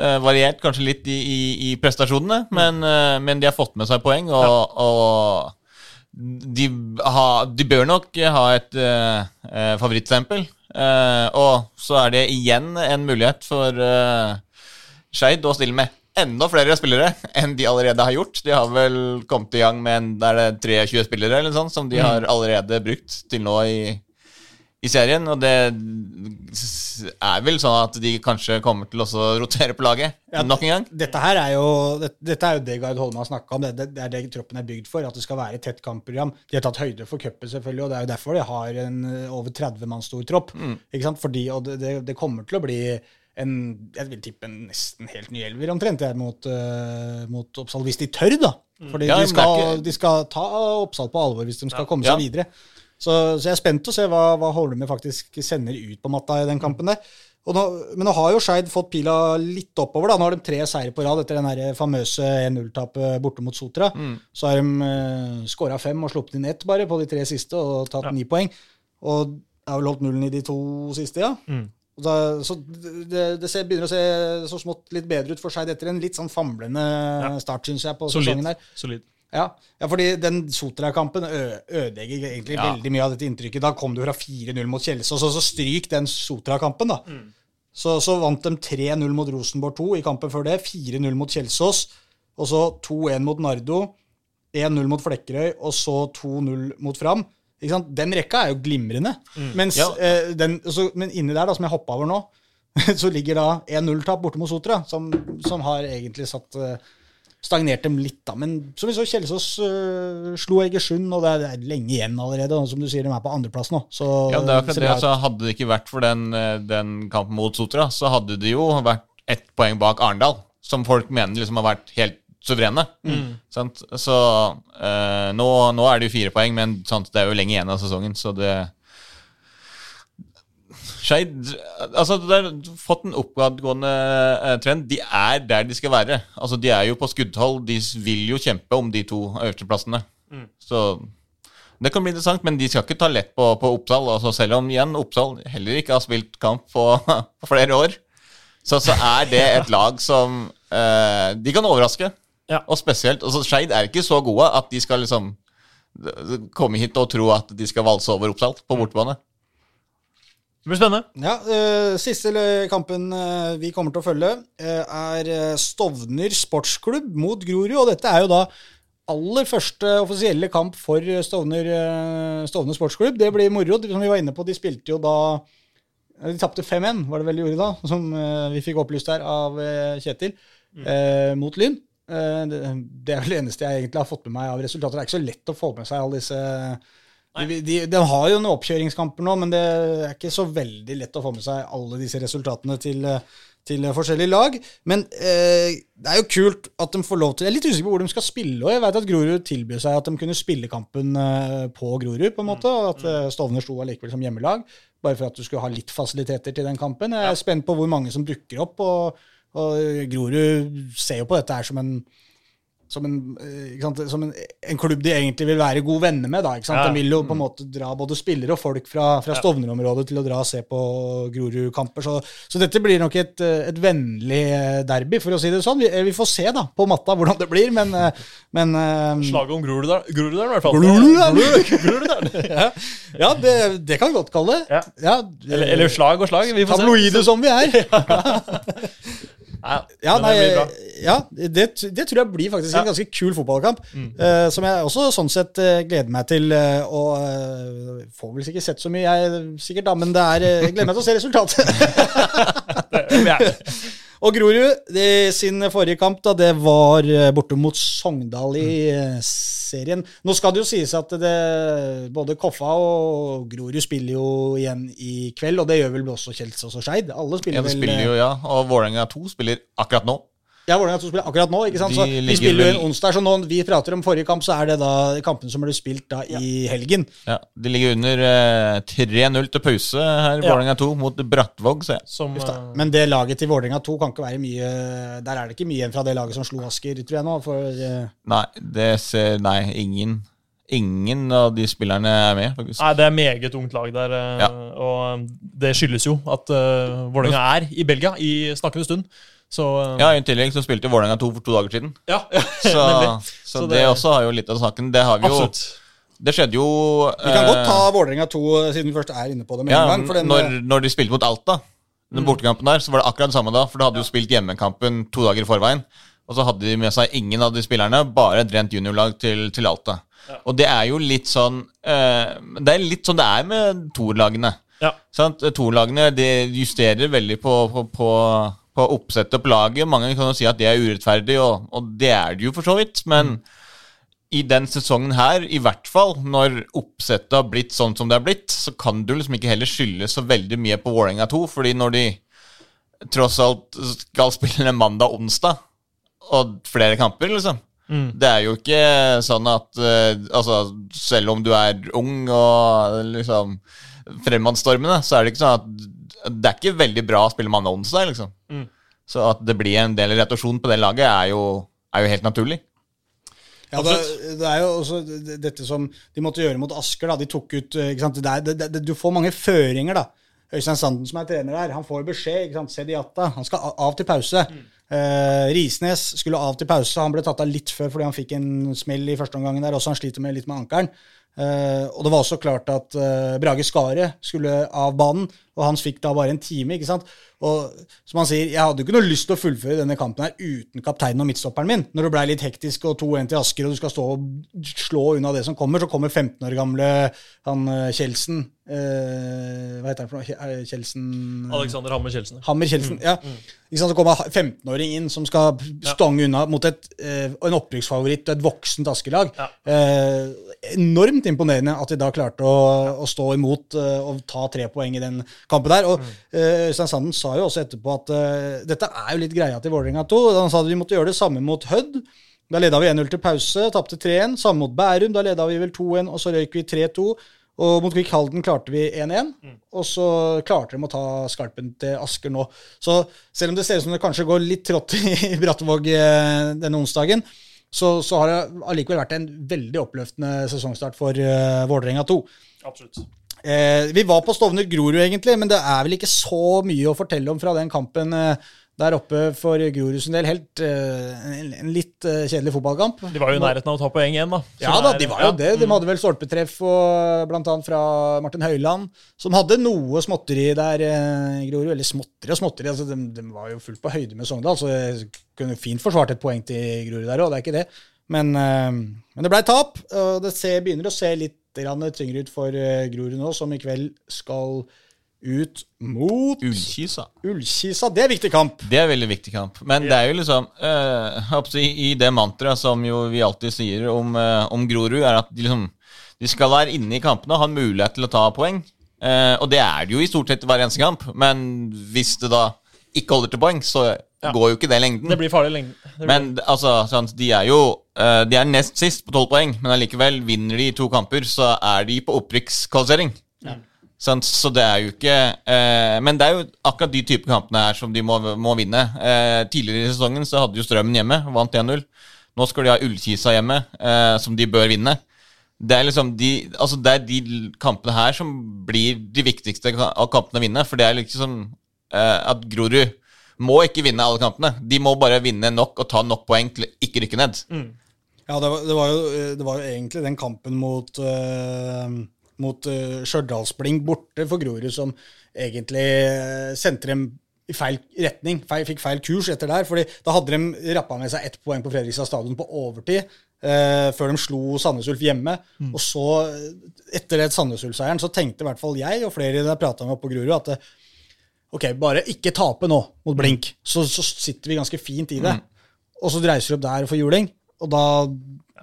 Eh, variert kanskje litt i, i, i prestasjonene, men, eh, men de har fått med seg poeng. Og, og de, ha, de bør nok ha et eh, favorittstempel. Uh, og så er det igjen en mulighet for uh, Skeid å stille med. enda flere spillere enn de allerede har gjort. De har vel kommet i gang med en, er det 23 spillere eller sånt, som de har allerede brukt til nå i, i serien. Og det er vel sånn at de kanskje kommer til å rotere på laget Ja, nok en gang. Dette her er jo, det, dette er jo det Gard Holme har snakka om. Det, det, er det troppen er bygd for. At det skal være et tett kampprogram. De har tatt høyde for cupen, selvfølgelig, og det er jo derfor de har en eh, over 30 mann stor tropp. Sant? Fordi, og det, det, kommer til å bli en jeg vil tippe en nesten helt ny elver omtrent jeg, mot, uh, mot Oppsal, hvis de tør, da. Fordi Ja, de, skal, de skal ta Oppsal på alvor hvis de skal komme Ja. seg videre. Så, så jeg er spent å se hva, hva Holme faktisk sender ut på matta i den kampen der. Og nå, men nå har jo Skeid fått pila litt oppover. da. Nå har de tre seire på rad etter den her famøse 1-0-tapet borte mot Sotra. Så har de uh, skåra fem og sluppet inn ett bare på de tre siste og tatt ni poeng. Og har vel holdt nullen i de to siste, ja. Og Da, så det, det ser, begynner å se så smått litt bedre ut for Skeid etter en litt sånn famlende start, syns jeg, på Solid. sesongen der. Solid. Ja, ja fordi den Sotra-kampen ødelegger egentlig Ja. veldig mye av dette inntrykket. Da kom du fra 4-0 mot Kjelsås, og så stryk den Sotra-kampen, da. Så, så vant de 3-0 mot Rosenborg 2 i kampen før det, 4-0 mot Kjelsås, og så 2-1 mot Nardo, 1-0 mot Flekkerøy, og så 2-0 mot Fram. Den rekka er jo glimrende. Mens, Ja. eh, den, så, men inni der, da, som jeg hoppa over nå, [laughs] så ligger da 1-0-tap borte mot Sotra, som, som har egentlig satt eh, stagnert dem litt, da. Men som vi så, Kjelsås øh, slo Egersund, og det er, det er lenge igjen allerede. Og som du sier, de er på andreplass nå. Så, Ja, det er akkurat det. så Altså, hadde det ikke vært for den, eh, den kampen mot Sotra, så hadde det jo vært ett poeng bak Arendal, som folk mener liksom har vært helt suverene. Sant? Så eh, nå, nå er det jo fire poeng, men sant, det er jo lenge igjen av sesongen, så det Skeid Altså, har fått en oppadgående eh, trend. De er der de skal være. Altså, De er jo på skuddhold. De vil jo kjempe om de to øversteplassene. Så det kan bli interessant, men de skal ikke ta lett på, på Oppsal. Altså, selv om igjen Oppsal heller ikke har spilt kamp på, [laughs] på flere år, så, så er det et lag som eh, De kan overraske. Ja. Og spesielt altså, Skeid er ikke så gode at de skal liksom komme hit og tro at de skal valse over Oppsal på bortebane. Det blir spennende. Ja, uh, Siste kampen uh, vi kommer til å følge, uh, er Stovner sportsklubb mot Grorud. Og dette er jo da aller første offisielle kamp for Stovner, Stovner sportsklubb. Det blir moro. Som vi var inne på, de spilte jo da De tapte 5-1, var det vel de gjorde da, som vi fikk opplyst her av Kjetil, øh, mot Lyn. Det, det er vel det eneste jeg egentlig har fått med meg av resultater. Det er ikke så lett å få med seg alle disse de, de, de har jo noen oppkjøringskamper nå, men det er ikke så veldig lett å få med seg alle disse resultatene til, til forskjellige lag. Men eh, det er jo kult at de får lov til Jeg er litt usikker på hvor de skal spille. Og jeg vet at Grorud tilbød seg at de kunne spille kampen eh, på Grorud, på en måte. Og at eh, Stovner sto allikevel som hjemmelag, bare for at du skulle ha litt fasiliteter til den kampen. Jeg er spent på hvor mange som dukker opp. og og Grorud ser jo på dette her som en som, en, eh, sant, som en, en klubb de egentlig vil være gode venner med. da? Ja. De vil jo på en måte dra både spillere og folk fra, fra Stovner-området til å dra og se på Grorud-kamper. Så, så dette blir nok et, eh, et vennlig eh, derby, for å si det sånn. Vi, vi får se da på matta hvordan det blir, men, men Slaget om Groruddalen, i hvert fall. Groruddalen? [laughs] Ja, ja det, det kan vi godt kalle det. Ja. Eller, eller slag og slag. Vi får se. Som vi er. [laughs] Ja, Ja, nei, det ja det, det tror jeg blir faktisk en ganske kul fotballkamp. eh, som jeg også sånn sett uh, gleder meg til. eh, og får vel sikkert sett så mye, jeg sikkert da, men det er, jeg gleder meg til å se resultatet. [laughs] Ja. Og Grorud, de, sin forrige kamp, da, det var eh, borte mot Sogndal i mm. serien. Nå skal det jo sies at det, både Koffa og Grorud spiller jo igjen i kveld, og det gjør vel også Kjelsås og Skeid. Alle spiller Ja, de vel jo, ja. Og Vålerenga 2 spiller akkurat nå. Ja, Vålerenga 2 spiller akkurat nå. ikke sant? Så de spiller jo en onsdag, så når vi prater om forrige kamp, så er det da kampen som ble spilt da i helgen. Ja, De ligger under eh, 3-0 til pause her. Vålerenga 2 mot Brattvåg. ser jeg. Som, eh, Men det laget til Vålerenga 2 kan ikke være mye Der er det ikke mye igjen fra det laget som slo Asker, tror jeg nå. For eh, Nei, det ser Nei, ingen. Ingen av de spillerne er med, faktisk. Nei, det er meget ungt lag der. eh, Ja. Og det skyldes jo at uh, Vålerenga er i Belgia i snakkende stund. Så eh, Ja, I tillegg så spilte Vålerenga 2 for to dager siden. ja, [laughs] ja, Så, så, Så det, det- også har jo litt av saken. Det har vi jo Absolutt. Det skjedde jo vi kan eh, godt ta Vålerenga 2, siden vi først er inne på det ja, gang. Den, når, når de spilte mot Alta, Den bortekampen der, så var det akkurat det samme da, for da hadde ja. jo spilt hjemmekampen to dager i forveien. Og så hadde de med seg ingen av de spillerne, bare et rent juniorlag til, til Alta. Og det er jo litt sånn eh, Det er litt sånn det er med torlagene. Ja. Sant? Toerlagene de justerer veldig på, på, på, på oppsettet på laget. Mange kan jo si at det er urettferdig, og, og det er det jo for så vidt. Men i den sesongen her, i hvert fall når oppsettet har blitt sånn som det har blitt, så kan du liksom ikke heller skylde så veldig mye på Vålerenga 2, fordi når de tross alt skal spille mandag-onsdag, og flere kamper, liksom Det er jo ikke sånn at uh, Altså, selv om du er ung og liksom fremadstormende, så er det ikke sånn at Det er ikke veldig bra å spille mandag-onsdag, liksom. Mm. Så at det blir en del retusjon på det laget, er jo, er jo helt naturlig. Ja, det, det er jo også dette som de måtte gjøre mot Asker. da, de tok ut, eh, ikke sant, det er, det, det, Du får mange føringer, da. Øystein Sanden, som er trener der, han får beskjed. ikke sant, Sediata, han skal av til pause. Eh, Risnes skulle av til pause. Han ble tatt av litt før fordi han fikk en smell i første omgangen der. Også han sliter med litt med ankelen. Eh, og det var også klart at eh, Brage Skaret skulle av banen, og han fikk da bare en time. ikke sant? Og som han sier, jeg hadde jo ikke noe lyst til å fullføre denne kampen her uten kapteinen og midtstopperen min. Når det blei litt hektisk og 2-1 til Asker, og du skal stå og slå unna det som kommer, så kommer 15 år gamle han eh, Kjeldsen eh, Hva heter han for noe? Kje- eh, Alexander Hammer Kjelsen. Hammer Kjeldsen. ja. Ikke sant, Så kommer 15-åring inn som skal stange unna mot et, uh, en opprykksfavoritt og et voksent Askelag. Ja. Uh, enormt imponerende at de da klarte å, å stå imot og ta tre poeng i den kampen der. Og eh, Øystein Sanden sa jo også etterpå at dette er jo litt greia til Vålerenga 2. Han sa at vi måtte gjøre det samme mot Hødd. Da leda vi 1-0 til pause, tapte 3-1. Samme mot Bærum, da leda vi vel 2-1, og så røyk vi 3-2. Og mot Kvikk Halden klarte vi 1-1, og så klarte de å ta skarpen til Asker nå. Så selv om det ser ut som det kanskje går litt trått [laughs] i Brattvåg eh, denne onsdagen, så, så har det allikevel vært en veldig oppløftende sesongstart for uh, Vålerenga 2. Absolutt. Eh, vi var på Stovner-Grorud, egentlig, men det er vel ikke så mye å fortelle om fra den kampen eh, der oppe for Grorud sin del. Helt eh, en, en litt eh, kjedelig fotballkamp. De var jo i nærheten av å ta poeng igjen, da. Ja da, de var jo ja. det. De hadde vel stolpetreff og, annet fra Martin Høiland, som hadde noe småtteri der eh, Grorud. Eller småtteri og småtteri. Altså, de, de var jo fullt på høyde med Sogndal, så jeg kunne fint forsvart et poeng til Grorud der òg, det er ikke det. Men, men det blei tap, og det ser, begynner å se litt tyngre ut for Grorud nå, som i kveld skal ut mot Ullkisa. Ullkisa. Det er viktig kamp. Det er en veldig viktig kamp. Men det er jo liksom øh, å si, I det mantraet som jo vi alltid sier om, øh, om Grorud, er at de liksom De skal være inne i kampene og ha en mulighet til å ta poeng. Eh, og det er det jo i stort sett hver eneste kamp. Men hvis det da ikke holder til poeng, så går jo ikke det i lengden. Det blir farlig lengden blir- Men altså, sant, de er jo eh, De er nest sist på tolv poeng, men allikevel vinner de to kamper, så er de på opprykkskvalifisering. Sant, så det er jo ikke eh, Men det er jo akkurat de type kampene her som de må, må vinne. Eh, tidligere i sesongen så hadde jo Strømmen hjemme, vant 1-0. Nå skal de ha Ullkisa hjemme, eh, som de bør vinne. Det er liksom de, altså det er de kampene her som blir de viktigste av kampene å vinne. For det er liksom eh, at Grorud må ikke vinne alle kampene. De må bare vinne nok og ta nok poeng til ikke rykke ned. Ja, det var, det, var jo, det var jo egentlig den kampen mot, uh, mot uh, Stjørdalsblink borte for Grorud som egentlig eh, sendte dem i feil retning. Feil, fikk feil kurs etter der. fordi da hadde de rappa med seg ett poeng på Fredrikstad stadion på overtid. Uh, før de slo Sandnes Ulf hjemme. Og så, eh, etter det Sandnes Ulf-seieren, så tenkte i hvert fall jeg og flere jeg prata med på Grorud, at eh, ok, bare ikke tape nå mot Blink, så, så sitter vi ganske fint i det. Og så reiser de opp der og får juling, og da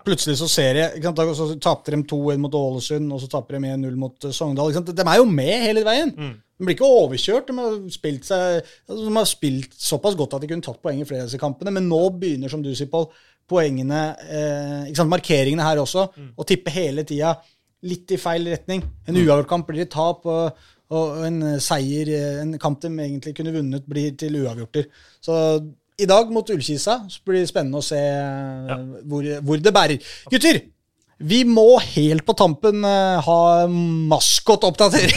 plutselig så ser jeg ikke sant, Så tapte de 2-1 mot Ålesund, og så taper de 1-0 mot eh, Sogndal. Ikke sant? De er jo med hele veien. De blir ikke overkjørt. De har, spilt seg, altså, de har spilt såpass godt at de kunne tatt poeng i flere av disse kampene, men nå begynner, som du sier, Pål, poengene, eh, ikke sant, markeringene her også, å tippe hele tida litt i feil retning. En uavgjort kamp blir et tap, og, og en seier, eh, en kamp de egentlig kunne vunnet, blir til uavgjorter. Så i dag mot Ullkisa så blir det spennende å se ja. hvor, hvor det bærer. Gutter! Vi må helt på tampen eh, ha maskotoppdatering.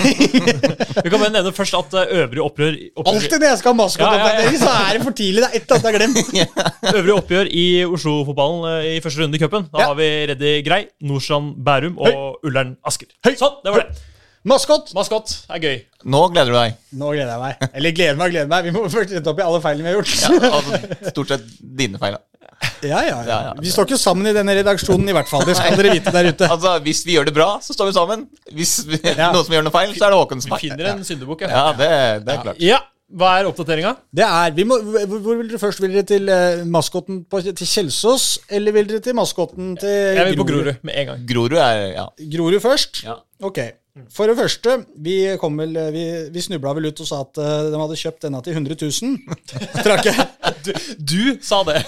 [laughs] Vi kan bare nevne først at eh, øvrig opprør, oppgjør, Alltid når jeg skal ha maskotoppdatering, så er det for tidlig. Det er ett eller annet jeg har glemt. [laughs] øvrig oppgjør i Oslo-fotballen eh, i første runde i cupen. Da Ja. har vi Reddy Grei, Nordstrand Bærum og Ullern Asker. Sånn, det var det. Maskot! Maskott er gøy. Nå gleder du deg. Nå gleder jeg meg. Eller gleder meg, gleder meg. Vi må først rette opp i alle feilene vi har gjort. Ja, altså, stort sett dine feil. da. Ja, ja, ja. Ja, ja. Vi står ikke sammen i denne redaksjonen, i hvert fall. Det skal dere vite der ute. [laughs] Altså, Hvis vi gjør det bra, så står vi sammen. Hvis vi, Ja. [laughs] noen som gjør noe feil, så er det Håkons Vi finner en syndebukk, Ja, det, det er klart. Ja, Hva er oppdateringa? Det er, vi må, hvor hvor vil dere først? Vil dere til uh, maskotten på, til Kjelsås, eller vil dere til maskotten til Jeg vil på Grorud med en gang. Grorud er ja. Grorud først? Ja. Ok. For det første, vi, vel, vi, vi snubla vel ut og sa at eh, de hadde kjøpt denne til 100 000. [laughs] Trakk jeg? Du, du sa det!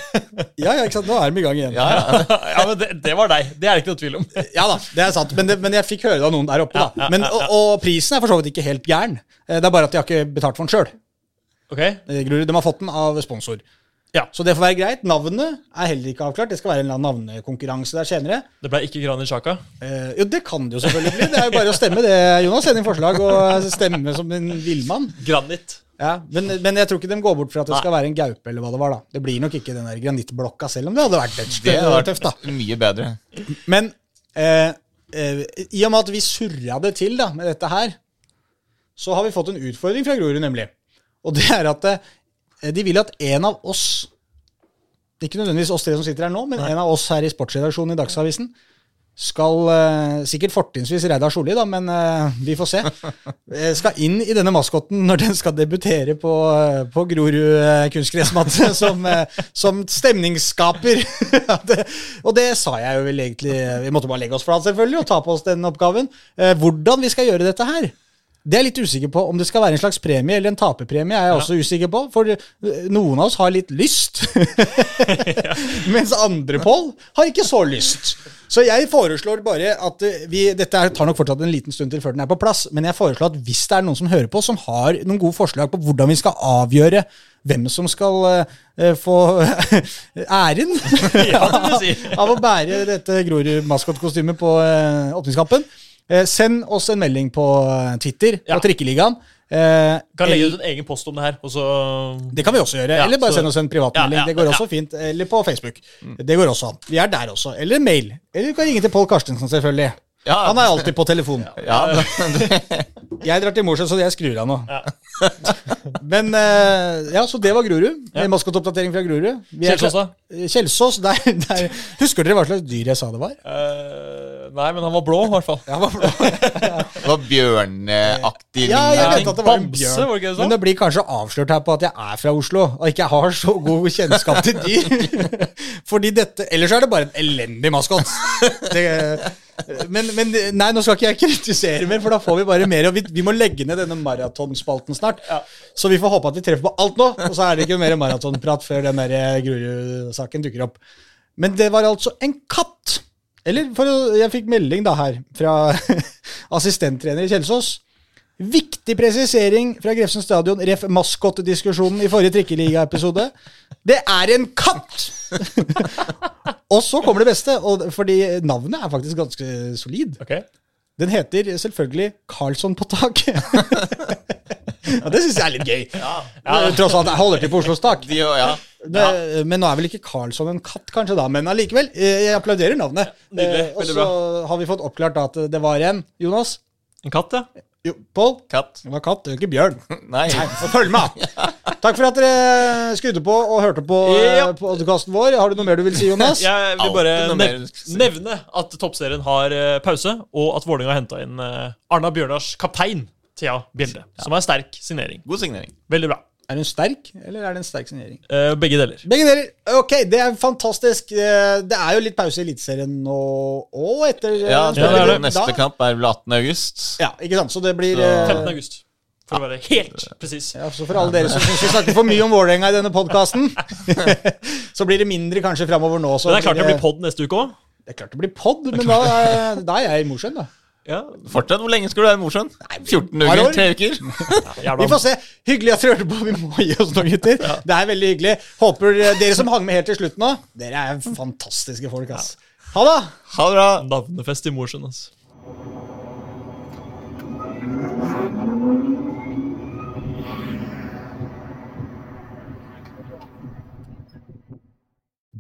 Ja, ja, ikke sant? Nå er de i gang igjen. Ja, ja. ja, men det, det var deg. Det er det ikke noe tvil om. Ja da, det er sant, men, det, men jeg fikk høre det av noen der oppe. da. Men, og, og prisen er for så vidt ikke helt gæren. Eh, Det er bare at de har ikke betalt for den sjøl. Okay. De har fått den av sponsor. Ja. Så det får være greit. Navnet er heller ikke avklart. Det skal være en eller annen navnekonkurranse der senere. Det ble ikke Granit Sjaka? Eh, jo, det kan det jo selvfølgelig bli. Det er jo bare å stemme det, Jonas. Send inn forslag og stemme som en villmann. Granit. Ja, men, men jeg tror ikke de går bort fra at det skal være en gaupe eller hva det var. da. Det blir nok ikke den der granittblokka, selv om det hadde vært et sted. Det hadde vært tøft. da. mye bedre. Men eh, eh, i og med at vi surra det til da, med dette her, så har vi fått en utfordring fra Grorud, nemlig. Og det er at eh, de vil at en av oss Ikke nødvendigvis oss tre som sitter her nå, men en av oss her i sportsredaksjonen i Dagsavisen skal eh, sikkert fortrinnsvis Reidar Solli, da, men eh, vi får se. [laughs] eh, skal inn i denne maskoten når den skal debutere på, eh, på Grorud eh, kunstgressmatte [laughs] som, eh, som stemningsskaper. [laughs] Det, og det sa jeg jo vel egentlig Vi måtte bare legge oss flat selvfølgelig og ta på oss den oppgaven. Eh, hvordan vi skal gjøre dette her, det er jeg litt usikker på. Om det skal være en slags premie eller en taperpremie, er jeg også usikker på. For eh, noen av oss har litt lyst. [laughs] Mens andre, Pål, har ikke så lyst. Så jeg foreslår bare at eh, vi Dette tar nok fortsatt en liten stund til før den er på plass, men jeg foreslår at hvis det er noen som hører på, som har noen gode forslag på hvordan vi skal avgjøre hvem som skal uh, få [laughs] æren Ja, si. av å bære dette Grorud-maskotkostymet på uh, åpningskampen, eh, send oss en melding på eh, Twitter, Ja. på Trikkeligaen. Eh, Kan legge ut en egen post om det her. Og så det kan vi også gjøre. Ja, eller bare så- send oss en privatmelding. Ja, ja, det går ja. også fint. Eller på Facebook. Det går også an. Vi er der også. Eller mail. Eller du kan ringe til Pål Karstensen, selvfølgelig. Ja, Han er alltid på telefon. [laughs] ja, [laughs] Jeg drar til Mosjøen, så jeg skrur av nå. [laughs] Men eh, Ja, så det var Grorud. Ja. Maskotoppdatering fra Grorud. Kjelsås, da? Kjelsås, der, der Husker dere hva slags dyr jeg sa det var? Eh, Nei, men han var blå, i hvert fall. [laughs] Ja, han var blå. det var bjørneaktig Ja, jeg vet at det var en bjørn. var det? Men det blir kanskje avslørt her på at jeg er fra Oslo, og ikke har så god kjennskap til dyr. [laughs] Fordi dette Ellers er det bare en elendig maskot. Men, men nei, nå skal ikke jeg kritisere mer, for da får vi bare mer. Og vi, vi må legge ned denne maratonspalten snart. Så vi får håpe at vi treffer på alt nå, og så er det ikke mer maratonprat før den der Grorud-saken dukker opp. Men det var altså en katt. Eller for å, jeg fikk melding da her fra [laughs] assistenttrener i Kjelsås. Viktig presisering fra Grefsen stadion, ref. maskotdiskusjonen i forrige trikkeliga-episode. Det er en katt! [laughs] og så kommer det beste, og, fordi navnet er faktisk ganske solid. Okay. Den heter selvfølgelig Karlsson på taket. [laughs] ja, det syns jeg er litt gøy. Tross alt jeg holder til på Oslos tak. De, ja. Det, Men nå er vel ikke Karlsson en katt, kanskje, da. Men allikevel, eh, jeg applauderer navnet. Nydelig, Eh, Og så har vi fått oppklart da at det var en Jonas. En katt, ja. Jo, Pål. Katt. Det var katt, det var ikke bjørn. [laughs] Nei. Nei, følg med! [laughs] Takk for at dere skrudde på og hørte på Ja. ja. podkasten vår. Har du noe mer du vil si, Jonas? [laughs] Jeg vil bare nev nevne at toppserien har eh, pause, og at Vålerenga har henta inn eh, Arna Bjørnars kaptein, Thea Bjelde, som er en sterk signering. God signering. Veldig bra. Er hun sterk, eller er det en sterk signering? Eh, begge deler. Begge deler. Ok, det er fantastisk. Eh, Det er jo litt pause i Eliteserien nå òg, etter eh, Ja, det er det. Neste da. kamp er vel 18. august. Ja, ikke sant. Så det blir Så- eh, 15. august, for å være helt presis. Ja, så For alle dere som syns vi snakker for mye om Vålerenga i denne podkasten, [laughs] så blir det mindre kanskje framover nå. Så Men det er klart det blir pod neste uke òg. Det er klart det blir pod, men da, da er jeg i Mosjøen, da. Ja. Fortsatt, Hvor lenge skal du være i Mosjøen? 14 par år. uker? Tre uker? [laughs] Vi får se. Hyggelig at dere hørte på. Vi må gi oss nå, gutter. Det er veldig hyggelig. Håper dere som hang med helt til slutt nå, dere er fantastiske folk, ass. Ha det! Ha det bra. navnefest i Mosjøen, altså.